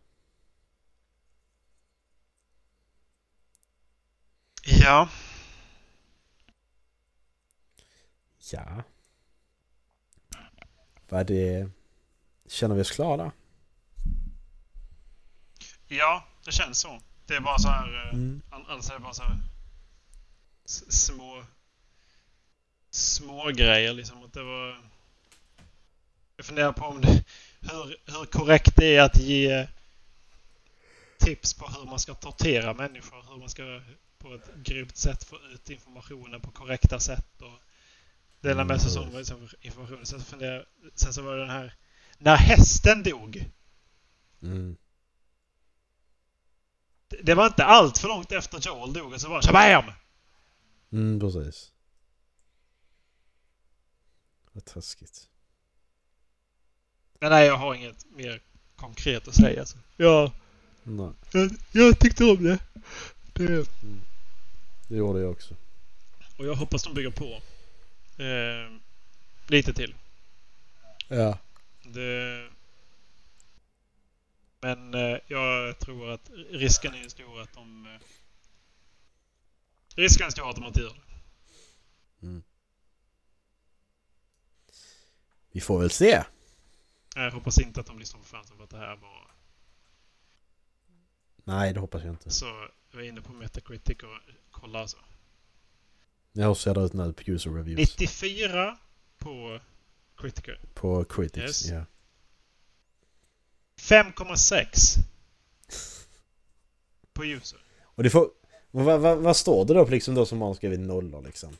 Speaker 2: ja.
Speaker 3: Ja. Vad det... Känner vi oss klara
Speaker 2: ja, det känns så. Det är bara så här... eh,
Speaker 3: Mm.
Speaker 2: all- Alltså är det bara så här... Små... Små grejer liksom. Att det var... Jag funderar på om det... Hur, hur korrekt det är att ge tips på hur man ska tortera människor. Hur man ska på ett grymt sätt få ut informationen på korrekta sätt. Och dela med sig
Speaker 3: Mm,
Speaker 2: av liksom, informationen. Sen, så funderar, sen så var det den här När hästen dog.
Speaker 3: Mm.
Speaker 2: Det- var inte allt för långt efter Joel dog och så var Shabam!
Speaker 3: Mm, precis. Vad taskigt.
Speaker 2: Men nej, jag har inget mer konkret att säga. Så. Ja,
Speaker 3: Nej,
Speaker 2: jag, jag tyckte om det. det.
Speaker 3: det gjorde jag också.
Speaker 2: Och jag hoppas de bygger på. Eh, lite till.
Speaker 3: Ja.
Speaker 2: Det... Men eh, jag tror att risken är stor att de... Eh, risken är stor att de inte gör det.
Speaker 3: Vi får väl se.
Speaker 2: Jag hoppas inte att de lyssnar på fansen för att det här var...
Speaker 3: Nej, det hoppas jag inte.
Speaker 2: Så jag var inne på Metacritic och kollade alltså.
Speaker 3: Ja, hur ser det ut nu på user reviews?
Speaker 2: 94 på Critical.
Speaker 3: På critics,
Speaker 2: Yes.
Speaker 3: ja.
Speaker 2: 5,6 på user.
Speaker 3: Och det får... Vad, vad, vad står det då på liksom då som har skrivit nollor liksom?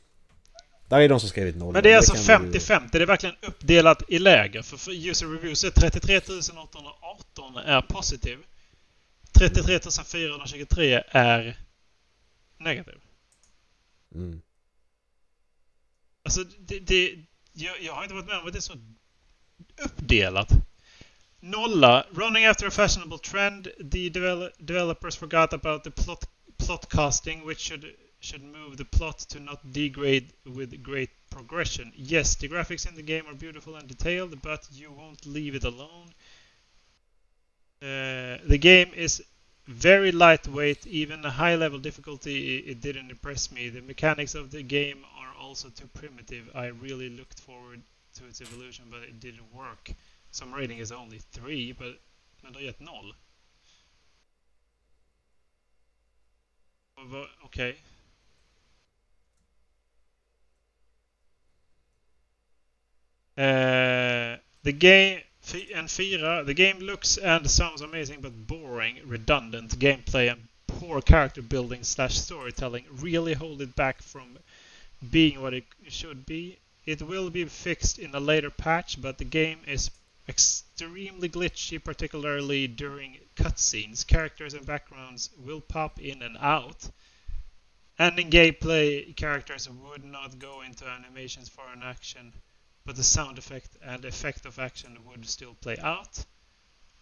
Speaker 3: Där är de som skrivit nollor.
Speaker 2: Men det är alltså
Speaker 3: kan vi ju-
Speaker 2: 50-50. Det är verkligen uppdelat i läger. För, för user reviews är 33 818 är positiv. 33 423 är negativ.
Speaker 3: Mm.
Speaker 2: Alltså, det, det, jag, jag har inte varit med om att det är så uppdelat. Nolla. Running after a fashionable trend, the devel developers forgot about the plot, plot casting, which should should move the plot to not degrade with great progression. Yes, the graphics in the game are beautiful and detailed, but you won't leave it alone. Uh, the game is very lightweight, even a high level difficulty, it didn't impress me. The mechanics of the game are also too primitive. I really looked forward to its evolution, but it didn't work. Some rating is only 3, but det har gett 0. Och vad- Okej. Eh, the game and Fira, the game looks and sounds amazing but boring, redundant gameplay and poor character building slash storytelling really hold it back from being what it should be. It will be fixed in a later patch, but the game is extremely glitchy, particularly during cutscenes. Characters and backgrounds will pop in and out. And in gameplay, characters would not go into animations for an action, but the sound effect and effect of action would still play out.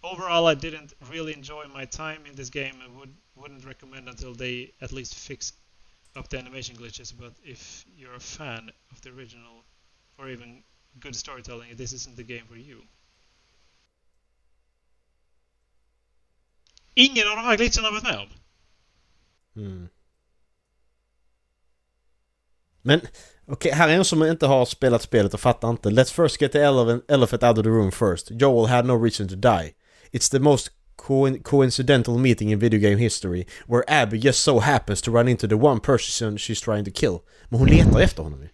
Speaker 2: Overall, I didn't really enjoy my time in this game and would, wouldn't recommend until they at least fix up the animation glitches. But if you're a fan of the original or even good storytelling, this isn't the game for you. Ingen av de här glitcherna har varit med om.
Speaker 3: Mm. Men okej, här är en som inte har spelat spelet och fattar inte. Let's first get the elephant, elephant out of the room first. Joel had no reason to die. It's the most co- coincidental meeting in video game history where Abby just so happens to run into the one person she's trying to kill. Men hon letar efter honom ju.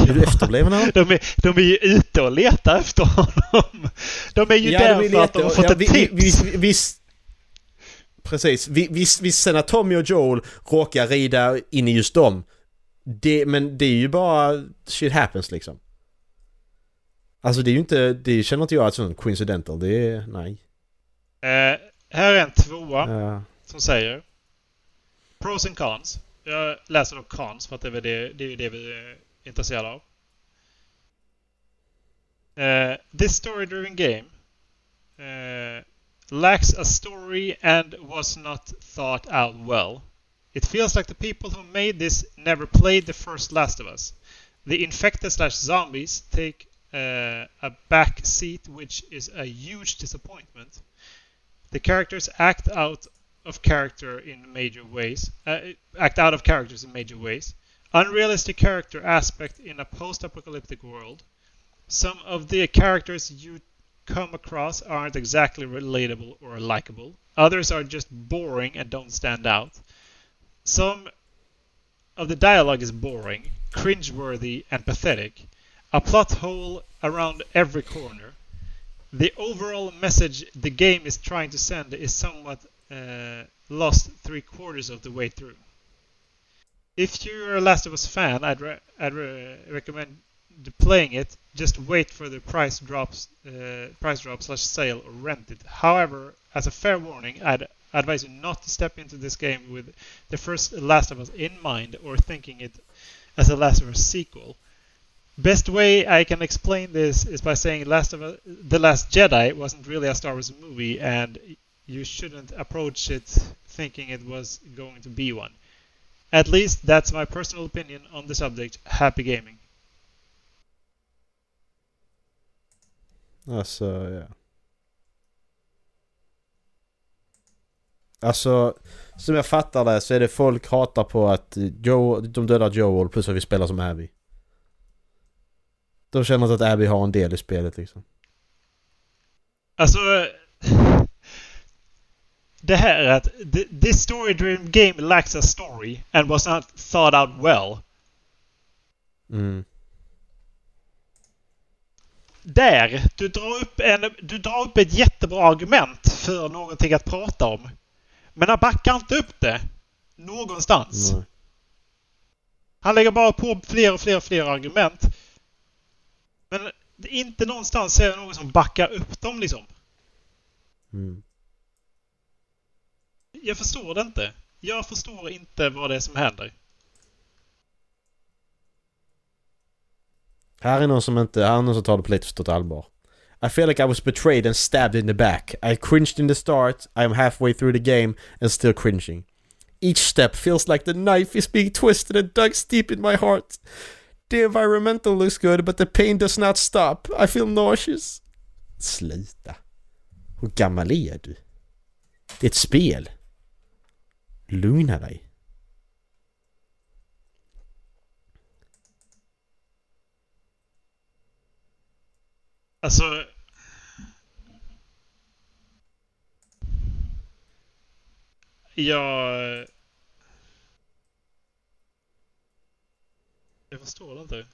Speaker 3: Är du efterbliven här?
Speaker 2: de, är, de är ju ute och letar efter honom. De är ju där
Speaker 3: de är
Speaker 2: för att de har fått
Speaker 3: ja,
Speaker 2: ett
Speaker 3: vi-
Speaker 2: tips.
Speaker 3: vi- vi-. Precis. Vi- Visst visst sen att Tommy och Joel råkar rida in i just dem. Det, men det är ju bara shit happens liksom. Alltså det är ju inte, det känner inte jag att sån coincidental. Det är, nej.
Speaker 2: Eh, här är en tvåa
Speaker 3: Ja.
Speaker 2: som säger Pros and cons. Jag läser då cons för att det är det, det, är det vi är intresserade av. Eh, this story-driven game eh, lacks a story and was not thought out well. It feels like the people who made this never played the first Last of Us. The infected slash zombies take uh, a back seat, which is a huge disappointment. The characters act out of character in major ways. Uh, act out of characters in major ways. Unrealistic character aspect in a post-apocalyptic world. Some of the characters you come across aren't exactly relatable or likable. Others are just boring and don't stand out. Some of the dialogue is boring, cringeworthy, and pathetic. A plot hole around every corner. The overall message the game is trying to send is somewhat uh, lost three quarters of the way through. If you're a Last of Us fan, I'd, re- I'd re- recommend playing it, just wait for the price drops, uh, price drop slash sale or rent it. However, as a fair warning, I'd advise you not to step into this game with the first Last of Us in mind or thinking it as a Last of Us sequel. Best way I can explain this is by saying Last of Us, The Last Jedi wasn't really a Star Wars movie, and you shouldn't approach it thinking it was going to be one. At least that's my personal opinion on the subject. Happy gaming.
Speaker 3: Alltså, ja. Alltså, som jag fattar det så är det folk hatar på att Joe, de dödar Joel plus att vi spelar som Abby. De känner inte att Abby har en del i spelet liksom.
Speaker 2: Alltså... Det här är att this story dream game lacks a story and was not thought out well.
Speaker 3: Mm.
Speaker 2: Där! Du drar, upp en, du drar upp ett jättebra argument för någonting att prata om. Men han backar inte upp det. Någonstans.
Speaker 3: Nej.
Speaker 2: Han lägger bara på fler och fler och fler argument. Men inte någonstans ser jag någon som backar upp dem liksom.
Speaker 3: Mm.
Speaker 2: Jag förstår det inte. Jag förstår inte vad det är som händer.
Speaker 3: Här är någon som inte, här är någon som tar det på lite för stort allvar. I feel like I was betrayed and stabbed in the back. I cringed in the start, I am halfway through the game and still cringing. Each step feels like the knife is being twisted and dug deep in my heart. The environmental looks good but the pain does not stop. I feel nauseous. Sluta. Hur gammal är du? Det är ett spel. Lugna dig.
Speaker 2: Alltså... Jag... Jag förstår inte.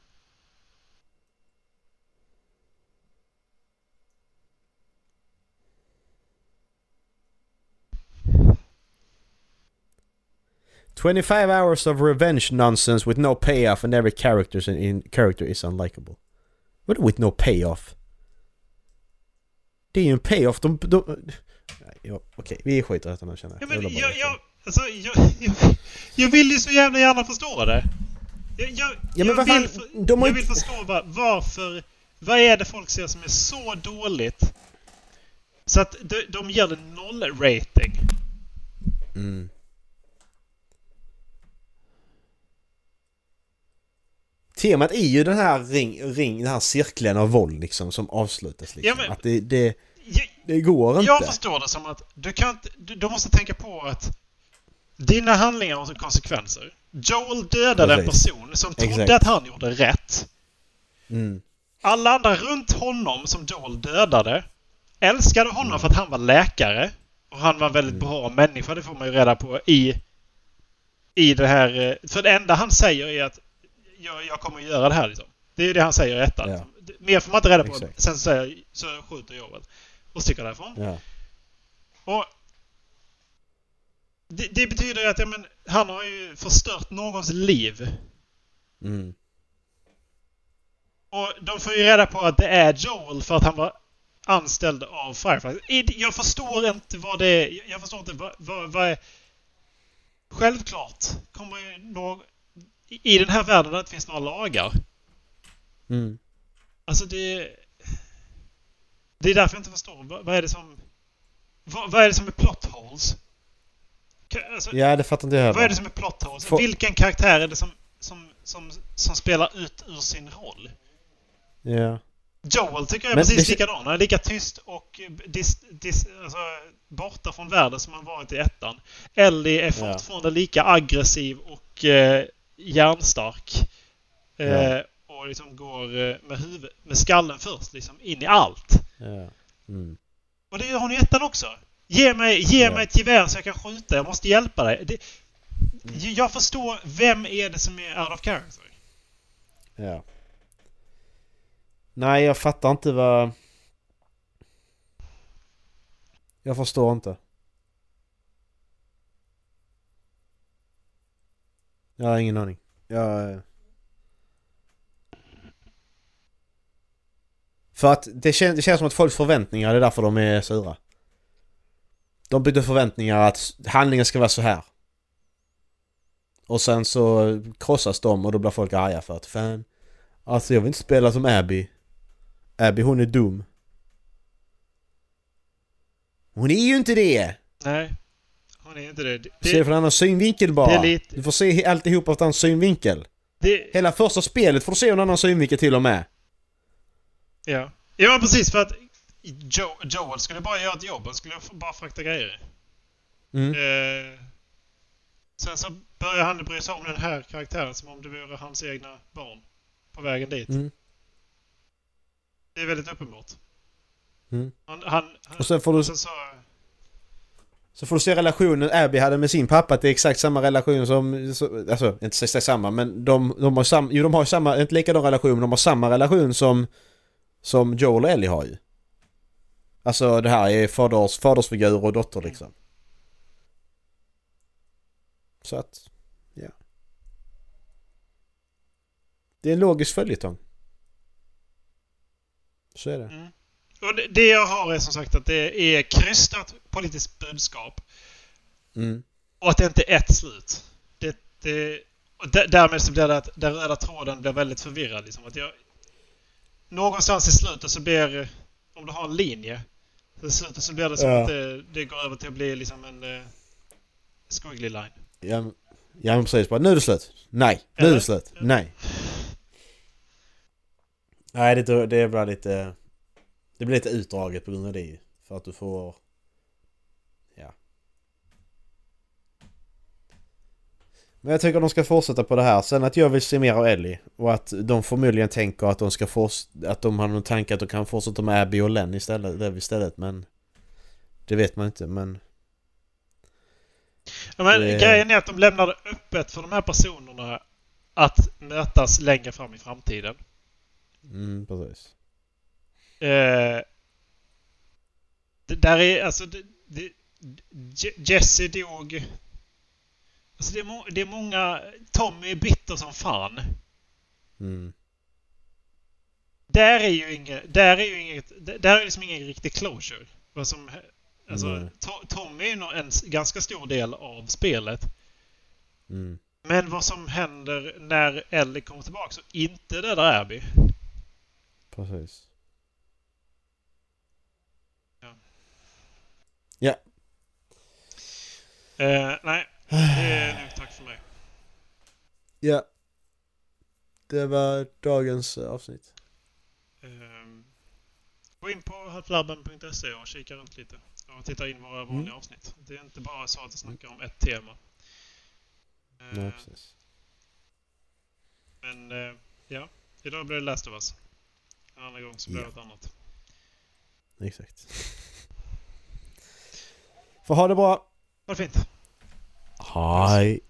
Speaker 3: Twenty-five hours of revenge nonsense with no payoff and every character in, character is unlikable. Vadå with no payoff? Det är ju en payoff. De... de nej, ja, okej, vi skiter i detta nu känner
Speaker 2: Ja,
Speaker 3: jag.
Speaker 2: men
Speaker 3: vill bara
Speaker 2: jag,
Speaker 3: veta.
Speaker 2: jag, alltså, jag, jag, <laughs> jag vill ju så jävla gärna förstå det. Jag, jag,
Speaker 3: Ja, men
Speaker 2: jag, vill, för,
Speaker 3: de har
Speaker 2: jag vill förstå va- varför... Vad är det folk ser som är så dåligt? Så att de, de ger det noll rating.
Speaker 3: Mm. Temat är ju den här ring, ring, den här cirkeln av våld liksom som avslutas liksom.
Speaker 2: Ja, men-
Speaker 3: Att det, det,
Speaker 2: Jag,
Speaker 3: det går inte.
Speaker 2: jag förstår det som att du kan inte, du, du måste tänka på att dina handlingar har konsekvenser. Joel dödade en person som trodde
Speaker 3: Exakt.
Speaker 2: att han gjorde rätt.
Speaker 3: Mm.
Speaker 2: Alla andra runt honom som Joel dödade älskade honom för att han var läkare. Och han var en väldigt bra människa, det får man ju reda på i, i det här... eh, För det enda han säger är att jag, jag kommer att göra det här liksom. Det är ju det han säger i ettan.
Speaker 3: Ja.
Speaker 2: Mer får man inte reda på.
Speaker 3: Exakt.
Speaker 2: Sen så, säger, så skjuter Joel och sticker därifrån.
Speaker 3: Ja.
Speaker 2: Och det, det betyder ju att ja, men, han har ju förstört någons liv.
Speaker 3: Mm.
Speaker 2: Och de får ju reda på att det är Joel för att han var anställd av Firefly. Jag förstår inte vad det är. Jag förstår inte vad, vad, vad är... Självklart kommer ju någon... I den här världen där det inte finns några lagar.
Speaker 3: Mm.
Speaker 2: Alltså det... Det är därför jag inte förstår. Vad, vad är det som... Vad, vad är det som är plot holes? Alltså,
Speaker 3: Ja, det fattar inte jag
Speaker 2: vad är
Speaker 3: heller.
Speaker 2: det som är plot holes?
Speaker 3: Få-
Speaker 2: Vilken karaktär är det som, som, som, som spelar ut ur sin roll?
Speaker 3: Ja.
Speaker 2: Joel tycker jag är
Speaker 3: Men
Speaker 2: precis
Speaker 3: det-
Speaker 2: likadan. Han är lika tyst och dis, dis, alltså, borta från världen som han varit i ettan. Ellie är fortfarande lika aggressiv och eh, hjärnstark. Eh,
Speaker 3: Ja.
Speaker 2: Och liksom går eh, med, huvud, med skallen först liksom in i allt.
Speaker 3: ja. Mm.
Speaker 2: Och det gör hon i ettan också. Ge mig, ge
Speaker 3: Ja.
Speaker 2: mig ett gevär så jag kan skjuta. Jag måste hjälpa dig. Det, jag förstår, vem är det som är out of character?
Speaker 3: Ja. Nej, jag fattar inte vad... Jag förstår inte. Jag har ingen aning. Jag... För att det, kän, det känns som att folks förväntningar, det är därför de är sura. De byter förväntningar att handlingen ska vara så här. Och sen så krossas de och då blir folk arga för att fan Alltså jag vill inte spela som Abby Abby hon är dum Hon är ju inte det!
Speaker 2: Nej, hon är inte det. det,
Speaker 3: Se det från en annan synvinkel bara.
Speaker 2: lite-
Speaker 3: Du får se alltihop från en synvinkel.
Speaker 2: det,
Speaker 3: Hela första spelet får du se en annan synvinkel till och med.
Speaker 2: ja. ja, precis för att jo, Joel skulle bara göra ett jobb. Han skulle bara frakta grejer.
Speaker 3: Mm.
Speaker 2: Eh, sen så börjar han bry sig om den här karaktären som om det vore hans egna barn på vägen dit.
Speaker 3: Mm.
Speaker 2: Det är väldigt uppenbart.
Speaker 3: Mm.
Speaker 2: Han, han, han,
Speaker 3: Och sen får du,
Speaker 2: sen så,
Speaker 3: så får du se relationen Abby hade med sin pappa. Att det är exakt samma relation som... Alltså, inte exakt samma men de, de har samma... Jo de har samma... Inte likadan relation men de har samma relation som... Som Joel och Ellie har ju. Alltså det här är faders, fadersfigur och dotter liksom. Så att... Ja. Det är en logisk följetong. Så är det.
Speaker 2: mm. Och det, det jag har är som sagt att det är krystat politiskt budskap.
Speaker 3: Mm.
Speaker 2: Och att det inte är ett slut. Det, det, och därmed så blir det att den röda tråden blir väldigt förvirrad. Liksom. Att jag, någonstans i slutet så blir, om du har en linje, så i slutet så blir det som
Speaker 3: Ja.
Speaker 2: att det, det går över till att bli liksom en eh, squiggly line.
Speaker 3: Ja, ja men precis bara nu är det slut. Nej, nu är det slut. Nej. Nej det, det är bara lite... Det blir lite utdraget på grund av det. För att du får... Ja. Men jag tycker de ska fortsätta på det här. Sen att jag vill se mer av Ellie. Och att de förmodligen tänker att de ska fortsätta... Att de har någon tanke att de kan fortsätta med Abby och Len istället. Där istället men... Det vet man inte men...
Speaker 2: Ja, men
Speaker 3: Det-
Speaker 2: Grejen är att de lämnar det öppet för de här personerna att mötas längre fram i framtiden.
Speaker 3: Mm, precis.
Speaker 2: Eh, det där är alltså... Det, det, Je- Jesse dog... Alltså det är, må, det är många... Tommy är bitter som fan.
Speaker 3: Mm.
Speaker 2: Där är ju inget... Där är ju inget... Där är liksom ingen riktig closure. Vad som... Alltså,
Speaker 3: Nej.
Speaker 2: To- Tommy är ju en ganska stor del av spelet.
Speaker 3: Mm.
Speaker 2: Men vad som händer när Ellie kommer tillbaka så inte det där Abby.
Speaker 3: Precis.
Speaker 2: Eh, nej, det är nog tack för mig.
Speaker 3: Ja. Det var dagens eh, avsnitt.
Speaker 2: Ehm, gå in på halflabben.se och kika runt lite. Och titta in våra vanliga avsnitt. Det är inte bara så att vi snackar om ett tema. Eh,
Speaker 3: Nej, precis.
Speaker 2: men eh, ja, idag blir det Last of Us. En annan gång så blir det
Speaker 3: Ja.
Speaker 2: något annat.
Speaker 3: Exakt. <laughs> Får ha det bra.
Speaker 2: Ha det fint!
Speaker 3: 嗨。